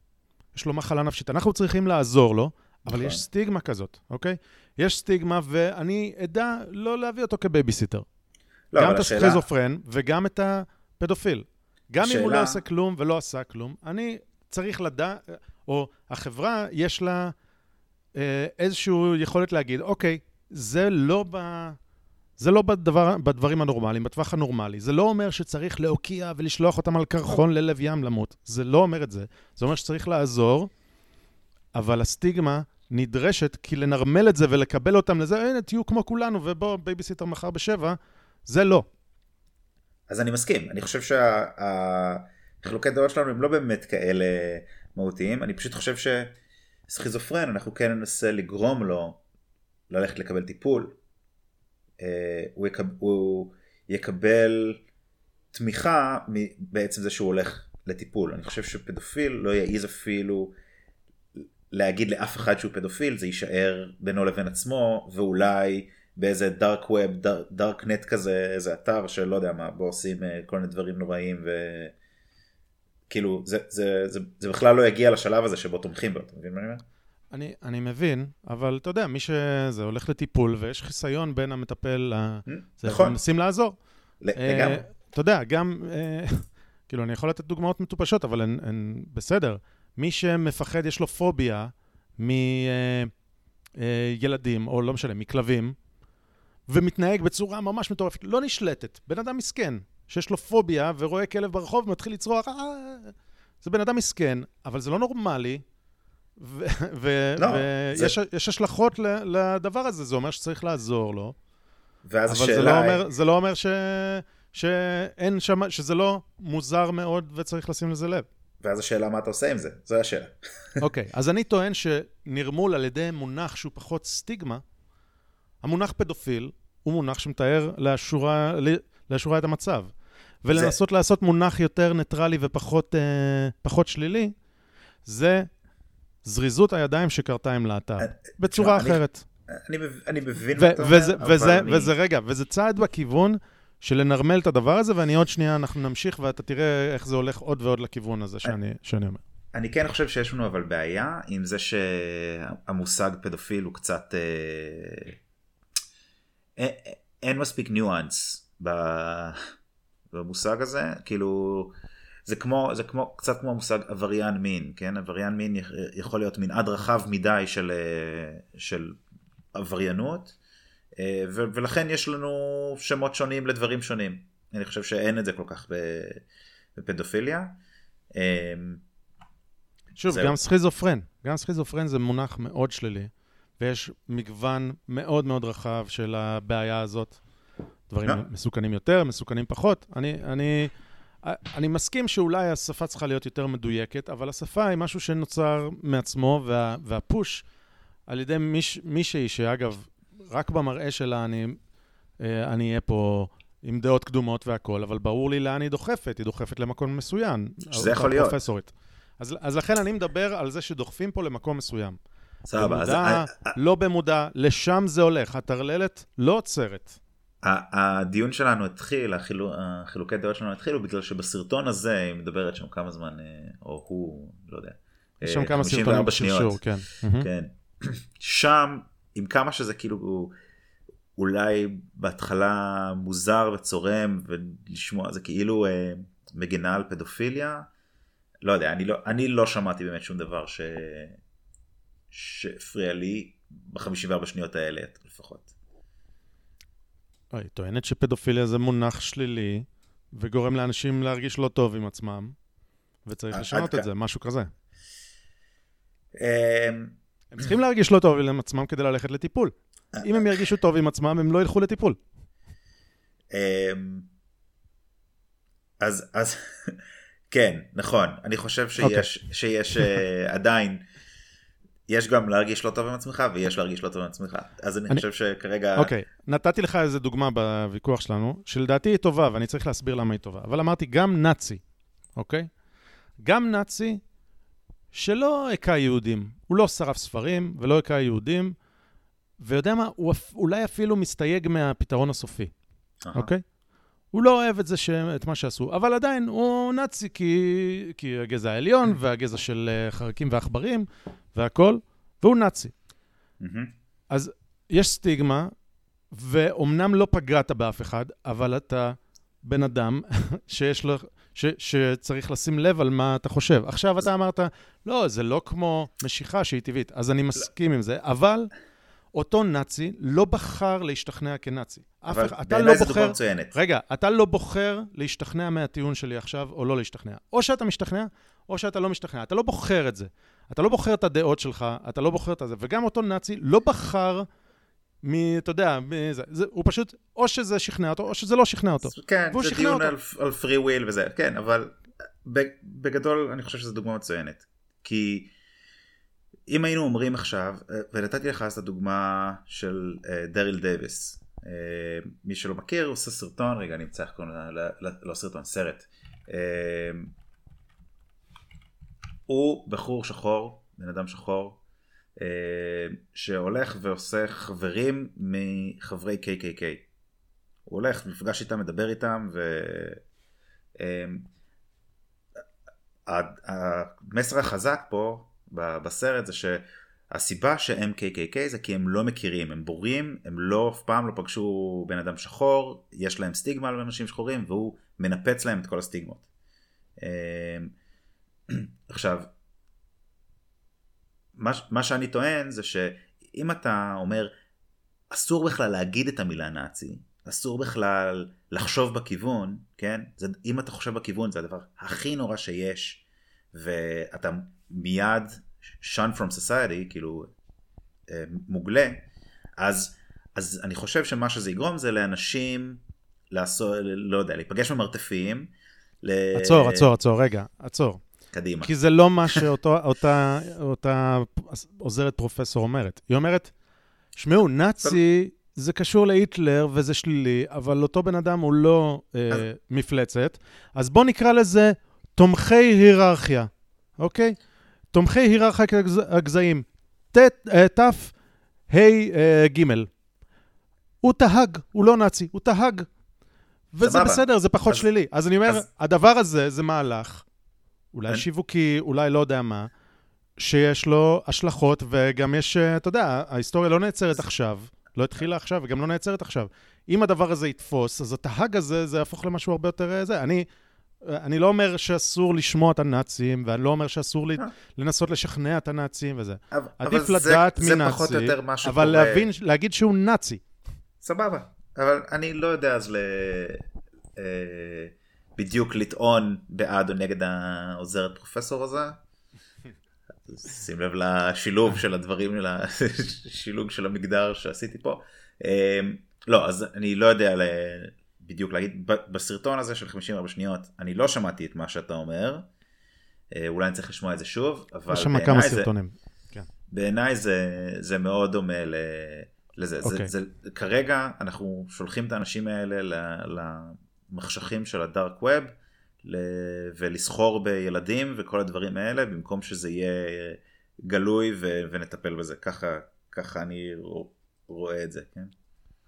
יש לו מחלה נפשית, אנחנו צריכים לעזור לו, אבל נכון. יש סטיגמה כזאת, אוקיי? יש סטיגמה, ואני אדע לא להביא אותו כבייביסיטר. לא, גם את הסכיזופרן השאלה... וגם את הפדופיל. גם השאלה... אם הוא לא עושה כלום ולא עשה כלום, אני צריך לדעת, או החברה, יש לה אה, איזושהי יכולת להגיד, אוקיי, זה לא ב... זה לא בדבר, בדברים הנורמליים, בטווח הנורמלי. זה לא אומר שצריך להוקיע ולשלוח אותם על קרחון ללב ים למות. זה לא אומר את זה. זה אומר שצריך לעזור, אבל הסטיגמה נדרשת כי לנרמל את זה ולקבל אותם לזה, הנה, תהיו כמו כולנו, ובוא, בייביסיטר מחר בשבע, זה לא. אז אני מסכים. אני חושב שהחילוקי דעות שלנו הם לא באמת כאלה מהותיים. אני פשוט חושב שסכיזופרן, אנחנו כן ננסה לגרום לו ללכת לקבל טיפול. אה, הוא, יקב, הוא יקבל תמיכה בעצם זה שהוא הולך לטיפול. אני חושב שפדופיל לא יעז אפילו להגיד לאף אחד שהוא פדופיל, זה יישאר בינו לבין עצמו, ואולי באיזה דארק ווב, דארק נט כזה, איזה אתר שלא יודע מה, בו עושים אה, כל מיני דברים נוראים ו... כאילו, זה, זה, זה, זה בכלל לא יגיע לשלב הזה שבו תומכים בו, אתה מבין מה אני אומר? אני, אני מבין, אבל אתה יודע, מי שזה הולך לטיפול ויש חיסיון בין המטפל ל... זה, נכון. מנסים לעזור. לגמרי. Uh, אתה יודע, גם, uh, כאילו, אני יכול לתת דוגמאות מטופשות, אבל הן, הן בסדר. מי שמפחד, יש לו פוביה מילדים, uh, או לא משנה, מכלבים, ומתנהג בצורה ממש מטורפת, לא נשלטת. בן אדם מסכן, שיש לו פוביה ורואה כלב ברחוב ומתחיל לצרוח, זה בן אדם מסכן, אבל זה לא נורמלי. ויש לא, זה... השלכות לדבר הזה, זה אומר שצריך לעזור לו. ואז אבל השאלה... אבל זה לא אומר, זה לא אומר ש... שאין שם, שזה לא מוזר מאוד וצריך לשים לזה לב. ואז השאלה מה אתה עושה עם זה, זו השאלה. אוקיי, okay, אז אני טוען שנרמול על ידי מונח שהוא פחות סטיגמה, המונח פדופיל הוא מונח שמתאר לאשורה, לאשורה את המצב. ולנסות זה... לעשות מונח יותר ניטרלי ופחות uh, שלילי, זה זריזות הידיים שקרתה עם להט"ב, אה, בצורה אחרת. אני, אני מבין מה אתה אומר, וזה, אבל וזה, אני... וזה, רגע, וזה צעד בכיוון של לנרמל את הדבר הזה, ואני עוד שנייה, אנחנו נמשיך, ואתה תראה איך זה הולך עוד ועוד לכיוון הזה שאני, שאני אומר. אני כן חושב שיש לנו אבל בעיה עם זה שהמושג פדופיל הוא קצת... אה, אין מספיק ניואנס במושג הזה, כאילו... זה כמו, זה כמו, קצת כמו המושג עבריין מין, כן? עבריין מין יכול להיות מנעד רחב מדי של, אה, של עבריינות, אה, ולכן יש לנו שמות שונים לדברים שונים. אני חושב שאין את זה כל כך בפדופיליה. אה, שוב, זהו. גם סכיזופרן, גם סכיזופרן זה מונח מאוד שלילי, ויש מגוון מאוד מאוד רחב של הבעיה הזאת. דברים מסוכנים יותר, מסוכנים פחות. אני, אני, אני מסכים שאולי השפה צריכה להיות יותר מדויקת, אבל השפה היא משהו שנוצר מעצמו, וה, והפוש על ידי מיש, מישהי, שאגב, רק במראה שלה אני, אה, אני אהיה פה עם דעות קדומות והכול, אבל ברור לי לאן היא דוחפת, היא דוחפת למקום מסוים. שזה יכול להיות. פרופסורית. אז, אז לכן אני מדבר על זה שדוחפים פה למקום מסוים. סבבה, אז... במודע, לא במודע, לשם זה הולך. הטרללת לא עוצרת. הדיון שלנו התחיל, החילו, החילוקי דעות שלנו התחילו בגלל שבסרטון הזה היא מדברת שם כמה זמן, אה, או הוא, לא יודע, יש שם כמה סרטונים בשרשור, כן. כן. שם, עם כמה שזה כאילו אולי בהתחלה מוזר וצורם ולשמוע, זה כאילו אה, מגינה על פדופיליה, לא יודע, אני לא, אני לא שמעתי באמת שום דבר ש... שהפריע לי ב-54 שניות האלה לפחות. היא טוענת שפדופיליה זה מונח שלילי, וגורם לאנשים להרגיש לא טוב עם עצמם, וצריך לשנות את זה, משהו כזה. אמ, הם צריכים להרגיש לא טוב עם עצמם כדי ללכת לטיפול. אם הם ירגישו טוב עם עצמם, הם לא ילכו לטיפול. אמ, אז, אז, כן, נכון. אני חושב שיש, אוקיי. שיש אה, עדיין, יש גם להרגיש לא טוב עם עצמך, ויש להרגיש לא טוב עם עצמך. אז אני אני- חושב שכרגע... אוקיי, נתתי לך איזה דוגמה בוויכוח שלנו, שלדעתי היא טובה, ואני צריך להסביר למה היא טובה. אבל אמרתי, גם נאצי, אוקיי? גם נאצי שלא הכה יהודים. הוא לא שרף ספרים ולא הכה יהודים, ויודע מה? הוא אולי אפילו מסתייג מהפתרון הסופי, אהה. אוקיי? הוא לא אוהב את זה, ש... את מה שעשו, אבל עדיין הוא נאצי כי, כי הגזע העליון והגזע של אה, חרקים ועכברים והכול, והוא נאצי. מהמם. אז יש סטיגמה, ואומנם לא פגעת באף אחד, אבל אתה בן אדם שיש לו, ש, שצריך לשים לב על מה אתה חושב. עכשיו אתה אמרת, לא, זה לא כמו משיכה שהיא טבעית, אז אני מסכים עם זה, אבל אותו נאצי לא בחר להשתכנע כנאצי. אף אחד- אתה לא בוחר... מצוינת. רגע, אתה לא בוחר להשתכנע מהטיעון שלי עכשיו, או לא להשתכנע. או שאתה משתכנע, או שאתה לא משתכנע. אתה לא בוחר את זה. אתה לא בוחר את הדעות שלך, אתה לא בוחר את זה. וגם אותו נאצי לא בחר מ... אתה יודע, מזה. זה, הוא פשוט, או שזה שכנע אותו, או שזה לא שכנע אותו. כן, זה דיון אותו. על, על free will וזה, כן, אבל בגדול אני חושב שזו דוגמה מצוינת. כי אם היינו אומרים עכשיו, אה, ונתתי לך אז את הדוגמה של אה, דריל דייוויס. אה, מי שלא מכיר, עושה סרטון, רגע, אני אמצא איך קוראים לא סרטון, סרט. אה, הוא בחור שחור, בן אדם שחור, אה, שהולך ועושה חברים מחברי KKK. הוא הולך, נפגש איתם, מדבר איתם, ו... אמ, ה- המסר החזק פה בסרט זה שהסיבה שהם KKK זה כי הם לא מכירים, הם בורים, הם לא, אף פעם לא פגשו בן אדם שחור, יש להם סטיגמה על אנשים שחורים והוא מנפץ להם את כל הסטיגמות. עכשיו, מה, מה שאני טוען זה שאם אתה אומר אסור בכלל להגיד את המילה נאצי, אסור בכלל לחשוב בכיוון, כן? זה, אם אתה חושב בכיוון זה הדבר הכי נורא שיש, ואתה מיד shun from society, כאילו אה, מוגלה, אז, אז אני חושב שמה שזה יגרום זה לאנשים לעשות, לא יודע, להיפגש במרתפים. ל- עצור, עצור, עצור, רגע, עצור. קדימה. כי זה לא מה שאותה אותה עוזרת פרופסור אומרת. היא אומרת, שמעו, נאצי זה קשור להיטלר וזה שלילי, אבל אותו בן אדם הוא לא אה, מפלצת, אז בואו נקרא לזה תומכי היררכיה, אוקיי? תומכי היררכיה הגז- הגזעים. ת, אה, אה. הוא תהג, הוא לא נאצי, הוא תהג. וזה. בסדר, זה פחות אז- שלילי. אז אני אומר, הדבר הזה זה מהלך, אולי אני- שיווקי, אולי לא יודע מה, שיש לו השלכות, וגם יש, אה, אתה יודע, ההיסטוריה לא נעצרת עכשיו, לא התחילה עכשיו, וגם לא נעצרת עכשיו. אם הדבר הזה יתפוס, אז התהג הזה, זה יהפוך למשהו הרבה יותר אה, זה. אני, אה, אני לא אומר שאסור לשמוע את הנאצים, ואני לא אומר שאסור לי, לנסות לשכנע את הנאצים וזה. אבל- עדיף אבל זה- לדעת זה מי פחות נאצי, או יותר מה אבל שקורה. להבין, להגיד שהוא נאצי. סבבה, אבל אני לא יודע אז ל... אה, בדיוק לטעון בעד או נגד העוזרת פרופסור הזה. שים לב לשילוב של הדברים, לשילוב של המגדר שעשיתי פה. אה, לא, אז אני לא יודע ל... בדיוק להגיד, בסרטון הזה של 54 שניות, אני לא שמעתי את מה שאתה אומר. אה, אולי אני צריך לשמוע את זה שוב, אבל יש שם כמה בעיניי זה- סרטונים. כן. בעיניי זה, זה מאוד דומה ל, לזה. Okay. אוקיי. זה, זה, כרגע אנחנו שולחים את האנשים האלה ל- למחשכים של הדארק ווב ולסחור בילדים וכל הדברים האלה, במקום שזה יהיה גלוי ו, ונטפל בזה. ככה, ככה אני רוא- רואה את זה, כן?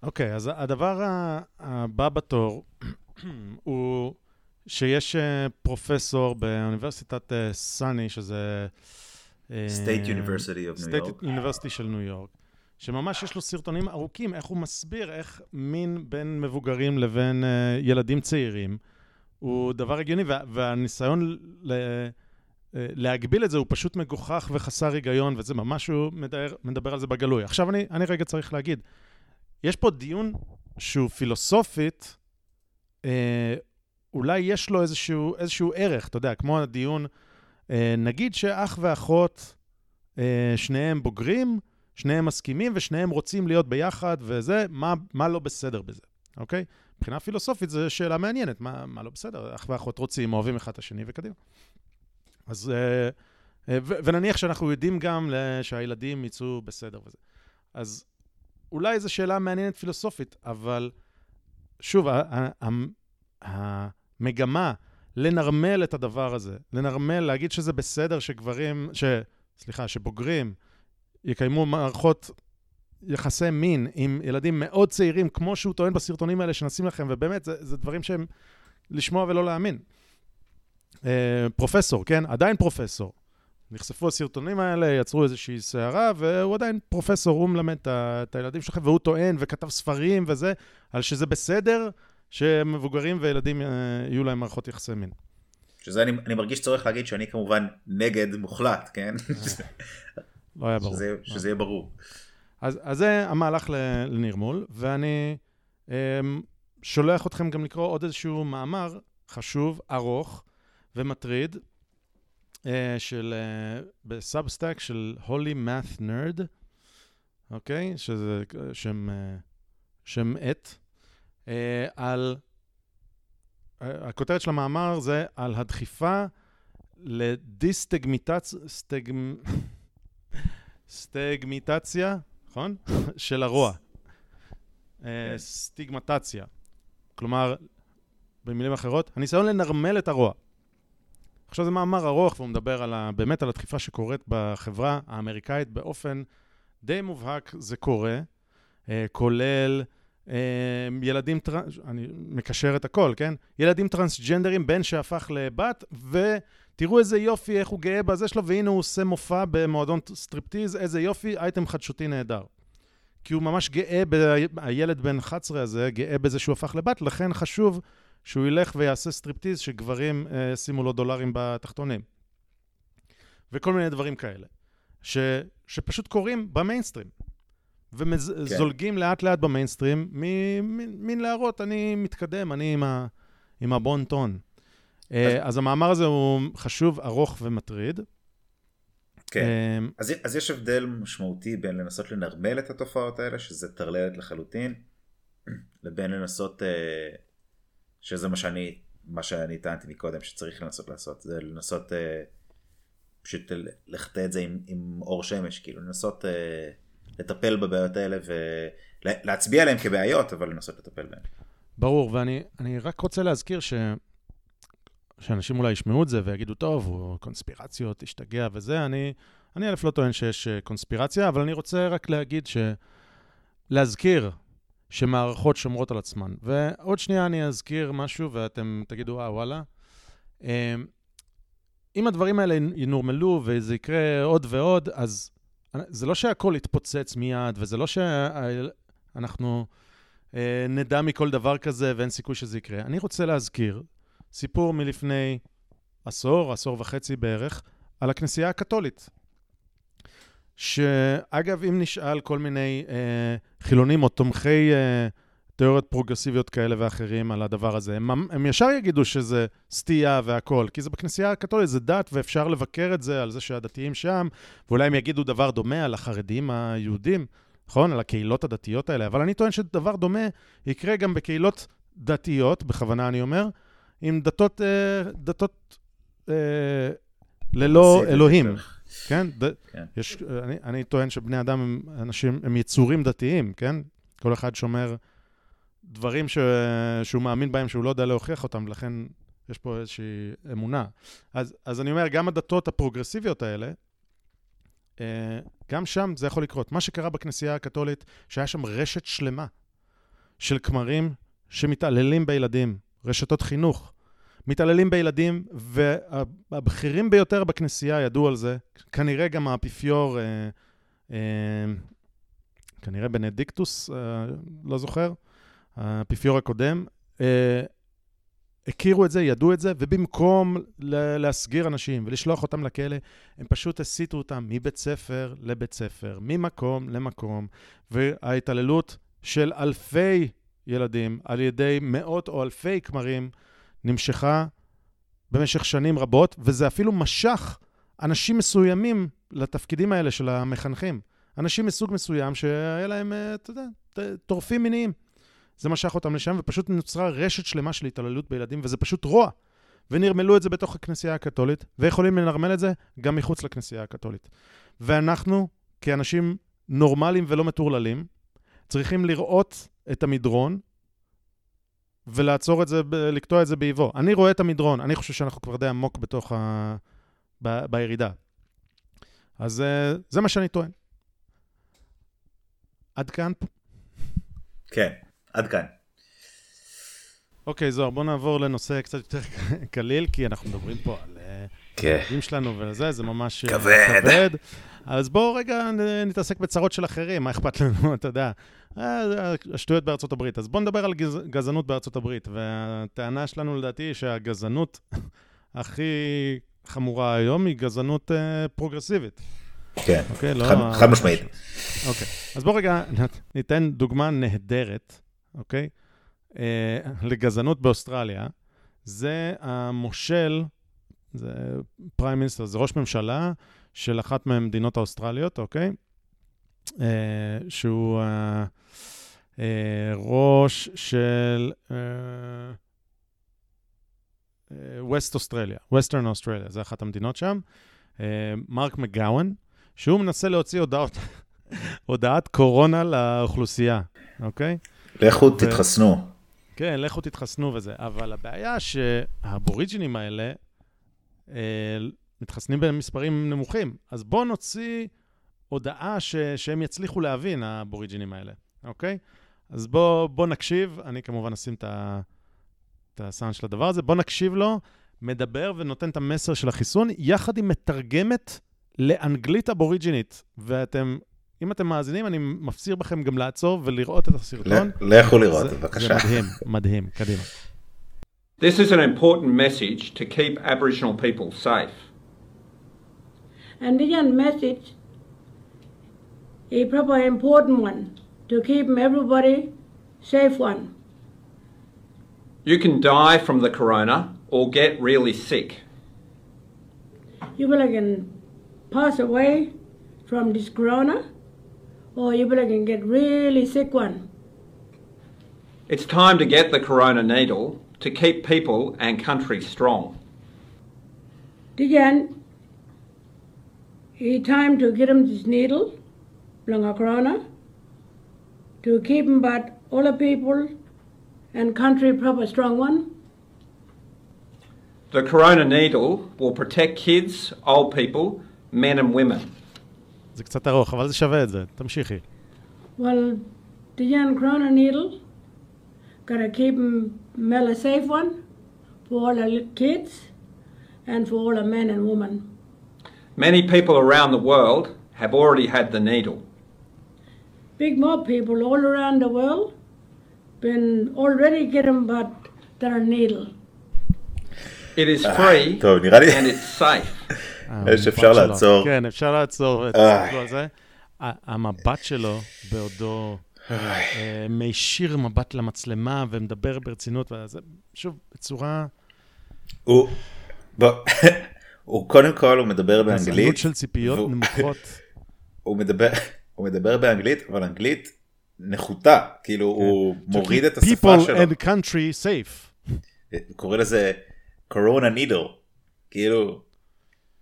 אוקיי, אז הדבר הבא בתור הוא שיש אה, פרופסור באוניברסיטת אה, סאני, שזה... אה, State University of New State York. University של ניו יורק, שממש יש לו סרטונים ארוכים, איך הוא מסביר איך מין בין מבוגרים לבין אה, ילדים צעירים הוא דבר הגיוני, וה, והניסיון ל, אה, להגביל את זה הוא פשוט מגוחך וחסר היגיון, וזה ממש, הוא מדבר, מדבר על זה בגלוי. עכשיו אני, אני רגע צריך להגיד, יש פה דיון שהוא פילוסופית, אה, אולי יש לו איזשהו, איזשהו ערך, אתה יודע, כמו הדיון, אה, נגיד שאח ואחות, אה, שניהם בוגרים, שניהם מסכימים ושניהם רוצים להיות ביחד, וזה, מה, מה לא בסדר בזה, אוקיי? מבחינה פילוסופית זו שאלה מעניינת, מה, מה לא בסדר? אח ואחות רוצים, אוהבים אחד את השני וקדימה. אז, אה, אה, ו- ונניח שאנחנו יודעים גם שהילדים יצאו בסדר וזה. אז אולי זו שאלה מעניינת פילוסופית, אבל שוב, המגמה לנרמל את הדבר הזה, לנרמל, להגיד שזה בסדר שגברים, ש... סליחה, שבוגרים יקיימו מערכות יחסי מין עם ילדים מאוד צעירים, כמו שהוא טוען בסרטונים האלה שנשים לכם, ובאמת, זה, זה דברים שהם לשמוע ולא להאמין. אה, פרופסור, כן? עדיין פרופסור. נחשפו הסרטונים האלה, יצרו איזושהי סערה, והוא עדיין פרופסור, הוא מלמד את הילדים שלכם, והוא טוען וכתב ספרים וזה, על שזה בסדר שמבוגרים וילדים אה, יהיו להם מערכות יחסי מין. שזה אני, אני מרגיש צורך להגיד שאני כמובן נגד מוחלט, כן? לא היה ברור. שזה, שזה יהיה ברור. אז, אז זה המהלך לנרמול, ואני אמ, שולח אתכם גם לקרוא עוד איזשהו מאמר חשוב, ארוך ומטריד, אה, של, אה, בסאבסטאק של Holy Math Nerd, אוקיי? שזה אה, שם, שם עט, על... הכותרת של המאמר זה על הדחיפה לדיסטגמיטציה, סטגמ... סטגמיטציה, נכון? של הרוע. אה, סטיגמטציה. כלומר, במילים אחרות, הניסיון לנרמל את הרוע. עכשיו זה מאמר ארוך, והוא מדבר על ה, באמת על הדחיפה שקורית בחברה האמריקאית באופן די מובהק, זה קורה, אה, כולל אה, ילדים, טר... אני מקשר את הכל, כן? ילדים טרנסג'נדרים, בן שהפך לבת, ותראו איזה יופי, איך הוא גאה בזה שלו, והנה הוא עושה מופע במועדון סטריפטיז, איזה יופי, אייטם חדשותי נהדר. כי הוא ממש גאה, ב... הילד בן 11 הזה, גאה בזה שהוא הפך לבת, לכן חשוב שהוא ילך ויעשה סטריפטיז, שגברים אה, שימו לו דולרים בתחתונים. וכל מיני דברים כאלה, ש... שפשוט קורים במיינסטרים. וזולגים כן. לאט לאט במיינסטרים, מין להראות, אני מתקדם, אני עם, ה... עם הבון טון. אז... אז המאמר הזה הוא חשוב, ארוך ומטריד. כן, um, אז, אז יש הבדל משמעותי בין לנסות לנרמל את התופעות האלה, שזה טרללת לחלוטין, לבין לנסות, uh, שזה מה שאני, מה שאני טענתי מקודם, שצריך לנסות לעשות, זה לנסות פשוט לחטא את זה עם, עם אור שמש, כאילו לנסות לטפל בבעיות האלה ולהצביע עליהן כבעיות, אבל לנסות לטפל בהן. ברור, ואני רק רוצה להזכיר ש... שאנשים אולי ישמעו את זה ויגידו, טוב, הוא קונספירציות, השתגע וזה, אני, אני א' לא טוען שיש קונספירציה, אבל אני רוצה רק להגיד ש... להזכיר שמערכות שומרות על עצמן. ועוד שנייה אני אזכיר משהו ואתם תגידו, אה, וואלה. אם הדברים האלה ינורמלו וזה יקרה עוד ועוד, אז זה לא שהכל יתפוצץ מיד, וזה לא שאנחנו נדע מכל דבר כזה ואין סיכוי שזה יקרה. אני רוצה להזכיר סיפור מלפני עשור, עשור וחצי בערך, על הכנסייה הקתולית. שאגב, אם נשאל כל מיני אה, חילונים או תומכי אה, תיאוריות פרוגרסיביות כאלה ואחרים על הדבר הזה, הם, הם ישר יגידו שזה סטייה והכול, כי זה בכנסייה הקתולית, זה דת, ואפשר לבקר את זה על זה שהדתיים שם, ואולי הם יגידו דבר דומה על החרדים היהודים, נכון? על הקהילות הדתיות האלה, אבל אני טוען שדבר דומה יקרה גם בקהילות דתיות, בכוונה אני אומר, עם דתות, דתות ללא אלוהים, כן? כן. יש, אני, אני טוען שבני אדם הם אנשים, הם יצורים דתיים, כן? כל אחד שומר דברים ש, שהוא מאמין בהם שהוא לא יודע להוכיח אותם, ולכן יש פה איזושהי אמונה. אז, אז אני אומר, גם הדתות הפרוגרסיביות האלה, גם שם זה יכול לקרות. מה שקרה בכנסייה הקתולית, שהיה שם רשת שלמה של כמרים שמתעללים בילדים, רשתות חינוך, מתעללים בילדים, והבכירים ביותר בכנסייה ידעו על זה. כנראה גם האפיפיור, אה, אה, כנראה בנדיקטוס, אה, לא זוכר, האפיפיור הקודם, אה, הכירו את זה, ידעו את זה, ובמקום להסגיר אנשים ולשלוח אותם לכלא, הם פשוט הסיטו אותם מבית ספר לבית ספר, ממקום למקום, וההתעללות של אלפי ילדים על ידי מאות או אלפי כמרים נמשכה במשך שנים רבות, וזה אפילו משך אנשים מסוימים לתפקידים האלה של המחנכים. אנשים מסוג מסוים שהיה להם, אתה יודע, טורפים מיניים. זה משך אותם לשם, ופשוט נוצרה רשת שלמה של התעללות בילדים, וזה פשוט רוע. ונרמלו את זה בתוך הכנסייה הקתולית, ויכולים לנרמל את זה גם מחוץ לכנסייה הקתולית. ואנחנו, כאנשים נורמליים ולא מטורללים, צריכים לראות את המדרון ולעצור את זה, לקטוע את זה באיבו. אני רואה את המדרון, אני חושב שאנחנו כבר די עמוק בתוך ה... ב... בירידה. אז אה, זה מה שאני טוען. עד כאן? כן, עד כאן. אוקיי, זוהר, בוא נעבור לנושא קצת יותר קליל, כי אנחנו מדברים פה על כן. שלנו וזה, זה ממש אה, כבד. כבד. אז בואו רגע נתעסק בצרות של אחרים, מה אכפת לנו, אתה יודע. אה, השטויות בארצות הברית. אז בואו נדבר על גז... גזענות בארצות הברית. והטענה שלנו לדעתי היא שהגזענות הכי חמורה היום היא גזענות אה, פרוגרסיבית. כן, אוקיי, לא... חד- חד משמעית. אוקיי, אז בואו רגע ניתן דוגמה נהדרת, אוקיי? אה, לגזענות באוסטרליה. זה המושל, זה פריים מיניסטר, זה ראש ממשלה של אחת מהמדינות האוסטרליות, אוקיי? אה, שהוא אה, אה, ראש של ווסט אוסטרליה, ווסטרן אוסטרליה, זה אחת המדינות שם. אה, מרק מגאוון, שהוא מנסה להוציא הודעות, הודעת קורונה לאוכלוסייה, אוקיי? לכו ו- תתחסנו. כן, לכו תתחסנו וזה. אבל הבעיה שהאבוריג'ינים האלה אה, מתחסנים במספרים נמוכים. אז בואו נוציא הודעה ש, שהם יצליחו להבין, האבוריג'ינים האלה, אוקיי? אז בואו בוא נקשיב, אני כמובן אשים את, הסאונד של הדבר הזה, בואו נקשיב לו, מדבר ונותן את המסר של החיסון, יחד עם מתרגמת לאנגלית אבוריג'ינית. ואתם, אם אתם מאזינים, אני מפציר בכם גם לעצור ולראות את הסרטון. לכו לראות, זה- בבקשה. זה מדהים, מדהים, קדימה. This is an important message to keep Aboriginal people safe. And this message, a proper important one, to keep everybody safe one. You can die from the corona or get really sick. You will can pass away from this corona, or you will can get really sick one. It's time to get the corona needle to keep people and country strong. Again, a time to get him this needle, long a corona, to keep him but all the people and country proper strong one. The corona needle will protect kids, old people, men and women. זה קצת ארוך, אבל זה שווה את זה. תמשיכי. Well, the young corona needle, gotta keep him well a safe one for all the li- kids and for all the men and women. Many people around the world have already had the needle. Big more people all around the world been already get 'em but their needle. It is free טוב, נראה לי... and it's safe. יש אפשר המבט שלו. לעצור. כן, אפשר לעצור, איי. תסתכלו על זה. ה- המבט שלו בעודו אה, מישיר מבט למצלמה ומדבר ברצינות, וזה, שוב, בצורה... הוא... בוא, הוא קודם כל, הוא מדבר באנגלית. גזענות של ציפיות והוא- נמוכות. הוא מדבר, הוא מדבר באנגלית, אבל אנגלית נחותה. כאילו, הוא מוריד את השפה כן. People שלו. and country safe. הוא קורא לזה קורונה נידל. כאילו,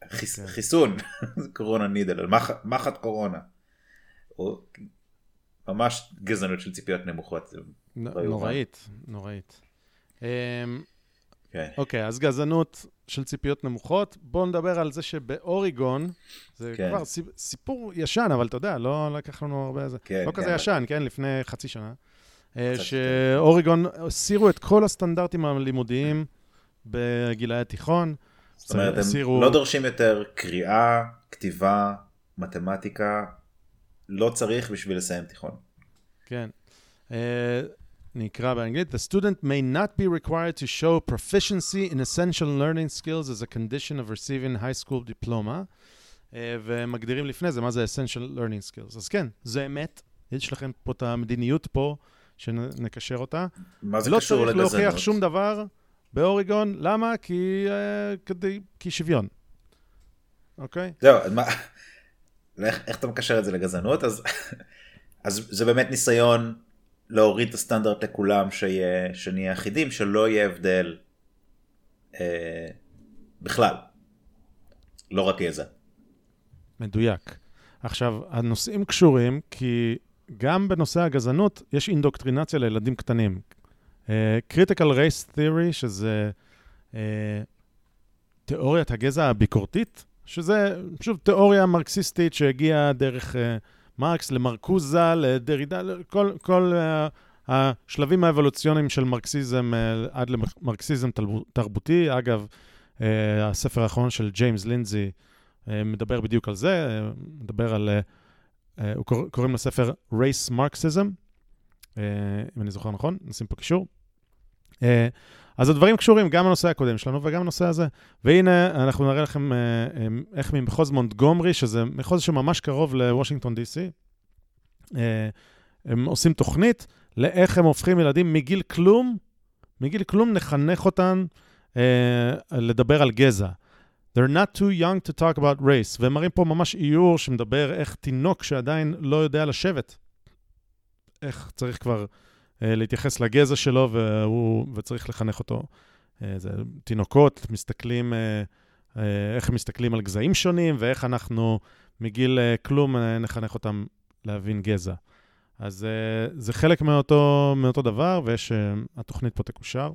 חיס, כן. חיסון, קורונה נידל, מחט קורונה. הוא ממש גזענות של ציפיות נמוכות. לא. נוראית, נוראית. אמ, כן. אוקיי, אז גזענות של ציפיות נמוכות. בואו נדבר על זה שבאוריגון, זה כן. כבר סיפ- סיפור ישן, אבל אתה יודע, לא לקח לנו הרבה... זה. כן, לא כן, כזה ישן, כן? לפני חצי שנה. אה, שאוריגון הסירו את כל הסטנדרטים הלימודיים בגילאי התיכון. זאת אומרת, הם לא דורשים יותר קריאה, כתיבה, מתמטיקה, לא צריך בשביל לסיים תיכון. כן. אה, נקרא באנגלית, The student may not be required to show proficiency in essential learning skills as a condition of receiving high school diploma. אה, ומגדירים לפני זה מה זה essential learning skills. אז כן, זה אמת. יש לכם פה את המדיניות פה, שנקשר אותה. מה זה לא קשור צריך להוכיח לגזענות? שום דבר באוריגון. למה? כי, אה, כדי, כי שוויון. אוקיי? זהו, אז מה... איך, איך אתה מקשר את זה לגזענות? אז, אז זה באמת ניסיון להוריד את הסטנדרט לכולם, שיה, שנהיה אחידים, שלא יהיה הבדל אה, בכלל. לא רק גזע. מדויק. עכשיו, הנושאים קשורים כי גם בנושא הגזענות יש אינדוקטרינציה לילדים קטנים. Uh, critical Race Theory, שזה uh, תיאוריית הגזע הביקורתית, שזה שוב תיאוריה מרקסיסטית שהגיעה דרך uh, מרקס למרקוזה, לדרידה, כל, כל uh, השלבים האבולוציוניים של מרקסיזם uh, עד למרקסיזם תרבותי. אגב, הספר האחרון של ג'יימס לינזי uh, מדבר בדיוק על זה, מדבר על, הוא קוראים לספר Race Marxism, אם אני זוכר נכון, נשים פה קישור. Uh, אז הדברים קשורים גם לנושא הקודם שלנו וגם לנושא הזה. והנה, אנחנו נראה לכם uh, איך ממחוז מונטגומרי, שזה מחוז שממש קרוב לוושינגטון די.סי, הם עושים תוכנית לאיך הם הופכים ילדים מגיל כלום, מגיל כלום נחנך אותם לדבר על גזע. They're not too young to talk about race. והם מראים פה ממש איור שמדבר איך תינוק שעדיין לא יודע לשבת, איך צריך כבר להתייחס לגזע שלו והוא, וצריך לחנך אותו. Uh, זה תינוקות מסתכלים, uh, איך הם מסתכלים על גזעים שונים ואיך אנחנו מגיל כלום נחנך אותם להבין גזע. אז זה חלק מאותו, מאותו דבר, ויש, התוכנית פה תקושר.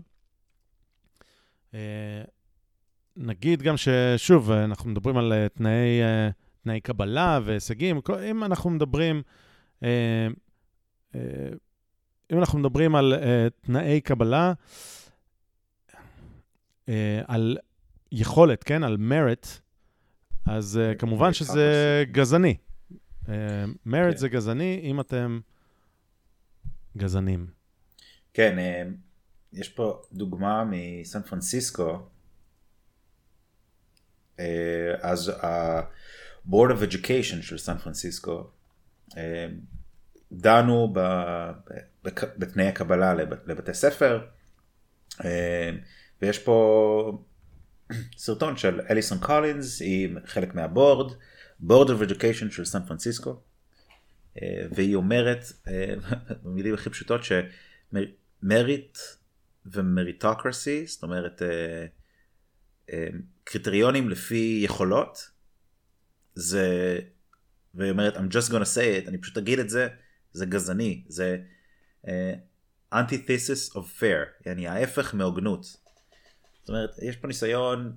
נגיד גם ששוב, אנחנו מדברים על תנאי, תנאי קבלה והישגים. אם אנחנו מדברים, uh, אם אנחנו מדברים על uh, תנאי קבלה, uh, על יכולת, כן, על merit, אז uh, כמובן שזה גזעני. merit זה גזעני אם אתם גזענים. כן, יש פה דוגמה מסן פרנסיסקו, אז ה-Board of Education של סן פרנסיסקו דנו בתנאי הקבלה לבתי ספר, ויש פה סרטון של Alison Collins, היא חלק מה board, Board of Education של סן פרנסיסקו, והיא אומרת, במילים הכי פשוטות, ש merit ו meritocracy, זאת אומרת, קריטריונים לפי יכולות, זה, והיא אומרת, I'm just gonna say it, אני פשוט אגיד את זה, זה גזעני, זה uh, antithesis of fair, יעני ההפך מהוגנות. זאת אומרת, יש פה ניסיון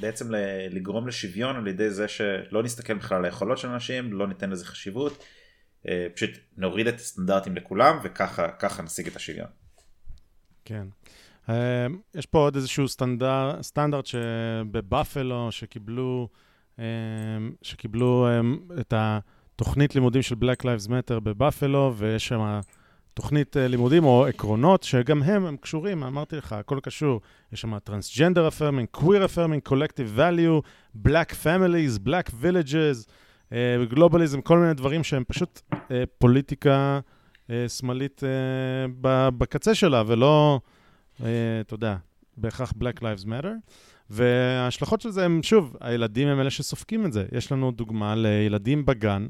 בעצם לגרום לשוויון על ידי זה שלא נסתכל בכלל על היכולות של אנשים, לא ניתן לזה חשיבות, אה, פשוט נוריד את הסטנדרטים לכולם וככה נשיג את השוויון. כן. אה, יש פה עוד איזשהו סטנדרט, סטנדרט שבבאפלו, שקיבלו, אה, שקיבלו את התוכנית לימודים של Black Lives Matter בבאפלו, ויש שם תוכנית לימודים או עקרונות, שגם הם, הם קשורים, אמרתי לך, הכל קשור. יש שם transgender affirming, queer affirming, collective value, Black families, Black villages, גלובליזם, כל מיני דברים שהם פשוט פוליטיקה שמאלית בקצה שלה, ולא... אתה יודע, בהכרח Black Lives Matter. וההשלכות של זה הם, שוב, הילדים הם אלה שסופגים את זה. יש לנו דוגמה לילדים בגן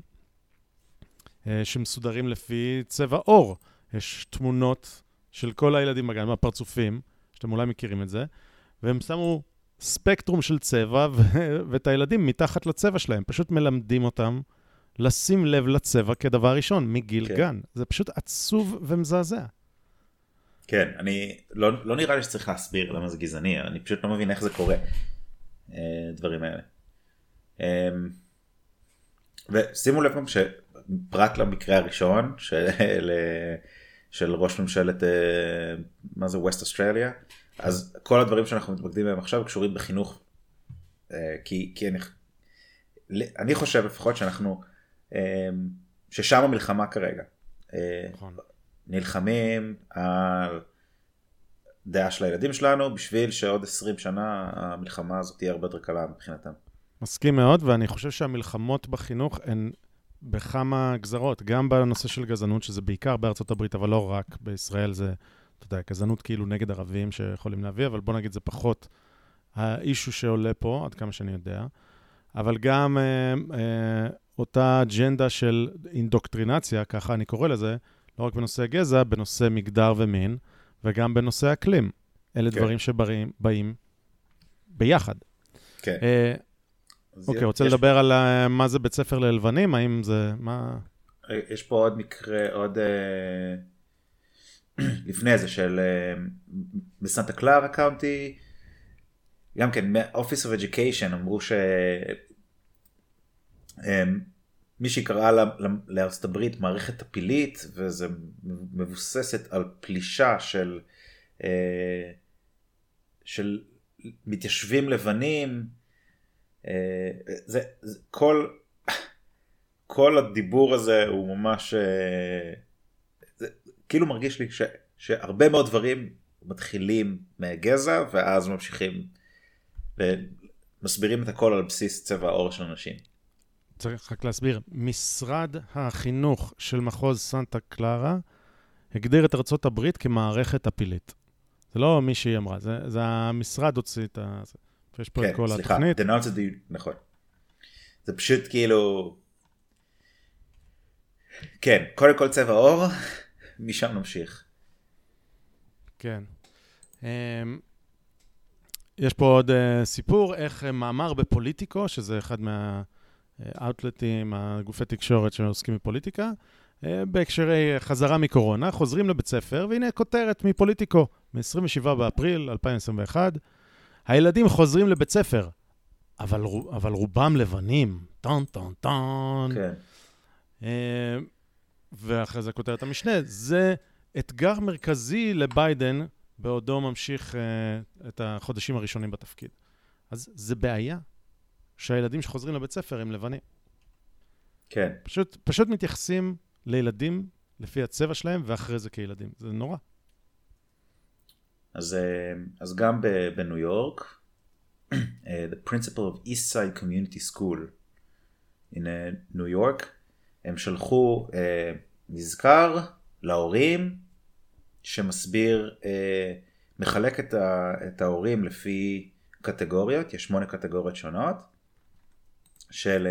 שמסודרים לפי צבע עור. יש תמונות של כל הילדים בגן, מהפרצופים, שאתם אולי מכירים את זה, והם שמו ספקטרום של צבע, ואת הילדים מתחת לצבע שלהם. פשוט מלמדים אותם לשים לב לצבע כדבר ראשון, מגיל כן. גן. זה פשוט עצוב ומזעזע. כן, אני, לא, לא נראה לי שצריך להסביר למה זה גזעני, אני פשוט לא מבין איך זה קורה, דברים האלה. ושימו לב גם שפרט למקרה הראשון של, של ראש ממשלת, מה זה, ווסט אוסטרליה, אז כל הדברים שאנחנו מתמקדים בהם עכשיו קשורים בחינוך, כי, כי אני, אני חושב לפחות שאנחנו, ששם המלחמה כרגע. נכון. נלחמים על דעה של הילדים שלנו בשביל שעוד 20 שנה המלחמה הזאת תהיה הרבה יותר קלה מבחינתם. מסכים מאוד, ואני חושב שהמלחמות בחינוך הן בכמה גזרות, גם בנושא של גזענות, שזה בעיקר בארצות הברית, אבל לא רק, בישראל זה, אתה יודע, גזענות כאילו נגד ערבים שיכולים להביא, אבל בוא נגיד זה פחות האישו שעולה פה, עד כמה שאני יודע. אבל גם אה, אה, אותה אג'נדה של אינדוקטרינציה, ככה אני קורא לזה, לא רק בנושא גזע, בנושא מגדר ומין, וגם בנושא אקלים. אלה כן. דברים שבאים ביחד. כן. אה, אוקיי, יש- רוצה יש- לדבר על אה, מה זה בית ספר ללבנים? האם זה... מה... יש פה עוד מקרה, עוד... אה, לפני זה של אה, בסנטה קלרה קאונטי, גם כן, מ-Office of Education אמרו ש... אה, מישהי קראה לארצות הברית מערכת טפילית, וזה מבוססת על פלישה של, אה, של מתיישבים לבנים. אה, זה, זה כל, כל הדיבור הזה הוא ממש, אה, זה כאילו מרגיש לי ש, שהרבה מאוד דברים מתחילים מהגזע ואז ממשיכים ומסבירים את הכל על בסיס צבע העור של אנשים. צריך רק להסביר. משרד החינוך של מחוז סנטה קלרה הגדיר את ארצות הברית כמערכת הפילית. זה לא מי שהיא אמרה, זה, זה המשרד הוציא את ה... יש פה את כל כן, סליחה, התוכנית. denounced the- נכון. זה פשוט כאילו... כן, קודם כל צבע עור, משם נמשיך. כן. אמ, יש פה עוד אה, סיפור, איך אה, מאמר בפוליטיקו, שזה אחד מהאוטלטים, הגופי תקשורת שעוסקים בפוליטיקה, אה, בהקשרי חזרה מקורונה, חוזרים לבית ספר, והנה כותרת מפוליטיקו, מ-27 באפריל 2021, הילדים חוזרים לבית ספר, אבל, אבל רובם לבנים, טון טון טון. כן. אה, ואחרי זה כותרת המשנה, זה אתגר מרכזי לביידן בעודו ממשיך אה, את החודשים הראשונים בתפקיד. אז זה בעיה שהילדים שחוזרים לבית ספר הם לבנים. כן. פשוט, פשוט מתייחסים לילדים לפי הצבע שלהם, ואחרי זה כילדים. זה נורא. אז, אה, אז גם בניו יורק, אה, the principal of East Side Community School in אה, ניו יורק, הם שלחו אה, מזכר להורים שמסביר, אה, מחלק את, ה, את ההורים לפי קטגוריות, יש שמונה קטגוריות שונות, של,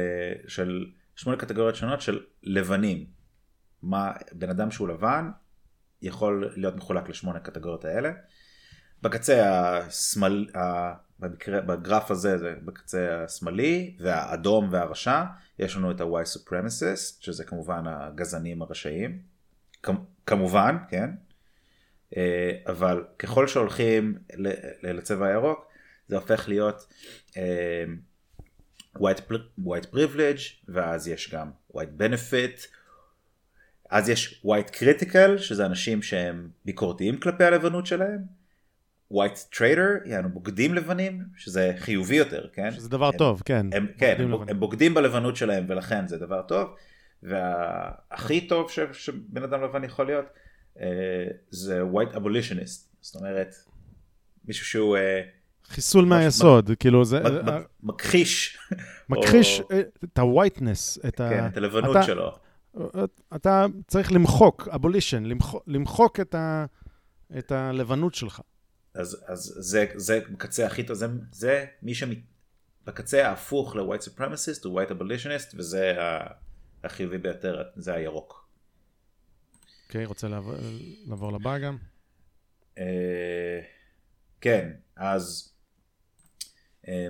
של שמונה קטגוריות שונות של לבנים. מה בן אדם שהוא לבן יכול להיות מחולק לשמונה קטגוריות האלה. בקצה השמאל, במקרה, בגרף הזה זה בקצה השמאלי והאדום והרשע יש לנו את ה-Y supremacist שזה כמובן הגזענים הרשעים. כמובן כן? אה, אבל ככל שהולכים לצבע הירוק זה הופך להיות אה, white, white privilege ואז יש גם white benefit. אז יש white critical שזה אנשים שהם ביקורתיים כלפי הלבנות שלהם white trader יענו בוגדים לבנים שזה חיובי יותר כן שזה דבר הם, טוב, כן. הם, כן בוגדים הם, לבנים. הם בוגדים בלבנות שלהם ולכן זה דבר טוב והכי טוב ש, שבן אדם לבן יכול להיות אה, זה white abolitionist זאת אומרת מישהו שהוא אה, חיסול מהיסוד, כאילו זה... מכחיש מכחיש או- את ה-whiteness, את ה... כן, את הלבנות אתה- שלו. אתה צריך למחוק, abolition, למחוק, למחוק את, ה, את הלבנות שלך. אז, אז זה, זה בקצה הכי טוב, זה, זה מי שבקצה ההפוך ל-white supremacist הוא white abolitionist וזה ה- החיובי ביותר, זה הירוק. אוקיי, רוצה לעבור, לעבור לבא גם? אה, כן, אז אה,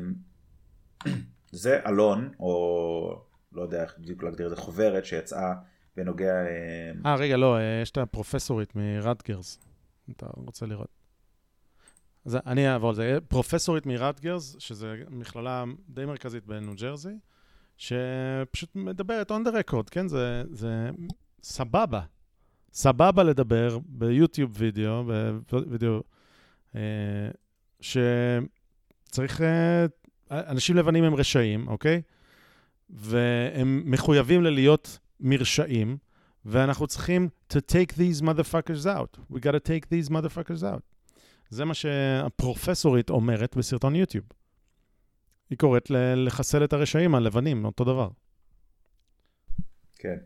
זה אלון, או לא יודע איך בדיוק להגדיר את זה, חוברת שיצאה בנוגע... אה, אה, רגע, לא, אה, יש את הפרופסורית מרטגרס, אתה רוצה לראות. אז אני אעבור על זה. פרופסורית מרטגרס, שזו מכללה די מרכזית בניו ג'רזי, שפשוט מדברת on the record, כן? זה, זה סבבה. סבבה לדבר ביוטיוב וידאו, בווידאו, אה, שצריך... אה, אנשים לבנים הם רשעים, אוקיי? והם מחויבים ללהיות מרשעים, ואנחנו צריכים to take these motherfuckers out. We gotta take these motherfuckers out. זה מה שהפרופסורית אומרת בסרטון יוטיוב. היא קוראת לחסל את הרשעים הלבנים, אותו דבר. כן.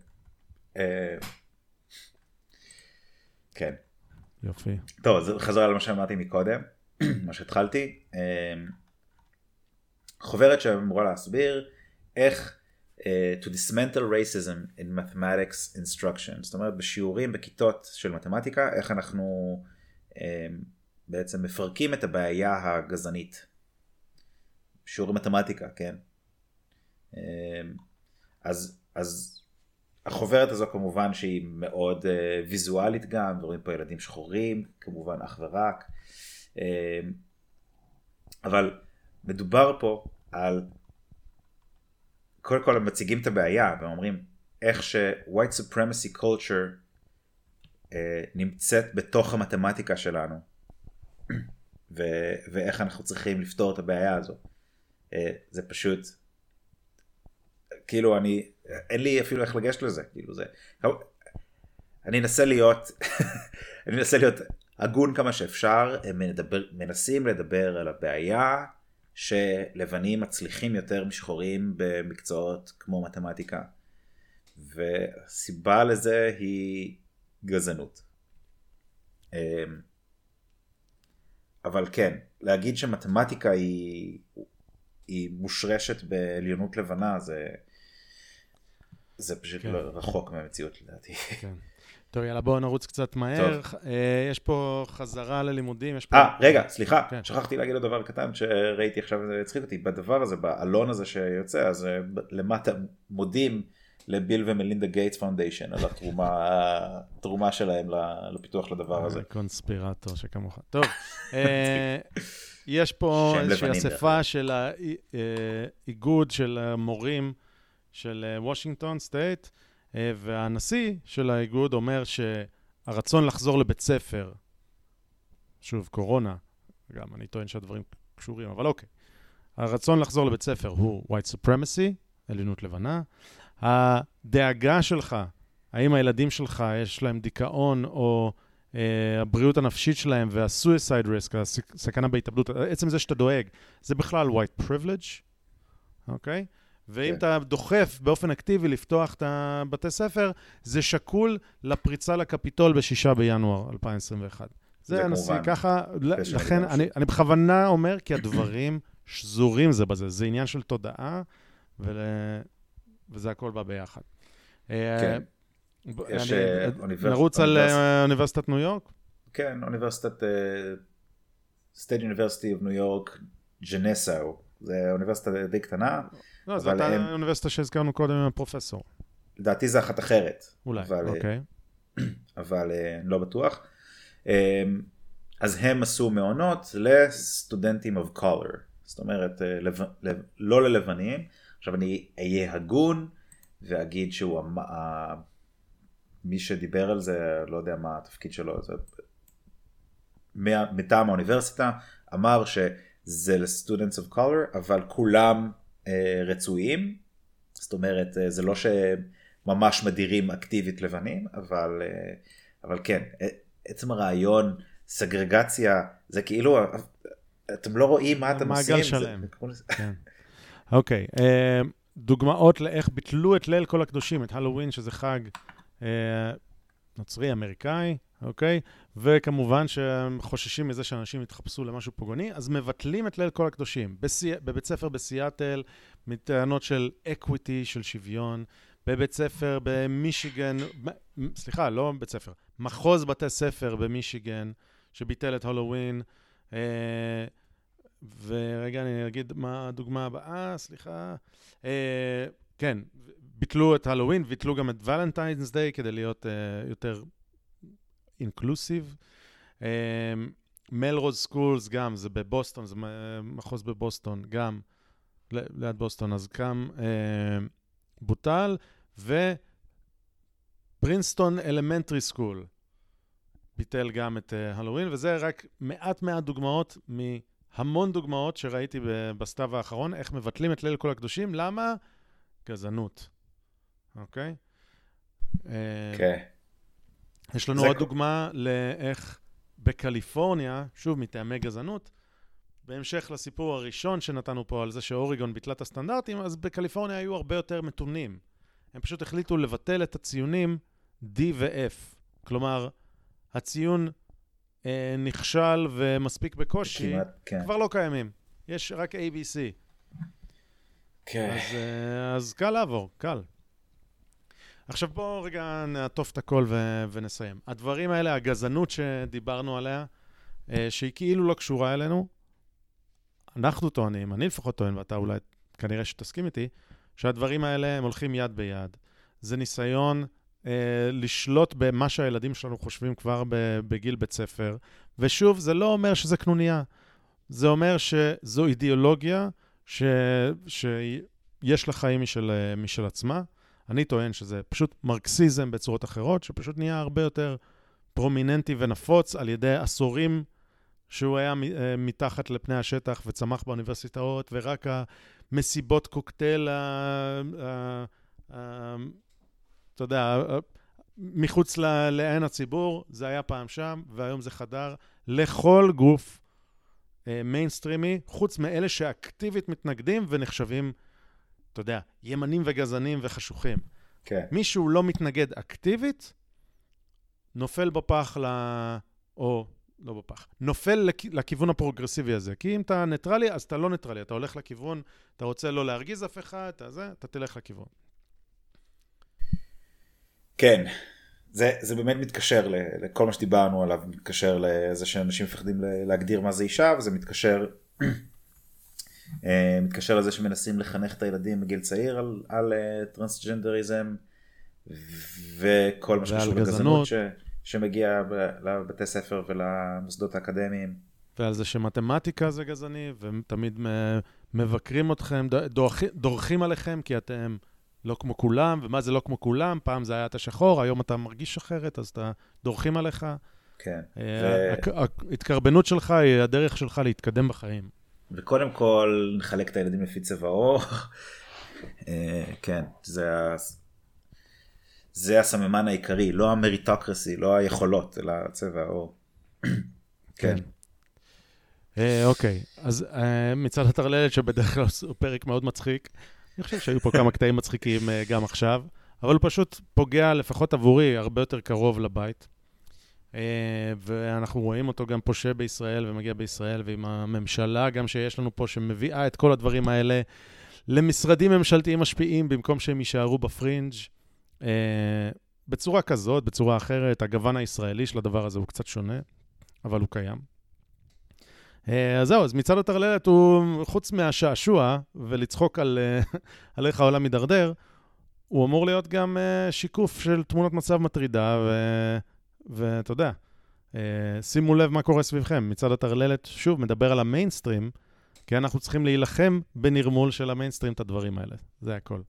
אה, כן. יופי. טוב, אז חזרה למה שאמרתי מקודם, מה שהתחלתי. אה, חוברת שאמורה להסביר איך uh, to dismantle racism in mathematics instruction. זאת אומרת, בשיעורים בכיתות של מתמטיקה, איך אנחנו um, בעצם מפרקים את הבעיה הגזענית. שיעורי מתמטיקה, כן. Um, אז, אז החוברת הזו כמובן שהיא מאוד uh, ויזואלית גם, ורואים פה ילדים שחורים, כמובן אך ורק. Um, אבל מדובר פה על קודם כל הם מציגים את הבעיה והם אומרים איך ש-white supremacy culture אה, נמצאת בתוך המתמטיקה שלנו ו- ואיך אנחנו צריכים לפתור את הבעיה הזו. אה, זה פשוט, כאילו אני, אין לי אפילו איך לגשת לזה, כאילו זה, אני אנסה להיות, אני אנסה להיות הגון כמה שאפשר, הם מדבר, מנסים לדבר על הבעיה שלבנים מצליחים יותר משחורים במקצועות כמו מתמטיקה. והסיבה לזה היא גזענות. אבל כן, להגיד שמתמטיקה היא, היא מושרשת בעליונות לבנה זה, זה פשוט כן. רחוק מהמציאות לדעתי. כן. טוב, יאללה, בואו נרוץ קצת מהר. טוב. אה, יש פה חזרה ללימודים. פה... אה, רגע, סליחה, כן. שכחתי להגיד עוד דבר קטן שראיתי עכשיו, זה הצחיק אותי. בדבר הזה, בעלון הזה שיוצא, אז אה, למטה מודים לביל ומלינדה גייטס Foundation על התרומה, התרומה שלהם לפיתוח לדבר הזה. קונספירטור שכמוך. טוב, אה, יש פה איזושהי אספה של האיגוד של המורים של וושינגטון State. אה, והנשיא של האיגוד אומר שהרצון לחזור לבית ספר, שוב, קורונה, גם אני טוען שהדברים קשורים, אבל אוקיי. הרצון לחזור לבית ספר הוא white supremacy, עליונות לבנה. הדאגה שלך, האם הילדים שלך יש להם דיכאון או uh, הבריאות הנפשית שלהם וה-suicide risk, הסכנה בהתאבדות, עצם זה שאתה דואג, זה בכלל white privilege, אוקיי? Okay? ואם כן. אתה דוחף באופן אקטיבי לפתוח את הבתי ספר, זה שקול לפריצה לקפיטול בשישה בינואר 2021. זה, זה הנשיא, ככה, לכן אני, אני בכוונה אומר, כי הדברים שזורים זה בזה, זה עניין של תודעה, ול... וזה הכל בא ביחד. אה, כן. יש אה, אוניברסיטת... נרוץ על אה, אוניברסיטת ניו יורק? כן, אוניברסיטת... State University of New York, ג'נסאו. זה אוניברסיטה די קטנה. לא, זו הם... אוניברסיטה שהזכרנו קודם עם הפרופסור. לדעתי זה אחת אחרת. אולי, אבל, אוקיי. אבל לא בטוח. אמ, אז הם עשו מעונות לסטודנטים of color. זאת אומרת, לא ללבנים. עכשיו אני אהיה הגון ואגיד שהוא, המ... מי שדיבר על זה, לא יודע מה התפקיד שלו, זה... מטעם האוניברסיטה, אמר שזה לסטודנטס of color, אבל כולם אה, רצויים, זאת אומרת אה, זה לא שממש מדירים אקטיבית לבנים, אבל, אה, אבל כן, עצם הרעיון, סגרגציה, זה כאילו, אתם לא רואים מה אתם עושים. מעגל שלם. כן. אוקיי, דוגמאות לאיך ביטלו את ליל כל הקדושים, את הלואוין, שזה חג נוצרי אמריקאי, אוקיי? וכמובן שהם חוששים מזה שאנשים יתחפשו למשהו פוגעני, אז מבטלים את ליל כל הקדושים. בסי... בבית ספר בסיאטל, מטענות של equity, של שוויון. בבית ספר במישיגן, סליחה, לא בית ספר, מחוז בתי ספר במישיגן, שביטל את הלואוין. אה, ורגע, אני אגיד מה הדוגמה הבאה, סליחה. אה, כן, ביטלו את הלואוין, ביטלו גם את Valentine's Day כדי להיות uh, יותר inclusive. מלרוז Schools גם, זה בבוסטון, זה מחוז בבוסטון, גם ליד בוסטון, אז גם uh, בוטל, ופרינסטון Elementary School ביטל גם את uh, הלואוין, וזה רק מעט מעט דוגמאות מהמון דוגמאות שראיתי בסתיו האחרון, איך מבטלים את ליל כל הקדושים, למה? גזענות. אוקיי? כן. יש לנו עוד דוגמה לאיך בקליפורניה, שוב, מטעמי גזענות, בהמשך לסיפור הראשון שנתנו פה על זה שאוריגון ביטלה את הסטנדרטים, אז בקליפורניה היו הרבה יותר מתונים. הם פשוט החליטו לבטל את הציונים D ו-F. כלומר, הציון אה, נכשל ומספיק בקושי, כמעט, כן. כבר לא קיימים. יש רק ABC. כן. אז, אה, אז קל לעבור, קל. עכשיו בואו רגע נעטוף את הכל ו- ונסיים. הדברים האלה, הגזענות שדיברנו עליה, אה, שהיא כאילו לא קשורה אלינו, אנחנו טוענים, אני לפחות טוען, ואתה אולי כנראה שתסכים איתי, שהדברים האלה הם הולכים יד ביד. זה ניסיון לשלוט במה שהילדים שלנו חושבים כבר בגיל בית ספר. ושוב, זה לא אומר שזה קנוניה. זה אומר שזו אידיאולוגיה ש... שיש לה חיים משל, אה, משל עצמה. אני טוען שזה פשוט מרקסיזם בצורות אחרות, שפשוט נהיה הרבה יותר פרומיננטי ונפוץ על ידי עשורים שהוא היה אה, מתחת לפני השטח וצמח באוניברסיטאות, ורק המסיבות קוקטייל, ה- אתה יודע, מחוץ לעין הציבור, זה היה פעם שם, והיום זה חדר לכל גוף אה, מיינסטרימי, חוץ מאלה שאקטיבית מתנגדים ונחשבים, אתה יודע, ימנים וגזענים וחשוכים. כן. מי שהוא לא מתנגד אקטיבית, נופל בפח ל... או לא בפח, נופל לכ... לכיוון הפרוגרסיבי הזה. כי אם אתה ניטרלי, אז אתה לא ניטרלי, אתה הולך לכיוון, אתה רוצה לא להרגיז אף אחד, אתה זה, אתה תלך לכיוון. כן, זה, זה באמת מתקשר לכל מה שדיברנו עליו, מתקשר לזה שאנשים מפחדים להגדיר מה זה אישה, וזה מתקשר, אה, מתקשר לזה שמנסים לחנך את הילדים בגיל צעיר על, על אה, טרנסג'נדריזם, וכל מה שקשור גזענות. לגזענות ש, שמגיע לבתי ספר ולמוסדות האקדמיים. ועל זה שמתמטיקה זה גזעני, והם תמיד מ- מבקרים אתכם, דורכים עליכם כי אתם לא כמו כולם, ומה זה לא כמו כולם? פעם זה היה אתה שחור, היום אתה מרגיש אחרת, אז אתה דורכים עליך. כן. אה, ההתקרבנות שלך היא הדרך שלך להתקדם בחיים. וקודם כל נחלק את הילדים לפי צבע עור. אה, כן, זה, זה הסממן העיקרי, לא המריטוקרסי, לא היכולות, אלא צבע העור. כן. אה, אוקיי, אז אה, מצעד הטרללת, שבדרך כלל הוא פרק מאוד מצחיק, אני חושב שהיו פה כמה קטעים מצחיקים אה, גם עכשיו, אבל הוא פשוט פוגע, לפחות עבורי, הרבה יותר קרוב לבית. אה, ואנחנו רואים אותו גם פושה בישראל ומגיע בישראל, ועם הממשלה גם שיש לנו פה, שמביאה את כל הדברים האלה למשרדים ממשלתיים משפיעים, במקום שהם יישארו בפרינג'. אה, בצורה כזאת, בצורה אחרת, הגוון הישראלי של הדבר הזה הוא קצת שונה, אבל הוא קיים. אה, אז זהו, אז מצעד הטרללת הוא, חוץ מהשעשוע ולצחוק על, אה, על איך העולם מידרדר, הוא אמור להיות גם אה, שיקוף של תמונת מצב מטרידה, ואתה יודע, שימו לב מה קורה סביבכם. מצעד הטרללת, שוב, מדבר על המיינסטרים, כי אנחנו צריכים להילחם בנרמול של המיינסטרים את הדברים האלה. זה הכל.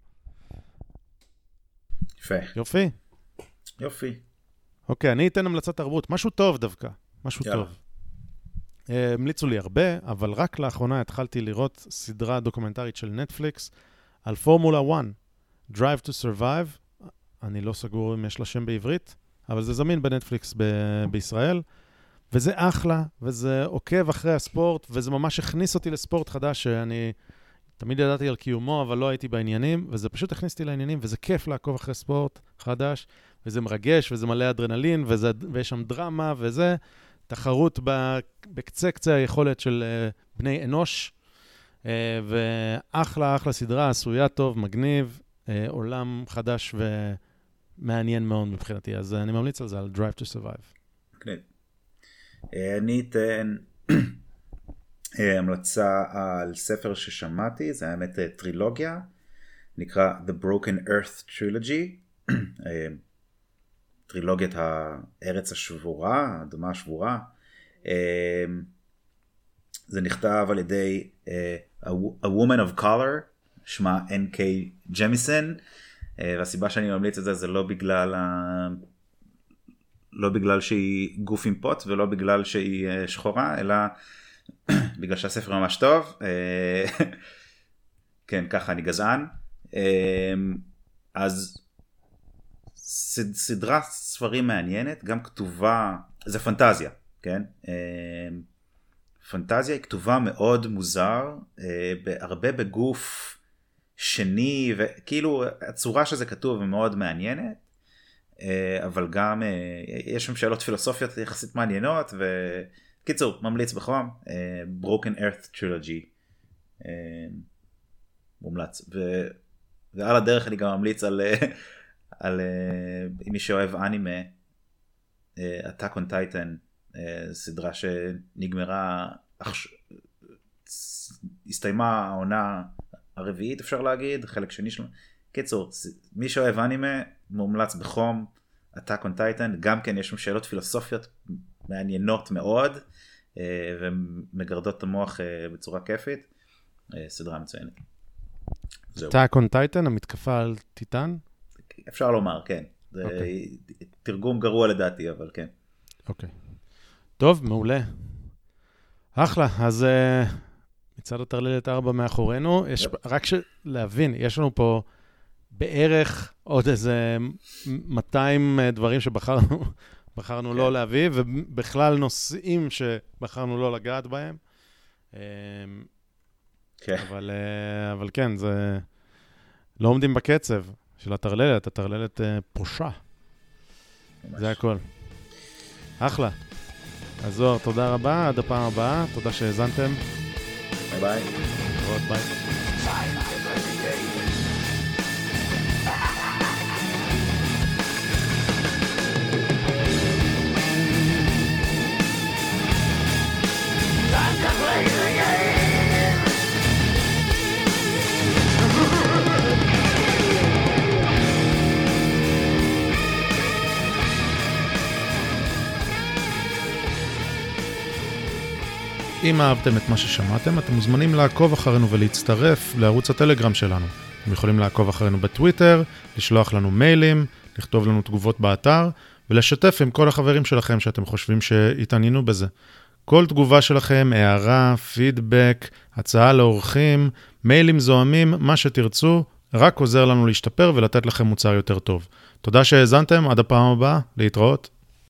יפה. יופי. יופי. אוקיי, אני אתן המלצת תרבות, משהו טוב דווקא, משהו יאללה. טוב. המליצו לי הרבה, אבל רק לאחרונה התחלתי לראות סדרה דוקומנטרית של נטפליקס על פורמולה 1, Drive to Survive. אני לא סגור אם יש לה שם בעברית, אבל זה זמין בנטפליקס ב- בישראל, וזה אחלה, וזה עוקב אחרי הספורט, וזה ממש הכניס אותי לספורט חדש שאני תמיד ידעתי על קיומו, אבל לא הייתי בעניינים, וזה פשוט הכניס אותי לעניינים, וזה כיף לעקוב אחרי ספורט חדש, וזה מרגש, וזה מלא אדרנלין, וזה, ויש שם דרמה, וזה תחרות בקצה קצה היכולת של uh, בני אנוש, uh, ואחלה, אחלה סדרה, עשויה טוב, מגניב, uh, עולם חדש ומעניין מאוד מבחינתי, אז אני ממליץ על זה, על Drive to Survive. מגניב. אה, אני אתן אה, המלצה על ספר ששמעתי, זה האמת אה, טרילוגיה, נקרא The Broken Earth Trilogy, אה, טרילוגיית הארץ השבורה, האדמה השבורה. אה, זה נכתב על ידי אה, a woman of color, שמה N.K. ג'מיסון, אה, והסיבה שאני ממליץ את זה זה לא בגלל ה... לא בגלל שהיא גוף עם פוט ולא בגלל שהיא אה, שחורה, אלא בגלל שהספר ממש טוב. כן, ככה אני גזען. אה, אז סדרת ספרים מעניינת, גם כתובה, זה פנטזיה, כן? אה, פנטזיה היא כתובה מאוד מוזר, אה, הרבה בגוף שני, וכאילו הצורה שזה כתוב היא מאוד מעניינת. אה, אבל גם יש שם שאלות פילוסופיות יחסית מעניינות וקיצור ממליץ בחום Broken Earth Trilogy. מומלץ. ו... ועל הדרך אני גם ממליץ על, על אה, מי שאוהב אנימה, אה, Attack on Titan, סדרה שנגמרה, הסתיימה העונה הרביעית אפשר להגיד, חלק שני שלו. קיצור, מי שאוהב אנימה מומלץ בחום, Attack on Titan, גם כן יש שם שאלות פילוסופיות מעניינות מאוד, ומגרדות את המוח בצורה כיפית. סדרה מצוינת. Attack on Titan, המתקפה על טיטן? אפשר לומר, כן. זה okay. אוקיי. תרגום גרוע לדעתי, אבל כן. אוקיי. Okay. טוב, מעולה. אחלה, אז uh, מצד הטרללת 4 מאחורינו, יש, yep. רק. להבין, יש לנו פה בערך עוד איזה 200 אה, דברים שבחרנו בחרנו כן. לא להביא, ובכלל נושאים שבחרנו לא לגעת בהם. אמ, כן. אבל, אה, אבל כן, זה... לא עומדים בקצב של הטרללת, הטרללת אה, פושה. זה הכל. אחלה. אז זוהר, תודה רבה, עד הפעם הבאה, תודה שהאזנתם. ביי ביי. ביי. אם אהבתם את מה ששמעתם, אתם מוזמנים לעקוב אחרינו ולהצטרף לערוץ הטלגרם שלנו. אתם יכולים לעקוב אחרינו בטוויטר, לשלוח לנו מיילים, לכתוב לנו תגובות באתר, ולשתף עם כל החברים שלכם שאתם חושבים שהתעניינו בזה. כל תגובה שלכם, הערה, פידבק, הצעה לאורחים, מיילים זוהמים, מה שתרצו, רק עוזר לנו להשתפר ולתת לכם מוצר יותר טוב. תודה שהאזנתם, עד הפעם הבאה, להתראות.